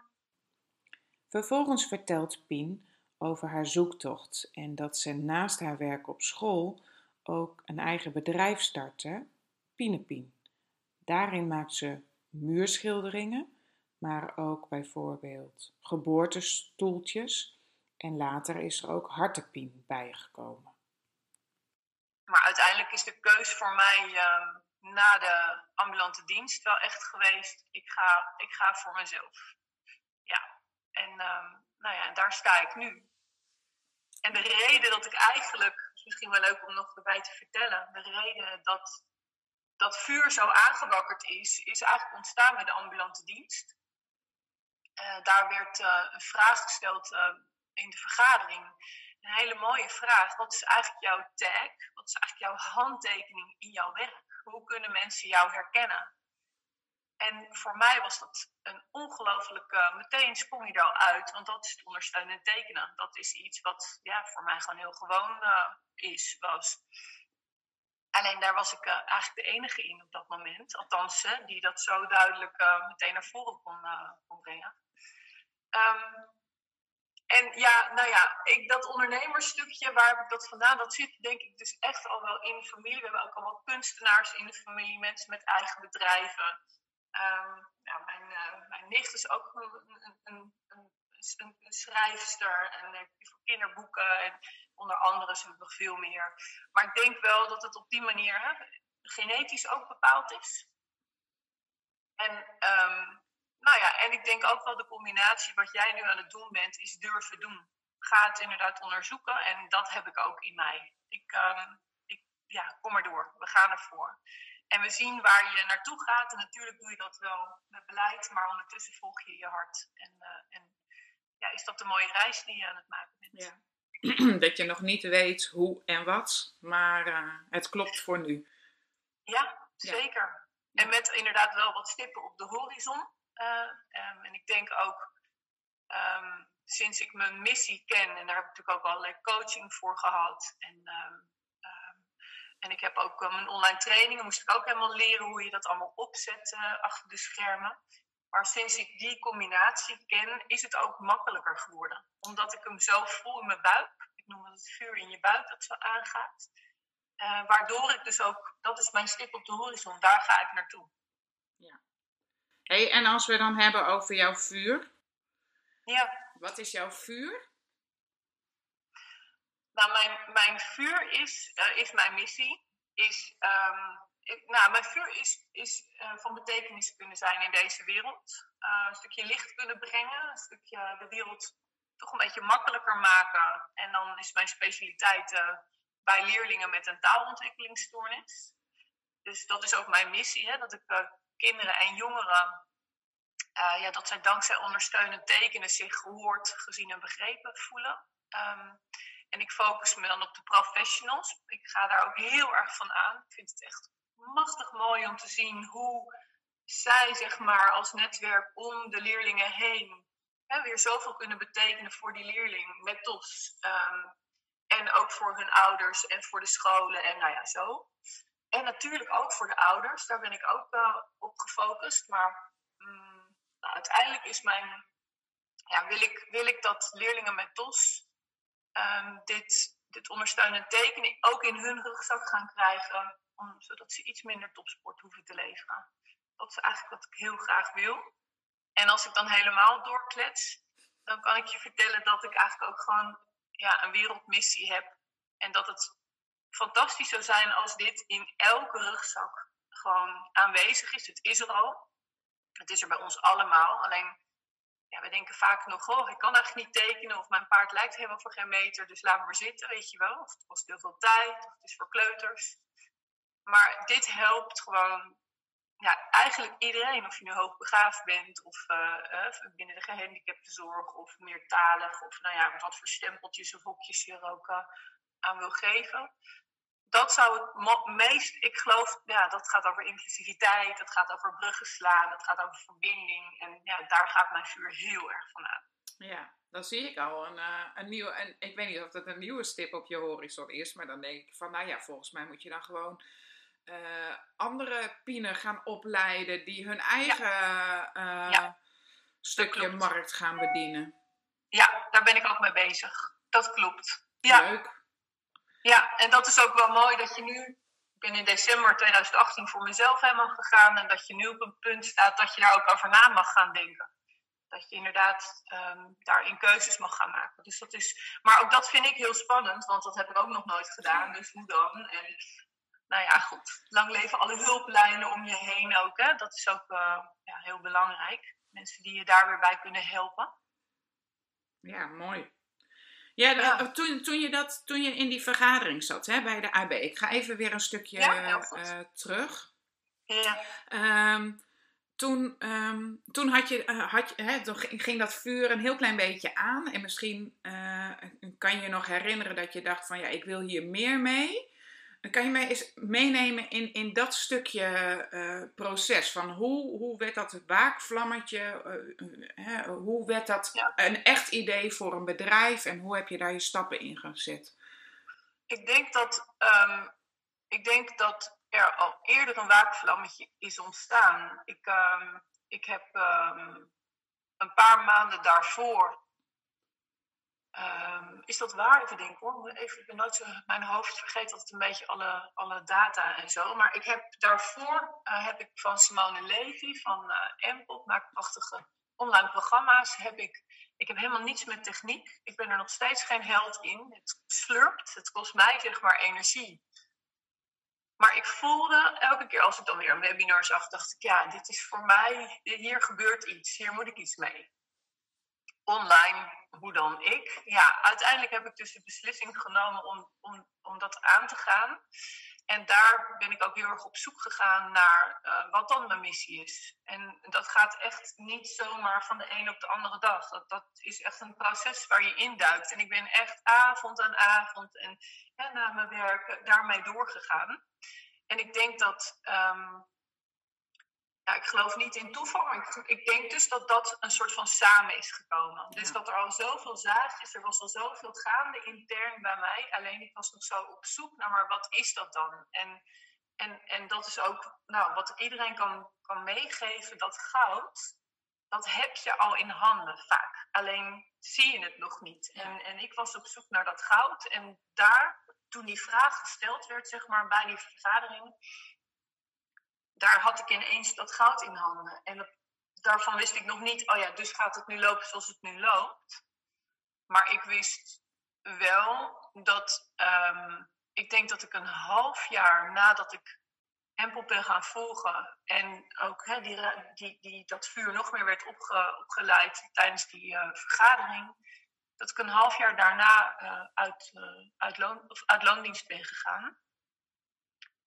Vervolgens vertelt Pien over haar zoektocht en dat ze naast haar werk op school ook een eigen bedrijf startte, Pinepien. Daarin maakt ze muurschilderingen, maar ook bijvoorbeeld geboortestoeltjes en later is er ook hartepien bijgekomen. Maar uiteindelijk is de keus voor mij uh, na de ambulante dienst wel echt geweest, ik ga, ik ga voor mezelf. Ja, en uh, nou ja, daar sta ik nu. En de reden dat ik eigenlijk, is misschien wel leuk om nog erbij te vertellen, de reden dat dat vuur zo aangewakkerd is, is eigenlijk ontstaan met de ambulante dienst. Uh, daar werd uh, een vraag gesteld uh, in de vergadering. Een hele mooie vraag. Wat is eigenlijk jouw tag? Wat is eigenlijk jouw handtekening in jouw werk? Hoe kunnen mensen jou herkennen? En voor mij was dat een ongelooflijk, uh, meteen sprong je er al uit, want dat is het ondersteunend tekenen. Dat is iets wat ja, voor mij gewoon heel gewoon uh, is, was. Alleen daar was ik uh, eigenlijk de enige in op dat moment, althans, die dat zo duidelijk meteen naar voren kon, brengen. Um, en ja, nou ja, ik, dat ondernemersstukje, waar heb ik dat vandaan? Dat zit denk ik dus echt al wel in de familie. We hebben ook allemaal kunstenaars in de familie, mensen met eigen bedrijven. Ja, mijn, uh, mijn nicht is ook een, een, een, een, schrijfster en voor kinderboeken en onder andere zijn nog veel meer. Maar ik denk wel dat het op die manier hè, genetisch ook bepaald is. En, um, nou ja, en ik denk ook wel de combinatie wat jij nu aan het doen bent, is durven doen. Ga het inderdaad onderzoeken en dat heb ik ook in mij. Ik, um, ik ja, kom maar door. We gaan ervoor. En we zien waar je naartoe gaat. En natuurlijk doe je dat wel met beleid, maar ondertussen volg je je hart. En, uh, en ja, is dat de mooie reis die je aan het maken bent. Ja. <clears throat> dat je nog niet weet hoe en wat, maar uh, het klopt voor nu. Ja, zeker. Ja. En met inderdaad wel wat stippen op de horizon. Uh, um, en ik denk ook, um, sinds ik mijn missie ken, en daar heb ik natuurlijk ook allerlei coaching voor gehad. En um, en ik heb ook uh, mijn online trainingen, moest ik ook helemaal leren hoe je dat allemaal opzet uh, achter de schermen. Maar sinds ik die combinatie ken, is het ook makkelijker geworden. Omdat ik hem zo voel in mijn buik. Ik noem het het vuur in je buik dat zo aangaat. Waardoor ik dus ook, dat is mijn stip op de horizon, daar ga ik naartoe. Ja. Hey, en als we dan hebben over jouw vuur. Ja. Wat is jouw vuur? Nou, mijn, mijn vuur is, uh, is mijn missie. Is, um, ik, nou, mijn vuur is, is uh, van betekenis kunnen zijn in deze wereld. Uh, een stukje licht kunnen brengen, een stukje de wereld toch een beetje makkelijker maken. En dan is mijn specialiteit bij leerlingen met een taalontwikkelingsstoornis. Dus dat is ook mijn missie, hè, dat ik kinderen en jongeren, ja, dat zij dankzij ondersteunend tekenen zich gehoord, gezien en begrepen voelen. Um, en ik focus me dan op de professionals. Ik ga daar ook heel erg van aan. Ik vind het echt machtig mooi om te zien hoe zij, zeg maar, als netwerk om de leerlingen heen hè, weer zoveel kunnen betekenen voor die leerling met TOS. Um, en ook voor hun ouders en voor de scholen en nou ja, zo. En natuurlijk ook voor de ouders, daar ben ik ook uh, op gefocust. Maar um, nou, uiteindelijk is mijn, ja, wil, ik, wil ik dat leerlingen met TOS um, dit, dit ondersteunend tekenen ook in hun rugzak gaan krijgen, om, zodat ze iets minder topsport hoeven te leveren. Dat is eigenlijk wat ik heel graag wil. En als ik dan helemaal doorklets, dan kan ik je vertellen dat ik eigenlijk ook gewoon ja, een wereldmissie heb. En dat het fantastisch zou zijn als dit in elke rugzak gewoon aanwezig is. Het is er al. Het is er bij ons allemaal. Alleen ja, we denken vaak nog, oh, ik kan eigenlijk niet tekenen of mijn paard lijkt helemaal voor geen meter, dus laat maar zitten, weet je wel. Of het kost heel veel tijd, of het is voor kleuters. Maar dit helpt gewoon ja, eigenlijk iedereen, of je nu hoogbegaafd bent, of uh, binnen de gehandicaptenzorg, of meertalig, of nou ja, wat voor stempeltjes of hokjes je er ook aan wil geven dat zou het meest, ik geloof, ja, dat gaat over inclusiviteit, dat gaat over bruggen slaan, dat gaat over verbinding. En ja, daar gaat mijn vuur heel erg van aan. Ja, dan zie ik al een, uh, een nieuwe, en ik weet niet of dat een nieuwe stip op je horizon is, maar dan denk ik van, nou ja, volgens mij moet je dan gewoon uh, andere pienen gaan opleiden die hun eigen ja. Uh, ja, stukje markt gaan bedienen. Ja, daar ben ik ook mee bezig. Dat klopt. Ja. Leuk. Ja, en dat is ook wel mooi dat je nu. Ik ben in december 2018 voor mezelf helemaal gegaan. En dat je nu op een punt staat dat je daar ook over na mag gaan denken. Dat je inderdaad um, daarin keuzes mag gaan maken. Dus dat is, maar ook dat vind ik heel spannend, want dat heb ik ook nog nooit gedaan. Dus hoe dan? En nou ja, goed. Lang leven alle hulplijnen om je heen ook. Hè? Dat is ook uh, ja, heel belangrijk. Mensen die je daar weer bij kunnen helpen. Ja, mooi. Ja, ja. Toen, toen, je dat, toen je in die vergadering zat hè, bij de AB. Ik ga even weer een stukje ja, uh, terug. Ja. Um, toen, um, toen, had je, uh, had je, hè, toen ging dat vuur een heel klein beetje aan. En misschien uh, kan je je nog herinneren dat je dacht van ja, ik wil hier meer mee. Kan je mij eens meenemen in, in dat stukje uh, proces? Van hoe, hoe werd dat waakvlammetje? Uh, hoe werd dat ja. een echt idee voor een bedrijf? En hoe heb je daar je stappen in gezet? Ik denk dat, um, ik denk dat er al eerder een waakvlammetje is ontstaan. Ik, um, ik heb um, een paar maanden daarvoor Um, is dat waar? Even denken hoor. Even, ik ben mijn hoofd vergeet altijd een beetje alle, alle data en zo. Maar ik heb daarvoor uh, heb ik van Simone Levy van uh, Empel, maakt prachtige online programma's. Heb ik, ik heb helemaal niets met techniek. Ik ben er nog steeds geen held in. Het slurpt. Het kost mij zeg maar energie. Maar ik voelde elke keer als ik dan weer een webinar zag, dacht ik, ja, dit is voor mij, hier gebeurt iets, hier moet ik iets mee online, hoe dan ik. Ja, uiteindelijk heb ik dus de beslissing genomen om, om, om dat aan te gaan. En daar ben ik ook heel erg op zoek gegaan naar uh, wat dan mijn missie is. En dat gaat echt niet zomaar van de een op de andere dag. Dat, dat is echt een proces waar je induikt. En ik ben echt avond aan avond en ja, na mijn werk daarmee doorgegaan. En ik denk dat um, ja, ik geloof niet in toeval, maar ik, ik, denk dus dat dat een soort van samen is gekomen. Dus ja. dat er al zoveel zaadjes, er was al zoveel gaande intern bij mij. Alleen ik was nog zo op zoek naar, maar wat is dat dan? En, en, en dat is ook nou, wat iedereen kan, kan meegeven, dat goud, dat heb je al in handen vaak. Alleen zie je het nog niet. En, en ik was op zoek naar dat goud. En daar, toen die vraag gesteld werd, zeg maar, bij die vergadering, daar had ik ineens dat goud in handen. En daarvan wist ik nog niet, oh ja, dus gaat het nu lopen zoals het nu loopt. Maar ik wist wel dat, ehm, ik denk dat ik een half jaar nadat ik Hempel ben gaan volgen. En ook die, die, die, dat vuur nog meer werd opge, opgeleid tijdens die uh, vergadering. Dat ik een half jaar daarna uh, uit, uh, uit, loon, of uit loondienst ben gegaan.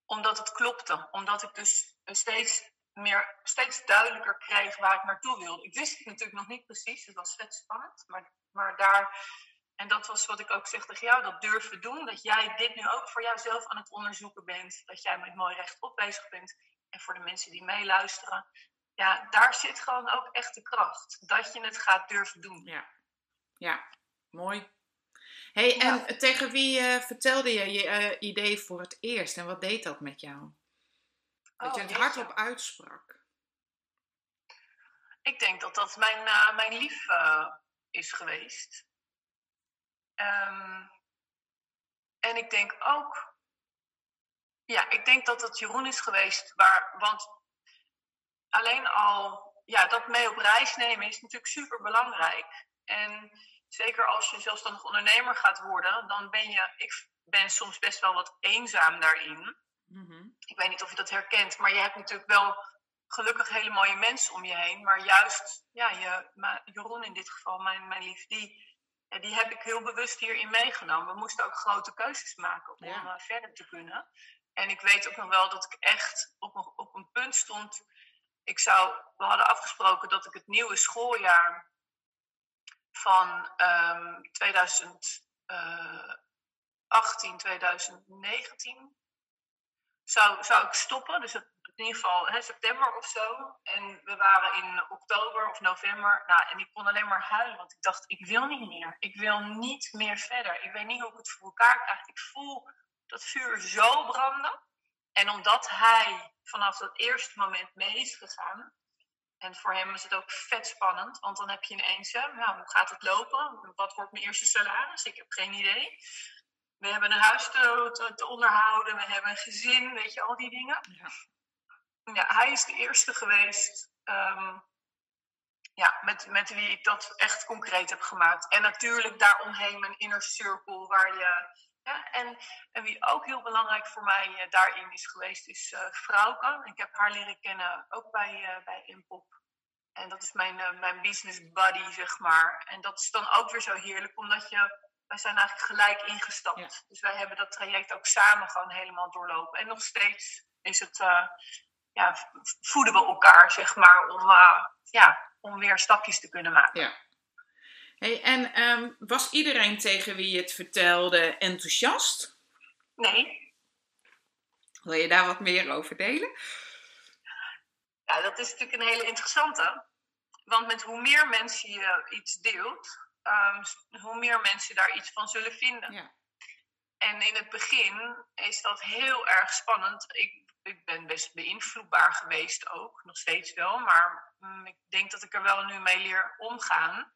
Omdat het klopte. Omdat ik dus steeds, meer, steeds duidelijker kreeg waar ik naartoe wilde. Ik wist het natuurlijk nog niet precies. Het was vet spannend. Maar, maar daar en dat was wat ik ook zeg tegen jou, dat durven doen. Dat jij dit nu ook voor jouzelf aan het onderzoeken bent. Dat jij met mooi rechtop bezig bent. En voor de mensen die meeluisteren. Ja, daar zit gewoon ook echt de kracht. Dat je het gaat durven doen. Ja, ja. mooi. hey, en tegen wie uh, vertelde je je uh, idee voor het eerst? En wat deed dat met jou? Dat oh, je het hardop uitsprak. Ik denk dat dat mijn, uh, mijn lief is geweest. Um, en ik denk ook, ja, ik denk dat het Jeroen is geweest, waar, want alleen al ja, dat mee op reis nemen is natuurlijk super belangrijk. En zeker als je zelfstandig ondernemer gaat worden, dan ben je, ik ben soms best wel wat eenzaam daarin. Mm-hmm. Ik weet niet of je dat herkent, maar je hebt natuurlijk wel gelukkig hele mooie mensen om je heen. Maar juist, ja, je, Jeroen in dit geval, mijn, mijn lief, die, die heb ik heel bewust hierin meegenomen. We moesten ook grote keuzes maken om ja. Eh, verder te kunnen. En ik weet ook nog wel dat ik echt op een, op een punt stond. Ik zou, we hadden afgesproken dat ik het nieuwe schooljaar van um, 2018, 2019 zou, zou ik stoppen. Dus in ieder geval hè, september of zo. En we waren in oktober of november. Nou, en ik kon alleen maar huilen, want ik dacht, ik wil niet meer. Ik wil niet meer verder. Ik weet niet hoe ik het voor elkaar krijg. Ik voel dat vuur zo branden. En omdat hij vanaf dat eerste moment mee is gegaan. En voor hem is het ook vet spannend, want dan heb je ineens, nou, hoe gaat het lopen? Wat wordt mijn eerste salaris? Ik heb geen idee. We hebben een huis te, te, onderhouden, we hebben een gezin, weet je, al die dingen. Ja ja, hij is de eerste geweest um, ja, met, met wie ik dat echt concreet heb gemaakt. En natuurlijk daaromheen mijn inner circle, waar je. Ja, en, en wie ook heel belangrijk voor mij uh, daarin is geweest, is uh, Frauke. Ik heb haar leren kennen ook bij, uh, bij Impop. En dat is mijn, mijn business buddy, zeg maar. En dat is dan ook weer zo heerlijk, omdat je wij zijn eigenlijk gelijk ingestapt. Dus wij hebben dat traject ook samen gewoon helemaal doorlopen. En nog steeds is het, uh, ja, voeden we elkaar, zeg maar, om, uh, ja, om weer stapjes te kunnen maken. Ja. Hey, en um, was iedereen tegen wie je het vertelde enthousiast? Nee. Wil je daar wat meer over delen? Ja, dat is natuurlijk een hele interessante. Want met hoe meer mensen je iets deelt, um, hoe meer mensen daar iets van zullen vinden. Ja. En in het begin is dat heel erg spannend. Ik ik ben best beïnvloedbaar geweest ook, nog steeds wel. Maar mm, ik denk dat ik er wel nu mee leer omgaan.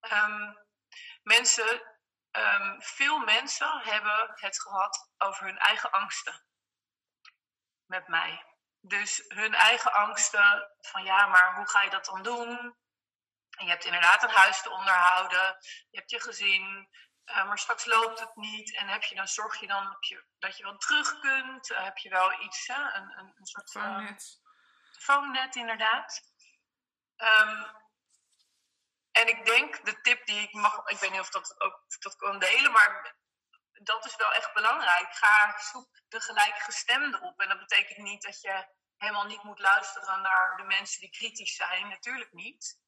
Um, mensen, um, veel mensen hebben het gehad over hun eigen angsten met mij. Dus hun eigen angsten van ja, maar hoe ga je dat dan doen? En je hebt inderdaad een huis te onderhouden, je hebt je gezin, uh, maar straks loopt het niet. En heb je dan, zorg je dan dat je, dat je wel terug kunt? Uh, heb je wel iets, hè? Een, een, een soort phone-net. Uh, phone-net, inderdaad. Um, en ik denk, de tip die ik mag, ik weet niet of dat ook of dat kan delen, maar dat is wel echt belangrijk. Ga zoek de gelijkgestemde op. En dat betekent niet dat je helemaal niet moet luisteren naar de mensen die kritisch zijn. Natuurlijk niet.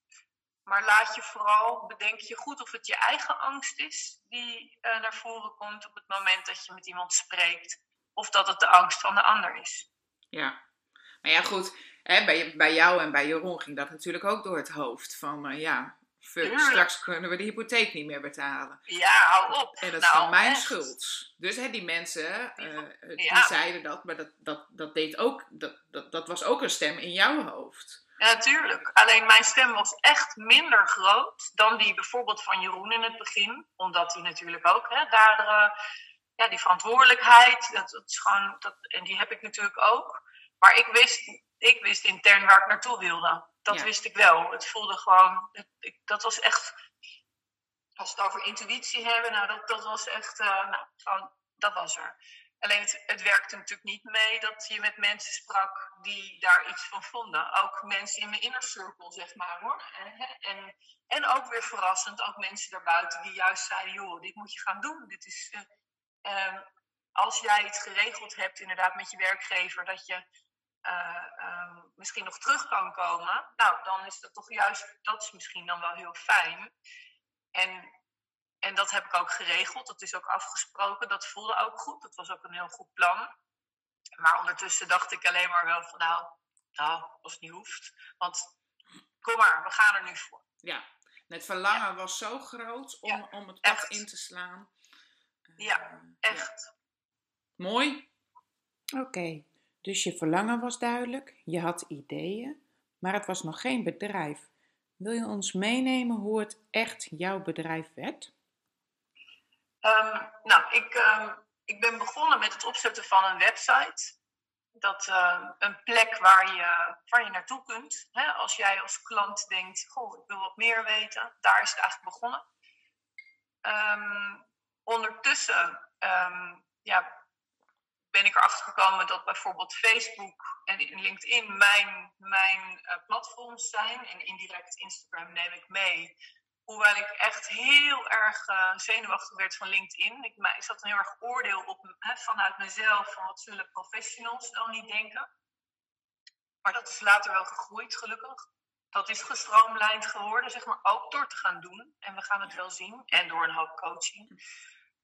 Maar laat je vooral, bedenk je goed of het je eigen angst is die uh, naar voren komt op het moment dat je met iemand spreekt. Of dat het de angst van de ander is. Ja, maar ja goed, hè, bij, bij jou en bij Jeroen ging dat natuurlijk ook door het hoofd. Van uh, ja, fuck, straks kunnen we de hypotheek niet meer betalen. Ja, hou op. En dat is nou, mijn schuld. Dus hè, die mensen, uh, die zeiden dat, maar dat, dat, dat, deed ook, dat, dat, dat was ook een stem in jouw hoofd. Ja, natuurlijk. Alleen mijn stem was echt minder groot dan die bijvoorbeeld van Jeroen in het begin. Omdat hij natuurlijk ook hè, daar uh, ja, die verantwoordelijkheid, dat, dat is gewoon, dat, en die heb ik natuurlijk ook. Maar ik wist, ik wist intern waar ik naartoe wilde. Dat wist ik wel. Het voelde gewoon, het, ik, dat was echt, als we het over intuïtie hebben, nou dat, dat was echt, uh, nou, gewoon, dat was er. Alleen het, het, werkte natuurlijk niet mee dat je met mensen sprak die daar iets van vonden. Ook mensen in mijn inner circle, zeg maar hoor. En, en ook weer verrassend, ook mensen daarbuiten die juist zeiden: joh, dit moet je gaan doen. Dit is, uh, als jij het geregeld hebt, inderdaad, met je werkgever, dat je uh, uh, misschien nog terug kan komen. Nou, dan is dat toch juist, dat is misschien dan wel heel fijn. En en dat heb ik ook geregeld. Dat is ook afgesproken. Dat voelde ook goed. Dat was ook een heel goed plan. Maar ondertussen dacht ik alleen maar wel van nou, nou, als het niet hoeft. Want kom maar, we gaan er nu voor. Ja, het verlangen was zo groot om, om het pad in te slaan. ja, eh, echt. Mooi. Oké, dus je verlangen was duidelijk, je had ideeën, maar het was nog geen bedrijf. Wil je ons meenemen hoe het echt jouw bedrijf werd? Um, nou, ik, um, ik ben begonnen met het opzetten van een website. Dat uh, een plek waar je, waar je naartoe kunt. Hè? Als jij als klant denkt, goh, ik wil wat meer weten. Daar is het eigenlijk begonnen. Ondertussen ja, ben ik erachter gekomen dat bijvoorbeeld Facebook en LinkedIn mijn, mijn uh, platforms zijn. En indirect Instagram neem ik mee. Hoewel ik echt heel erg uh, zenuwachtig werd van LinkedIn. Ik, ik zat een heel erg oordeel op vanuit mezelf van wat zullen professionals dan niet denken. Maar dat is later wel gegroeid, gelukkig. Dat is gestroomlijnd geworden, zeg maar, ook door te gaan doen. En we gaan het wel zien. En door een hoop coaching.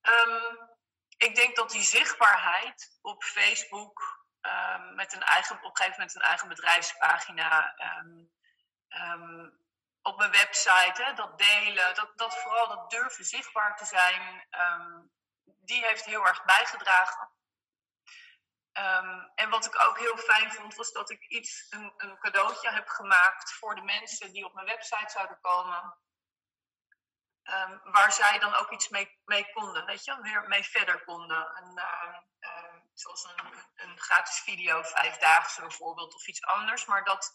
Um, ik denk dat die zichtbaarheid op Facebook um, met een eigen, op een gegeven moment een eigen bedrijfspagina. Um, op mijn website, hè, dat delen, dat, dat vooral dat durven zichtbaar te zijn, um, die heeft heel erg bijgedragen. Um, en wat ik ook heel fijn vond, was dat ik iets, een, een, cadeautje heb gemaakt voor de mensen die op mijn website zouden komen. Um, waar zij dan ook iets mee, mee, konden, weet je, weer mee verder konden. En, zoals een, een gratis video, vijfdaagse bijvoorbeeld, of iets anders. Maar dat,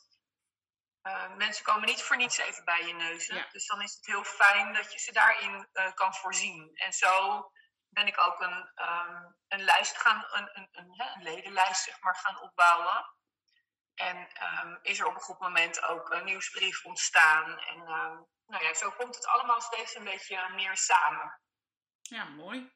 uh, mensen komen niet voor niets even bij je neus. Dus dan is het heel fijn dat je ze daarin uh, kan voorzien. En zo ben ik ook een, um, een lijst gaan, een, een, een, een, ledenlijst zeg maar, gaan opbouwen. En um, is er op een goed moment ook een nieuwsbrief ontstaan. En um, nou ja, zo komt het allemaal steeds een beetje meer samen. Ja, mooi.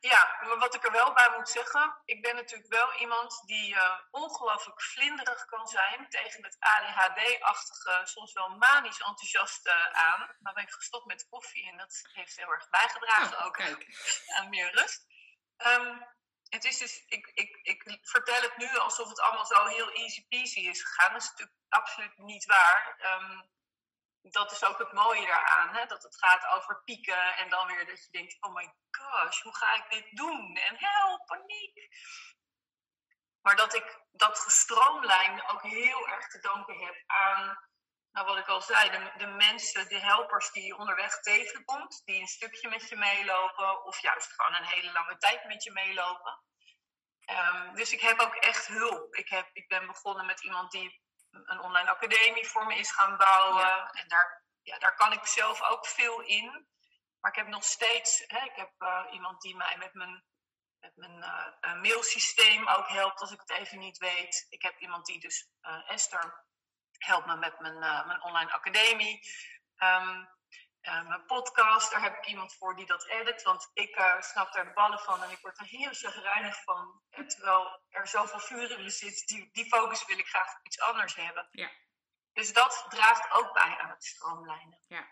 Ja, maar wat ik er wel bij moet zeggen, ik ben natuurlijk wel iemand die uh, ongelooflijk vlinderig kan zijn tegen het ADHD-achtige, soms wel manisch enthousiaste aan. Maar ben ik gestopt met koffie en dat heeft heel erg bijgedragen oh, ook aan meer rust. Um, het is dus, ik, ik, ik vertel het nu alsof het allemaal zo heel easy peasy is gegaan. Dat is natuurlijk absoluut niet waar. Um, dat is ook het mooie daaraan. Hè? Dat het gaat over pieken en dan weer dat je denkt: oh my gosh, hoe ga ik dit doen? En help, paniek. Maar dat ik dat gestroomlijnd ook heel erg te danken heb aan, nou wat ik al zei, de, de mensen, de helpers die je onderweg tegenkomt, die een stukje met je meelopen of juist gewoon een hele lange tijd met je meelopen. Um, dus ik heb ook echt hulp. Ik, heb, ik ben begonnen met iemand die een online academie voor me is gaan bouwen. En daar, ja, daar kan ik zelf ook veel in. Maar ik heb nog steeds, hè, ik heb uh, iemand die mij met mijn, met mijn uh, mailsysteem ook helpt als ik het even niet weet. Ik heb iemand die dus, uh, Esther, helpt me met mijn, mijn online academie. Um, uh, mijn podcast, daar heb ik iemand voor die dat edit. Want ik uh, snap daar de ballen van en ik word er heel chagrijnig van. En terwijl er zoveel vuur in me zit, die, die focus wil ik graag op iets anders hebben. Ja. Dus dat draagt ook bij aan het stroomlijnen. Ja.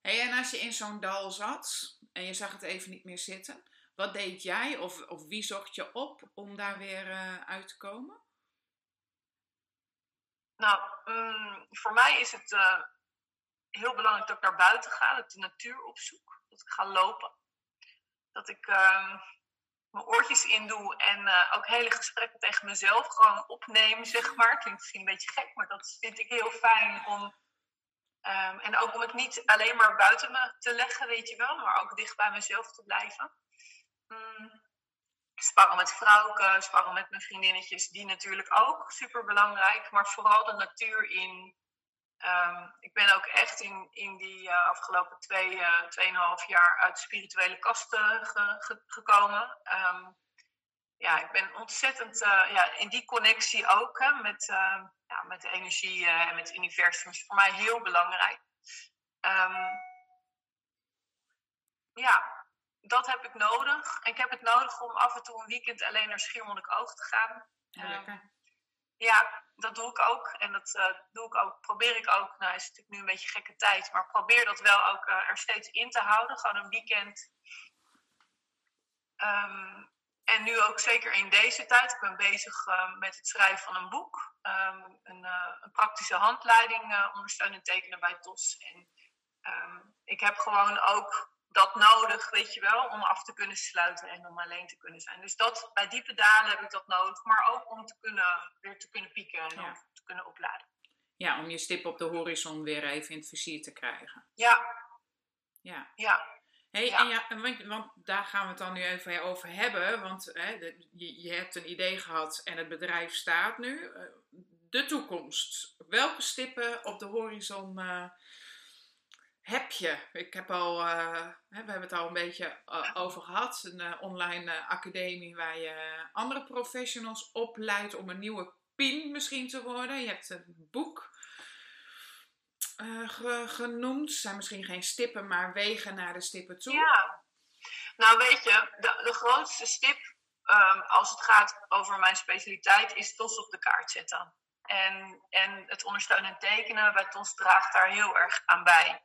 Hey, en als je in zo'n dal zat en je zag het even niet meer zitten, wat deed jij of, of wie zocht je op om daar weer uh, uit te komen? Nou, um, voor mij is het heel belangrijk dat ik naar buiten ga, dat ik de natuur opzoek, dat ik ga lopen. Dat ik uh, mijn oortjes in doe en uh, ook hele gesprekken tegen mezelf gewoon opneem, zeg maar. Klinkt misschien een beetje gek, maar dat vind ik heel fijn om. Um, en ook om het niet alleen maar buiten me te leggen, weet je wel, maar ook dicht bij mezelf te blijven. Mm. Sparren met vrouwen, sparren met mijn vriendinnetjes, die natuurlijk ook super belangrijk, maar vooral de natuur in. Um, ik ben ook echt in, in die uh, afgelopen twee, uh, tweeënhalf jaar uit de spirituele kasten ge, ge, gekomen. Um, ja, ik ben ontzettend uh, ja, in die connectie ook hè, met, ja, met de energie en met het universum. is voor mij heel belangrijk. Um, ja, dat heb ik nodig. En ik heb het nodig om af en toe een weekend alleen naar Schiermonnikoog te gaan. Ja, ja, dat doe ik ook. En dat uh, doe ik ook, probeer ik ook. Nou, is natuurlijk nu een beetje gekke tijd, maar probeer dat wel ook uh, er steeds in te houden. Gewoon een weekend. Um, en nu ook zeker in deze tijd. Ik ben bezig uh, met het schrijven van een boek. Um, een, een, praktische handleiding ondersteunend tekenen bij TOS. En um, ik heb gewoon ook dat nodig, weet je wel, om af te kunnen sluiten en om alleen te kunnen zijn. Dus dat, bij diepe dalen heb ik dat nodig, maar ook om te kunnen, weer te kunnen pieken en Ja. te kunnen opladen. Ja, om je stip op de horizon weer even in het vizier te krijgen. Ja, Ja. ja, Hey, Ja. en ja, want, want daar gaan we het dan nu even over hebben. Want hè, de- je, je hebt een idee gehad en het bedrijf staat nu. Eh, De toekomst. Welke stippen op de horizon eh, heb je? Ik heb al, eh, we hebben het al een beetje eh, over gehad. Een eh, online academie waar je andere professionals opleidt om een nieuwe PIN misschien te worden. Je hebt een boek ge- genoemd. Zijn misschien geen stippen, maar wegen naar de stippen toe. ja. Nou weet je, de, grootste stip ehm, als het gaat over mijn specialiteit is TOS op de kaart zetten. En, en het ondersteunen en tekenen bij TOS draagt daar heel erg aan bij.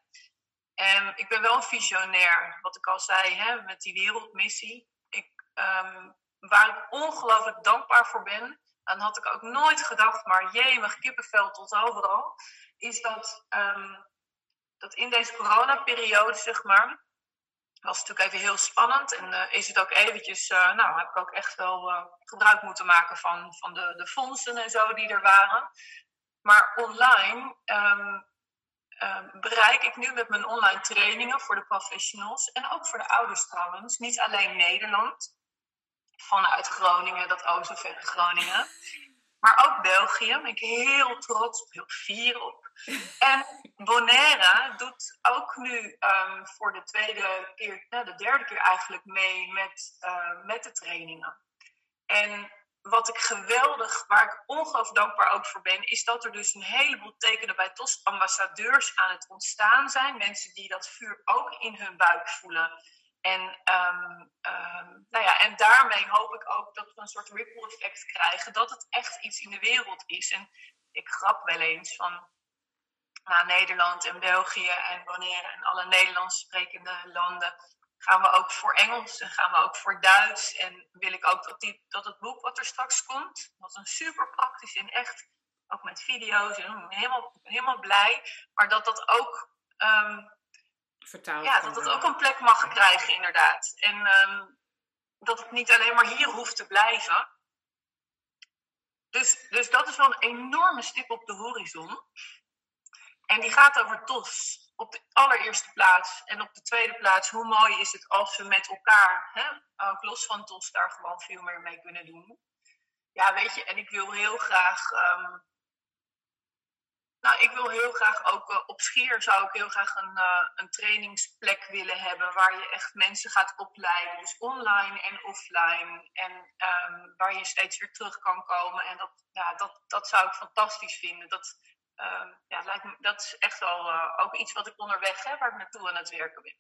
En ik ben wel een visionair, wat ik al zei, hè, met die wereldmissie. Ik, ehm, waar ik ongelooflijk dankbaar voor ben, dan had ik ook nooit gedacht, maar jee, mijn kippenvel tot overal, is dat, ehm, dat in deze coronaperiode, zeg maar, was het natuurlijk even heel spannend en eh, is het ook eventjes, eh, nou, heb ik ook echt wel eh, gebruik moeten maken van, van de, de fondsen en zo die er waren. Maar online ehm, ehm, bereik ik nu met mijn online trainingen voor de professionals en ook voor de ouders trouwens, niet alleen Nederland, vanuit Groningen, dat o zo verre Groningen, maar ook België. Ben ik heel trots heel fier op. En Bonaire doet ook nu ehm, voor de tweede keer, nou, de derde keer eigenlijk mee met, eh, met de trainingen. En wat ik geweldig, waar ik ongelooflijk dankbaar ook voor ben, is dat er dus een heleboel tekenen bij TOS ambassadeurs aan het ontstaan zijn. Mensen die dat vuur ook in hun buik voelen. En, ehm, ehm, nou ja, en daarmee hoop ik ook dat we een soort ripple effect krijgen. Dat het echt iets in de wereld is. En ik grap wel eens van na Nederland en België en Bonaire en alle Nederlands sprekende landen gaan we ook voor Engels en gaan we ook voor Duits. En wil ik ook dat, die, dat het boek wat er straks komt, wat een super praktisch en echt, ook met video's, en ik ben helemaal, helemaal blij, maar dat dat ook, ehm, Vertaald ja, dat het worden. ook een plek mag krijgen inderdaad. En ehm, dat het niet alleen maar hier hoeft te blijven. Dus, dus dat is wel een enorme stip op de horizon. En die gaat over TOS op de allereerste plaats. En op de tweede plaats, hoe mooi is het als we met elkaar, hè, ook los van TOS, daar gewoon veel meer mee kunnen doen. Ja, weet je, en ik wil heel graag. ehm, nou, ik wil heel graag ook eh, op Schier zou ik heel graag een, eh, een trainingsplek willen hebben waar je echt mensen gaat opleiden. Dus online en offline. En ehm, waar je steeds weer terug kan komen. En dat, ja, dat, dat zou ik fantastisch vinden. Dat, ehm, ja, lijkt me, dat is echt wel eh, ook iets wat ik onderweg heb, waar ik naartoe aan het werken ben.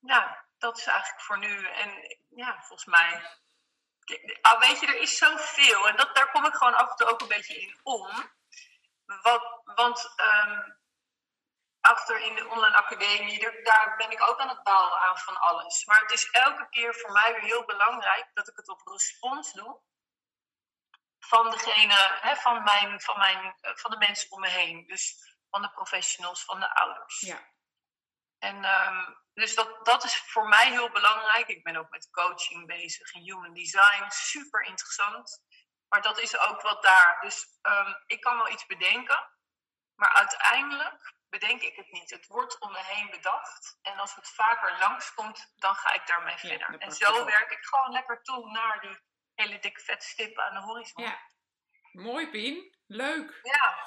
Ja, dat is eigenlijk voor nu. En ja, volgens mij. Ah, weet je, er is zoveel. En dat, daar kom ik gewoon af en toe ook een beetje in om. Wat, want ehm, achter in de online academie, er- daar ben ik ook aan het bouwen aan van alles. Maar het is elke keer voor mij weer heel belangrijk dat ik het op respons doe. Van degene, hè, van, mijn, van, mijn, eh, van de mensen om me heen. Dus van de professionals, van de ouders. Ja. En ehm, dus dat, dat is voor mij heel belangrijk. Ik ben ook met coaching bezig in human design. Super interessant. Maar dat is ook wat daar. Dus ehm, ik kan wel iets bedenken. Maar uiteindelijk bedenk ik het niet. Het wordt om me heen bedacht. En als het vaker langskomt, dan ga ik daarmee Ja, verder. en zo op. werk ik gewoon lekker toe naar die hele dikke vette stippen aan de horizon. Ja. Mooi, Pien. Leuk. ja.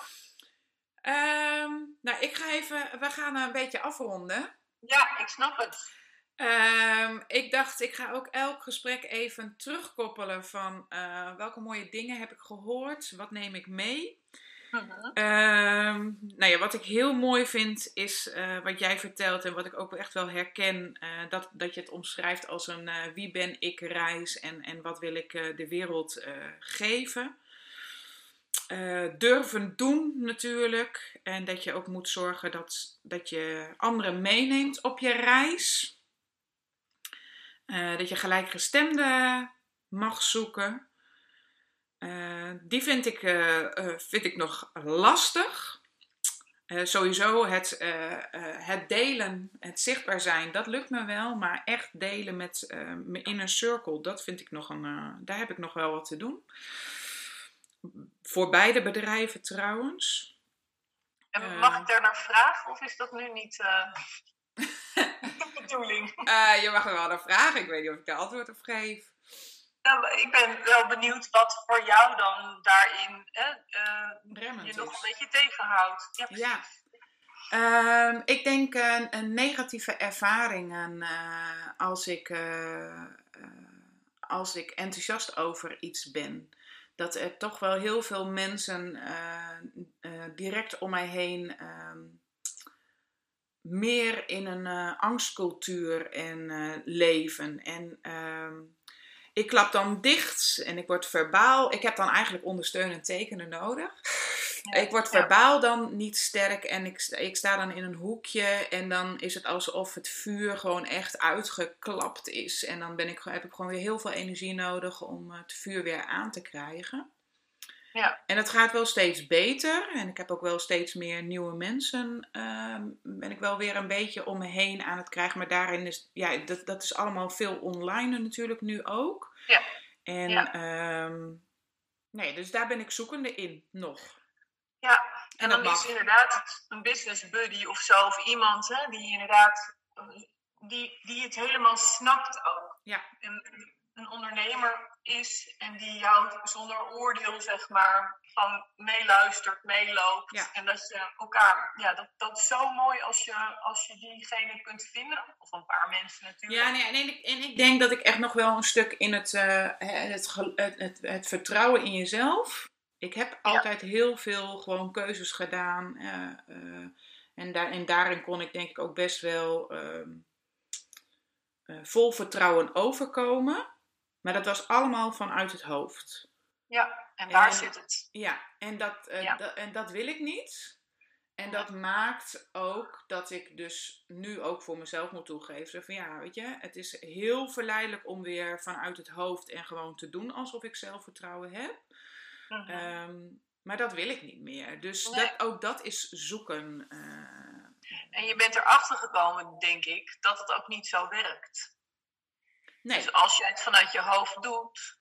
Ehm, nou, ik ga even, we gaan een beetje afronden. Ja, ik snap het. Ehm, ik dacht, ik ga ook elk gesprek even terugkoppelen van eh, welke mooie dingen heb ik gehoord, wat neem ik mee. Mhm. Ehm, nou ja, wat ik heel mooi vind is eh, wat jij vertelt en wat ik ook echt wel herken, eh, dat, dat je het omschrijft als een eh, wie ben ik reis en, en wat wil ik de wereld geven. Durven doen natuurlijk. En dat je ook moet zorgen dat, dat je anderen meeneemt op je reis. Dat je gelijkgestemden mag zoeken. Eh, die vind ik, eh, eh, vind ik nog lastig. Sowieso het, het delen, het zichtbaar zijn, dat lukt me wel. Maar echt delen met mijn inner circle, dat vind ik nog een. daar heb ik nog wel wat te doen. Voor beide bedrijven trouwens. En mag ik daar naar vragen of is dat nu niet <laughs> de bedoeling? Je mag er wel naar vragen. Ik weet niet of ik daar antwoord op geef. Nou, ik ben wel benieuwd wat voor jou dan daarin eh, je nog een beetje tegenhoudt. Ja. Ja. Ehm, ik denk een, een negatieve ervaringen eh, als, ik, eh, eh, als ik enthousiast over iets ben. Dat er toch wel heel veel mensen direct om mij heen ehm, meer in een angstcultuur en leven. En ehm, ik klap dan dicht en ik word verbaal. Ik heb dan eigenlijk ondersteunend tekenen nodig. Ja. Ik word Ja. verbaal dan niet sterk en ik, sta- ik sta dan in een hoekje en dan is het alsof het vuur gewoon echt uitgeklapt is. En dan ben ik, heb ik gewoon weer heel veel energie nodig om eh, het vuur weer aan te krijgen. Ja. En het gaat wel steeds beter en ik heb ook wel steeds meer nieuwe mensen. ehm, ben ik wel weer een beetje om me heen aan het krijgen. Maar daarin is, ja, dat, dat is allemaal veel online natuurlijk nu ook. Ja. En, Ja. ehm, nee, dus daar ben ik zoekende in nog. Ja, En en dan is inderdaad een business buddy of zo, of iemand hè, die inderdaad, eh, die, die het helemaal snapt ook. Ja. En een ondernemer is en die jou zonder oordeel, zeg maar, van meeluistert, meeloopt. Ja. En dat je elkaar, ja, dat, dat is zo mooi als je, als je diegene kunt vinden. Of een paar mensen natuurlijk. Ja, nee, en, ik, en ik denk dat ik echt nog wel een stuk in het, eh, het, het, het, het vertrouwen in jezelf. Ik heb altijd heel veel gewoon keuzes gedaan. eh, eh, en, daar, en daarin kon ik denk ik ook best wel ehm, eh, vol vertrouwen overkomen. Maar dat was allemaal vanuit het hoofd. Ja, en daar En- zit het. Ja, en dat, eh, Ja. en dat wil ik niet. En dat maakt ook dat ik dus nu ook voor mezelf moet toegeven. Van ja, weet je, het is heel verleidelijk om weer vanuit het hoofd en gewoon te doen alsof ik zelfvertrouwen heb. Mhm. Ehm, maar dat wil ik niet meer. Dus Nee. dat, ook dat is zoeken. eh. En je bent erachter gekomen, denk ik, dat het ook niet zo werkt. Nee, Dus als je het vanuit je hoofd doet,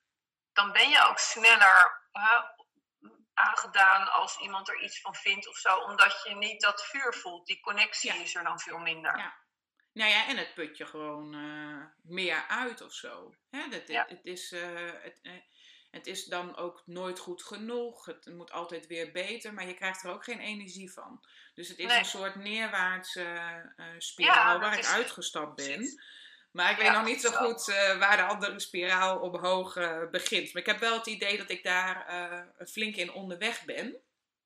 dan ben je ook sneller hè, aangedaan als iemand er iets van vindt of zo, omdat je niet dat vuur voelt. Die connectie Ja. is er dan veel minder. Ja. nou ja, en het put je gewoon eh, meer uit of zo. Hè, dat, Ja. het, is, eh, het, eh, het is dan ook nooit goed genoeg. Het moet altijd weer beter, maar je krijgt er ook geen energie van. Dus het is Nee. een soort neerwaartse spiraal Ja, waar ik is- uitgestapt ben. precies. Maar ik weet Ja, nog niet zo goed eh, waar de andere spiraal omhoog eh, begint. Maar ik heb wel het idee dat ik daar eh, flink in onderweg ben.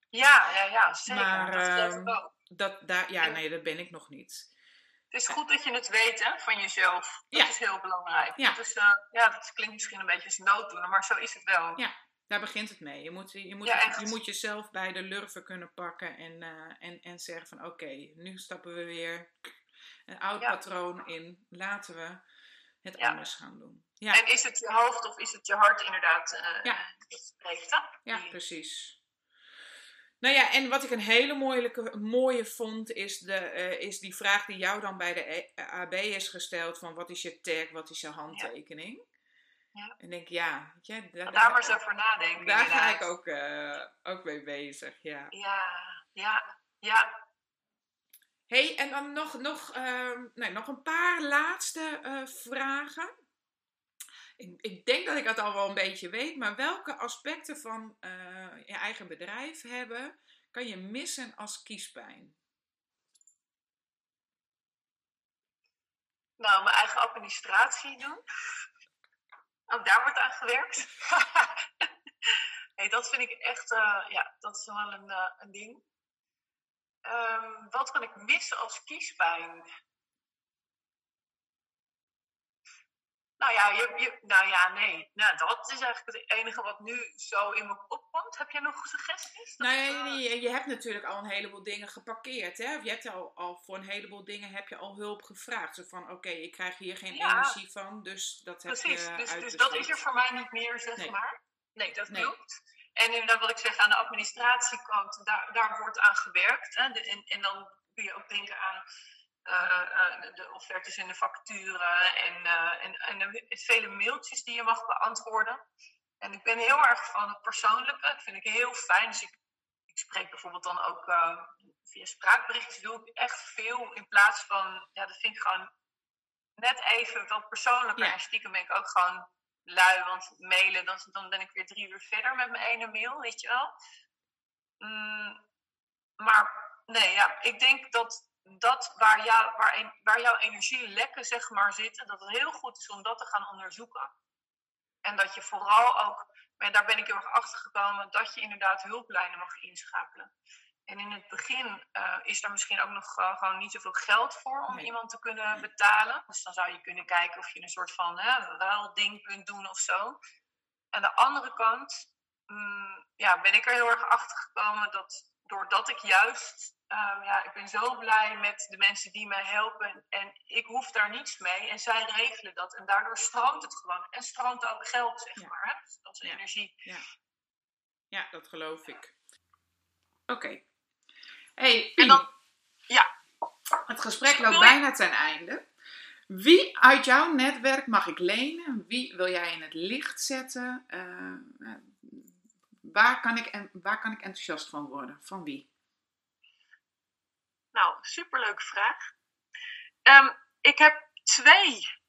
Ja, ja, ja, zeker. Maar, dat geloof ehm. Dat, daar, ja, En- nee, dat ben ik nog niet. Het is goed dat je het weet hè, van jezelf. Dat Ja. is heel belangrijk. Ja. Dat, is, ja, dat klinkt misschien een beetje als nooddoener, maar zo is het wel. Ja. Daar begint het mee. Je moet, je moet, Ja, je moet jezelf bij de lurven kunnen pakken en, en, en zeggen van oké, nu stappen we weer een oud Ja. patroon in. Laten we het Ja. anders gaan doen. Ja, En is het je hoofd of is het je hart inderdaad eh Ja. spreekt? ja precies. Nou ja, en wat ik een hele mooie, mooie vond, is, de, eh, is die vraag die jou dan bij de E- AB is gesteld: van wat is je tag, wat is je handtekening? Ja. En ik denk, ja, weet je, daar, Daar maar over nadenken. daar ga ik ook, eh, ook mee bezig, ja. Ja, ja, ja. Hey, en dan nog, nog, nee, nog een paar laatste eh, vragen. Ik, ik denk dat ik het al wel een beetje weet, maar welke aspecten van eh, je eigen bedrijf hebben kan je missen als kiespijn? Nou, mijn eigen administratie doen. Ook daar wordt aan gewerkt. <laughs> nee, dat vind ik echt, eh, ja, dat is wel een, een ding. Ehm, wat kan ik missen als kiespijn? Nou ja, je, je, nou ja, nee. Nou, dat is eigenlijk het enige wat nu zo in me opkomt. Heb jij nog suggesties? Dat, Nou ja, eh, je, je hebt natuurlijk al een heleboel dingen geparkeerd. Hè? Of Je hebt al, al voor een heleboel dingen heb je al hulp gevraagd. Zo van, oké, ik krijg hier geen Ja. energie van, dus dat heb Precies, je dus, dus uitbesteed. dat is er voor mij niet meer, zeg Nee. maar. Nee, dat Nee. klopt. En inderdaad, wat ik zeg aan de administratiekant, daar, daar wordt aan gewerkt. Hè. De- en, en dan kun je ook denken aan eh, eh, de offertes en de facturen en, eh, en, en de vele mailtjes die je mag beantwoorden. En ik ben heel erg van het persoonlijke, dat vind ik heel fijn. Dus ik, ik spreek bijvoorbeeld dan ook via spraakberichtjes, doe ik echt veel in plaats van, ja, dat vind ik gewoon net even wat persoonlijker. Ja. En stiekem ben ik ook gewoon lui, want mailen, dan, dan ben ik weer drie uur verder met mijn ene mail, weet je wel. Mm, maar nee, ja, ik denk dat dat waar, jou, waar, waar jouw energielekken zeg maar zitten, dat het heel goed is om dat te gaan onderzoeken. En dat je vooral ook, maar daar ben ik heel erg achter gekomen, dat je inderdaad hulplijnen mag inschakelen. En in het begin eh, is er misschien ook nog eh, gewoon niet zoveel geld voor om Nee. iemand te kunnen betalen. Dus dan zou je kunnen kijken of je een soort van hè, ruilding kunt doen of zo. Aan de andere kant mm, ja, ben ik er heel erg achter gekomen dat doordat ik juist, eh, ja, ik ben zo blij met de mensen die mij helpen en ik hoef daar niets mee en zij regelen dat en daardoor stroomt het gewoon en stroomt ook geld, zeg Ja. maar. Hè? Dat is Ja. energie. Ja, dat geloof ik. Oké. Hey, En dan- ja. Het gesprek loopt bijna ten einde. Wie uit jouw netwerk mag ik lenen? Wie wil jij in het licht zetten? Eh, eh, waar, kan ik, en waar kan ik enthousiast van worden? Van wie? Nou, superleuke vraag. Ehm, ik heb twee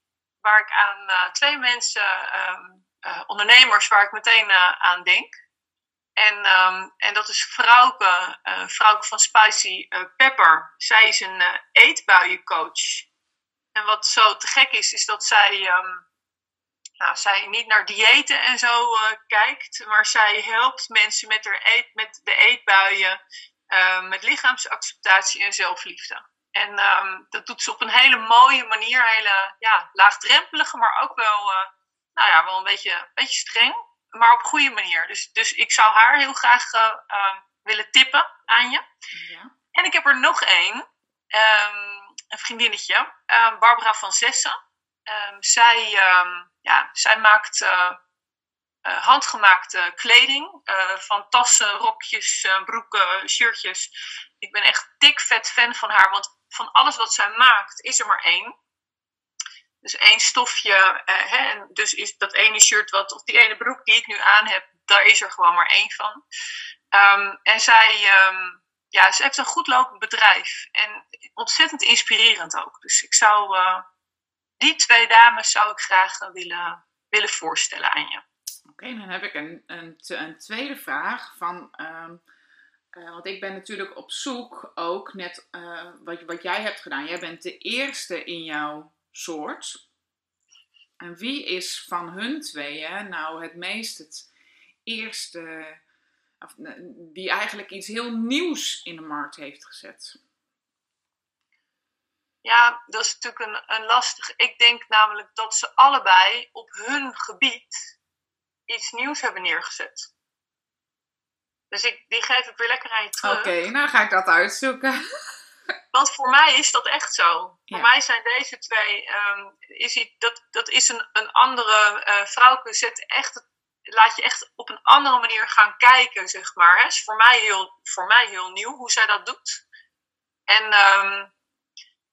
waar ik aan, eh, twee mensen, ehm, eh, ondernemers, waar ik meteen aan denk. En, ehm, en dat is Frauke, eh Frauke van Spicy eh, Pepper. Zij is een eh, eetbuiencoach. En wat zo te gek is, is dat zij, ehm, nou, zij niet naar diëten en zo kijkt, maar zij helpt mensen met, eet, met de eetbuien, met lichaamsacceptatie en zelfliefde. En ehm, dat doet ze op een hele mooie manier, hele ja, laagdrempelige, maar ook wel, nou ja, wel een beetje, een beetje streng, maar op goede manier. Dus, dus ik zou haar heel graag eh, eh, willen tippen aan je. Ja. En ik heb er nog één, ehm, een vriendinnetje, ehm, Barbara van Zessen. Ehm, zij, ehm, ja, zij maakt eh, eh, handgemaakte kleding, van tassen, rokjes, broeken, shirtjes. Ik ben echt dik vet fan van haar, want van alles wat zij maakt is er maar één. Dus één stofje, eh, hè, en dus is dat ene shirt wat, of die ene broek die ik nu aan heb, daar is er gewoon maar één van. Ehm, en zij, ehm, ja, ze heeft een goed lopend bedrijf. En ontzettend inspirerend ook. Dus ik zou, eh, die twee dames zou ik graag willen, willen voorstellen aan je. Oké, dan heb ik een, een, een tweede vraag. Van, ehm, eh, want ik ben natuurlijk op zoek ook net eh, wat, wat jij hebt gedaan. Jij bent de eerste in jouw soort. En wie is van hun tweeën nou het meest het eerste, of, die eigenlijk iets heel nieuws in de markt heeft gezet? Ja, dat is natuurlijk een, een lastig. Ik denk namelijk dat ze allebei op hun gebied iets nieuws hebben neergezet. Dus ik, die geef ik weer lekker aan je terug. Oké, nou ga ik dat uitzoeken. <laughs> Want voor mij is dat echt zo. Voor mij zijn deze twee, ehm, is die, dat, dat is een, een andere uh, vrouwke, zet echt laat je echt op een andere manier gaan kijken, zeg maar. Hè. is voor mij heel, voor mij heel nieuw hoe zij dat doet. En, ehm,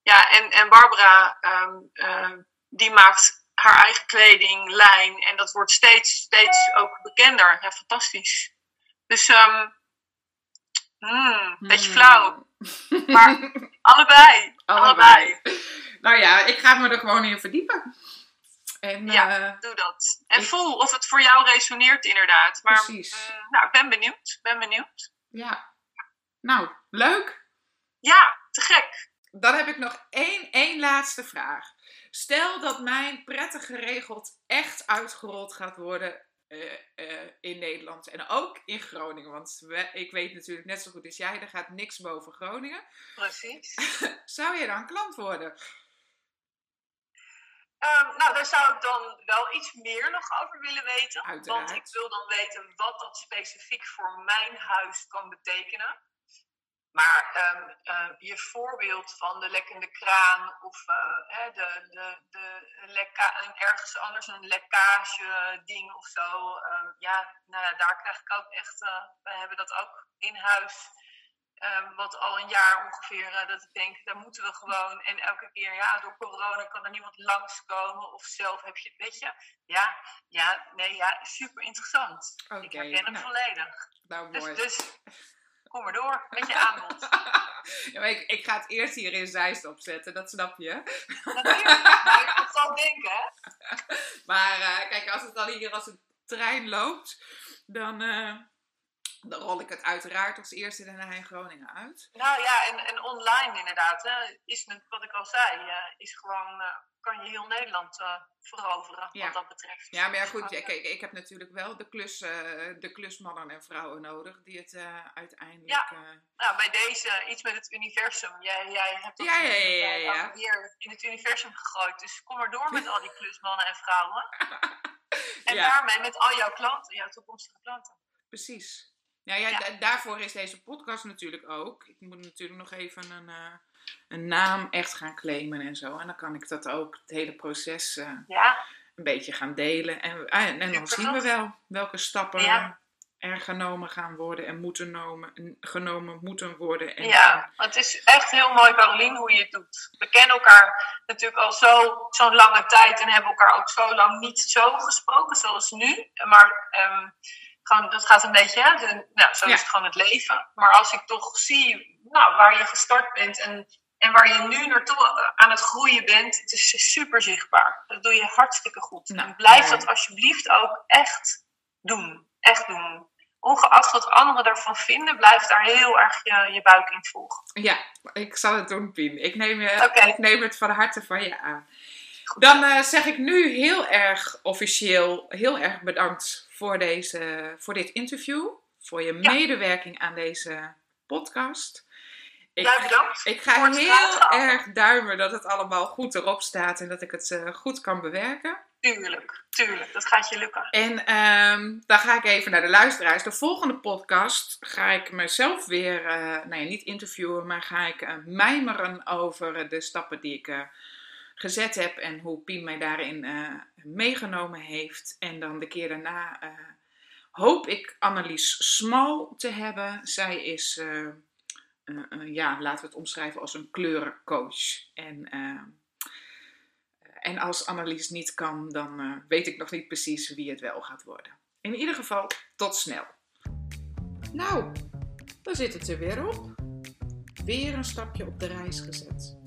ja, en, en Barbara, ehm, die maakt haar eigen kleding, lijn. En dat wordt steeds, steeds ook bekender. Ja, fantastisch. Dus, um, mm, beetje flauw. Maar <laughs> allebei. allebei. Nou ja, ik ga me er gewoon in verdiepen. En, ja, uh, doe dat. En voel of het voor jou resoneert inderdaad. Maar, precies. Uh, nou, ik ben benieuwd. Ben benieuwd. Ja. Nou, leuk. Ja, te gek. Dan heb ik nog één, één laatste vraag. Stel dat mijn prettig geregeld echt uitgerold gaat worden uh, uh, in Nederland en ook in Groningen. Want we, ik weet natuurlijk net zo goed als jij, er gaat niks boven Groningen. Precies. <laughs> zou je dan klant worden? Um, nou, daar zou ik dan wel iets meer nog over willen weten. Uiteraard. Want ik wil dan weten wat dat specifiek voor mijn huis kan betekenen. Maar um, uh, je voorbeeld van de lekkende kraan of uh, hè, de, de, de lekka ergens anders een lekkage ding of zo. Um, ja, nou ja, daar krijg ik ook echt, uh, wij hebben dat ook in huis. Um, wat al een jaar ongeveer, dat ik denk, daar moeten we gewoon. En elke keer, ja, door corona kan er niemand langskomen. Of zelf heb je, weet je. Ja, ja, nee, ja, super interessant. Okay, ik herken hem nou, volledig. Nou, dus, mooi. dus kom maar door met je aanbod. <laughs> ja, maar ik, ik ga het eerst hier in Zeist opzetten, dat snap je. Natuurlijk, maar ik zal denken. <laughs> Maar uh, kijk, als het dan hier als een trein loopt, dan, uh, dan rol ik het uiteraard als eerste daarna in Groningen uit. Nou ja, en, en online inderdaad, hè, is wat ik al zei, uh, is gewoon, kan je heel Nederland veroveren ja. wat dat betreft. Ja, maar ja, goed, ja, kijk, ik heb natuurlijk wel de, klus, de klusmannen en vrouwen nodig die het uiteindelijk... Ja, nou, bij deze iets met het universum. Jij, jij hebt dat ja, ja, ja, ja, ja. hier in het universum gegooid, dus kom maar door met al die klusmannen en vrouwen. <laughs> en daarmee met al jouw klanten, jouw toekomstige klanten. Precies. Nou ja, Ja. da- daarvoor is deze podcast natuurlijk ook. Ik moet natuurlijk nog even een, eh, een naam echt gaan claimen en zo. En dan kan ik dat ook, het hele proces, eh, Ja, een beetje gaan delen. En, ah, en dan zien we wel welke stappen Ja. er genomen gaan worden en moeten nomen, genomen moeten worden. En, ja, het is echt heel mooi, Carolien, hoe je het doet. We kennen elkaar natuurlijk al zo- zo'n lange tijd en hebben elkaar ook zo lang niet zo gesproken zoals nu. Maar ehm, gewoon, dat gaat een beetje, hè, de- nou, zo Ja. is het gewoon het leven. Maar als ik toch zie nou, waar je gestart bent en, en waar je nu naartoe eh, aan het groeien bent, het is super zichtbaar. Dat doe je hartstikke goed. Nou, en blijf mooi. dat alsjeblieft ook echt doen. Echt doen. Ongeacht wat anderen daarvan vinden, blijf daar heel erg je, je buik in volgen. Ja, ik zal het doen, Pien. Ik neem, je, Oké. ik neem het van harte van je aan. Dan eh, zeg ik nu heel erg officieel, heel erg bedankt voor, deze, voor dit interview. Voor je Ja. medewerking aan deze podcast. Ik, ik ga heel erg duimen dat het allemaal goed erop staat en dat ik het eh, goed kan bewerken. Tuurlijk, tuurlijk. Dat gaat je lukken. En ehm, dan ga ik even naar de luisteraars. De volgende podcast ga ik mezelf weer, eh, nou ja, niet interviewen, maar ga ik eh, mijmeren over de stappen die ik gezet heb en hoe Pien mij daarin eh, meegenomen heeft. En dan de keer daarna eh, hoop ik Annelies Smal te hebben. Zij is, eh, ja, laten we het omschrijven als een kleurencoach. En en als Annelies niet kan, dan weet ik nog niet precies wie het wel gaat worden. In ieder geval, tot snel. Nou, dan zit het er weer op. Weer een stapje op de reis gezet.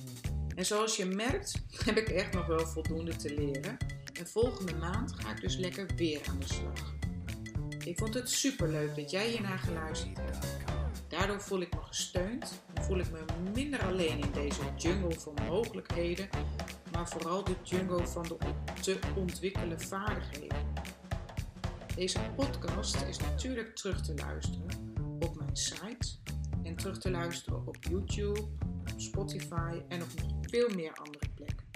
En zoals je merkt, heb ik echt nog wel voldoende te leren. En volgende maand ga ik dus lekker weer aan de slag. Ik vond het superleuk dat jij hiernaar geluisterd hebt. Daardoor voel ik me gesteund en voel ik me minder alleen in deze jungle van mogelijkheden maar vooral de jungle van de te ontwikkelen vaardigheden. Deze podcast is natuurlijk terug te luisteren op mijn site en terug te luisteren op YouTube, Spotify en op veel meer andere plekken.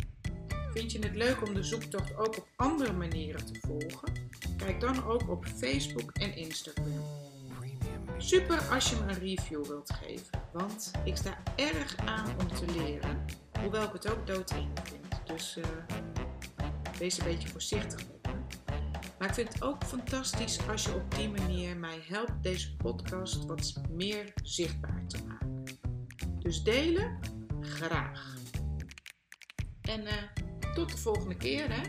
Vind je het leuk om de zoektocht ook op andere manieren te volgen? Kijk dan ook op Facebook en Instagram. Super als je me een review wilt geven, want ik sta erg aan om te leren, hoewel ik het ook doodeng vind. Dus eh, wees een beetje voorzichtig met me. Maar ik vind het ook fantastisch als je op die manier mij helpt deze podcast wat meer zichtbaar te maken. Dus delen, graag. En uh, tot de volgende keer hè.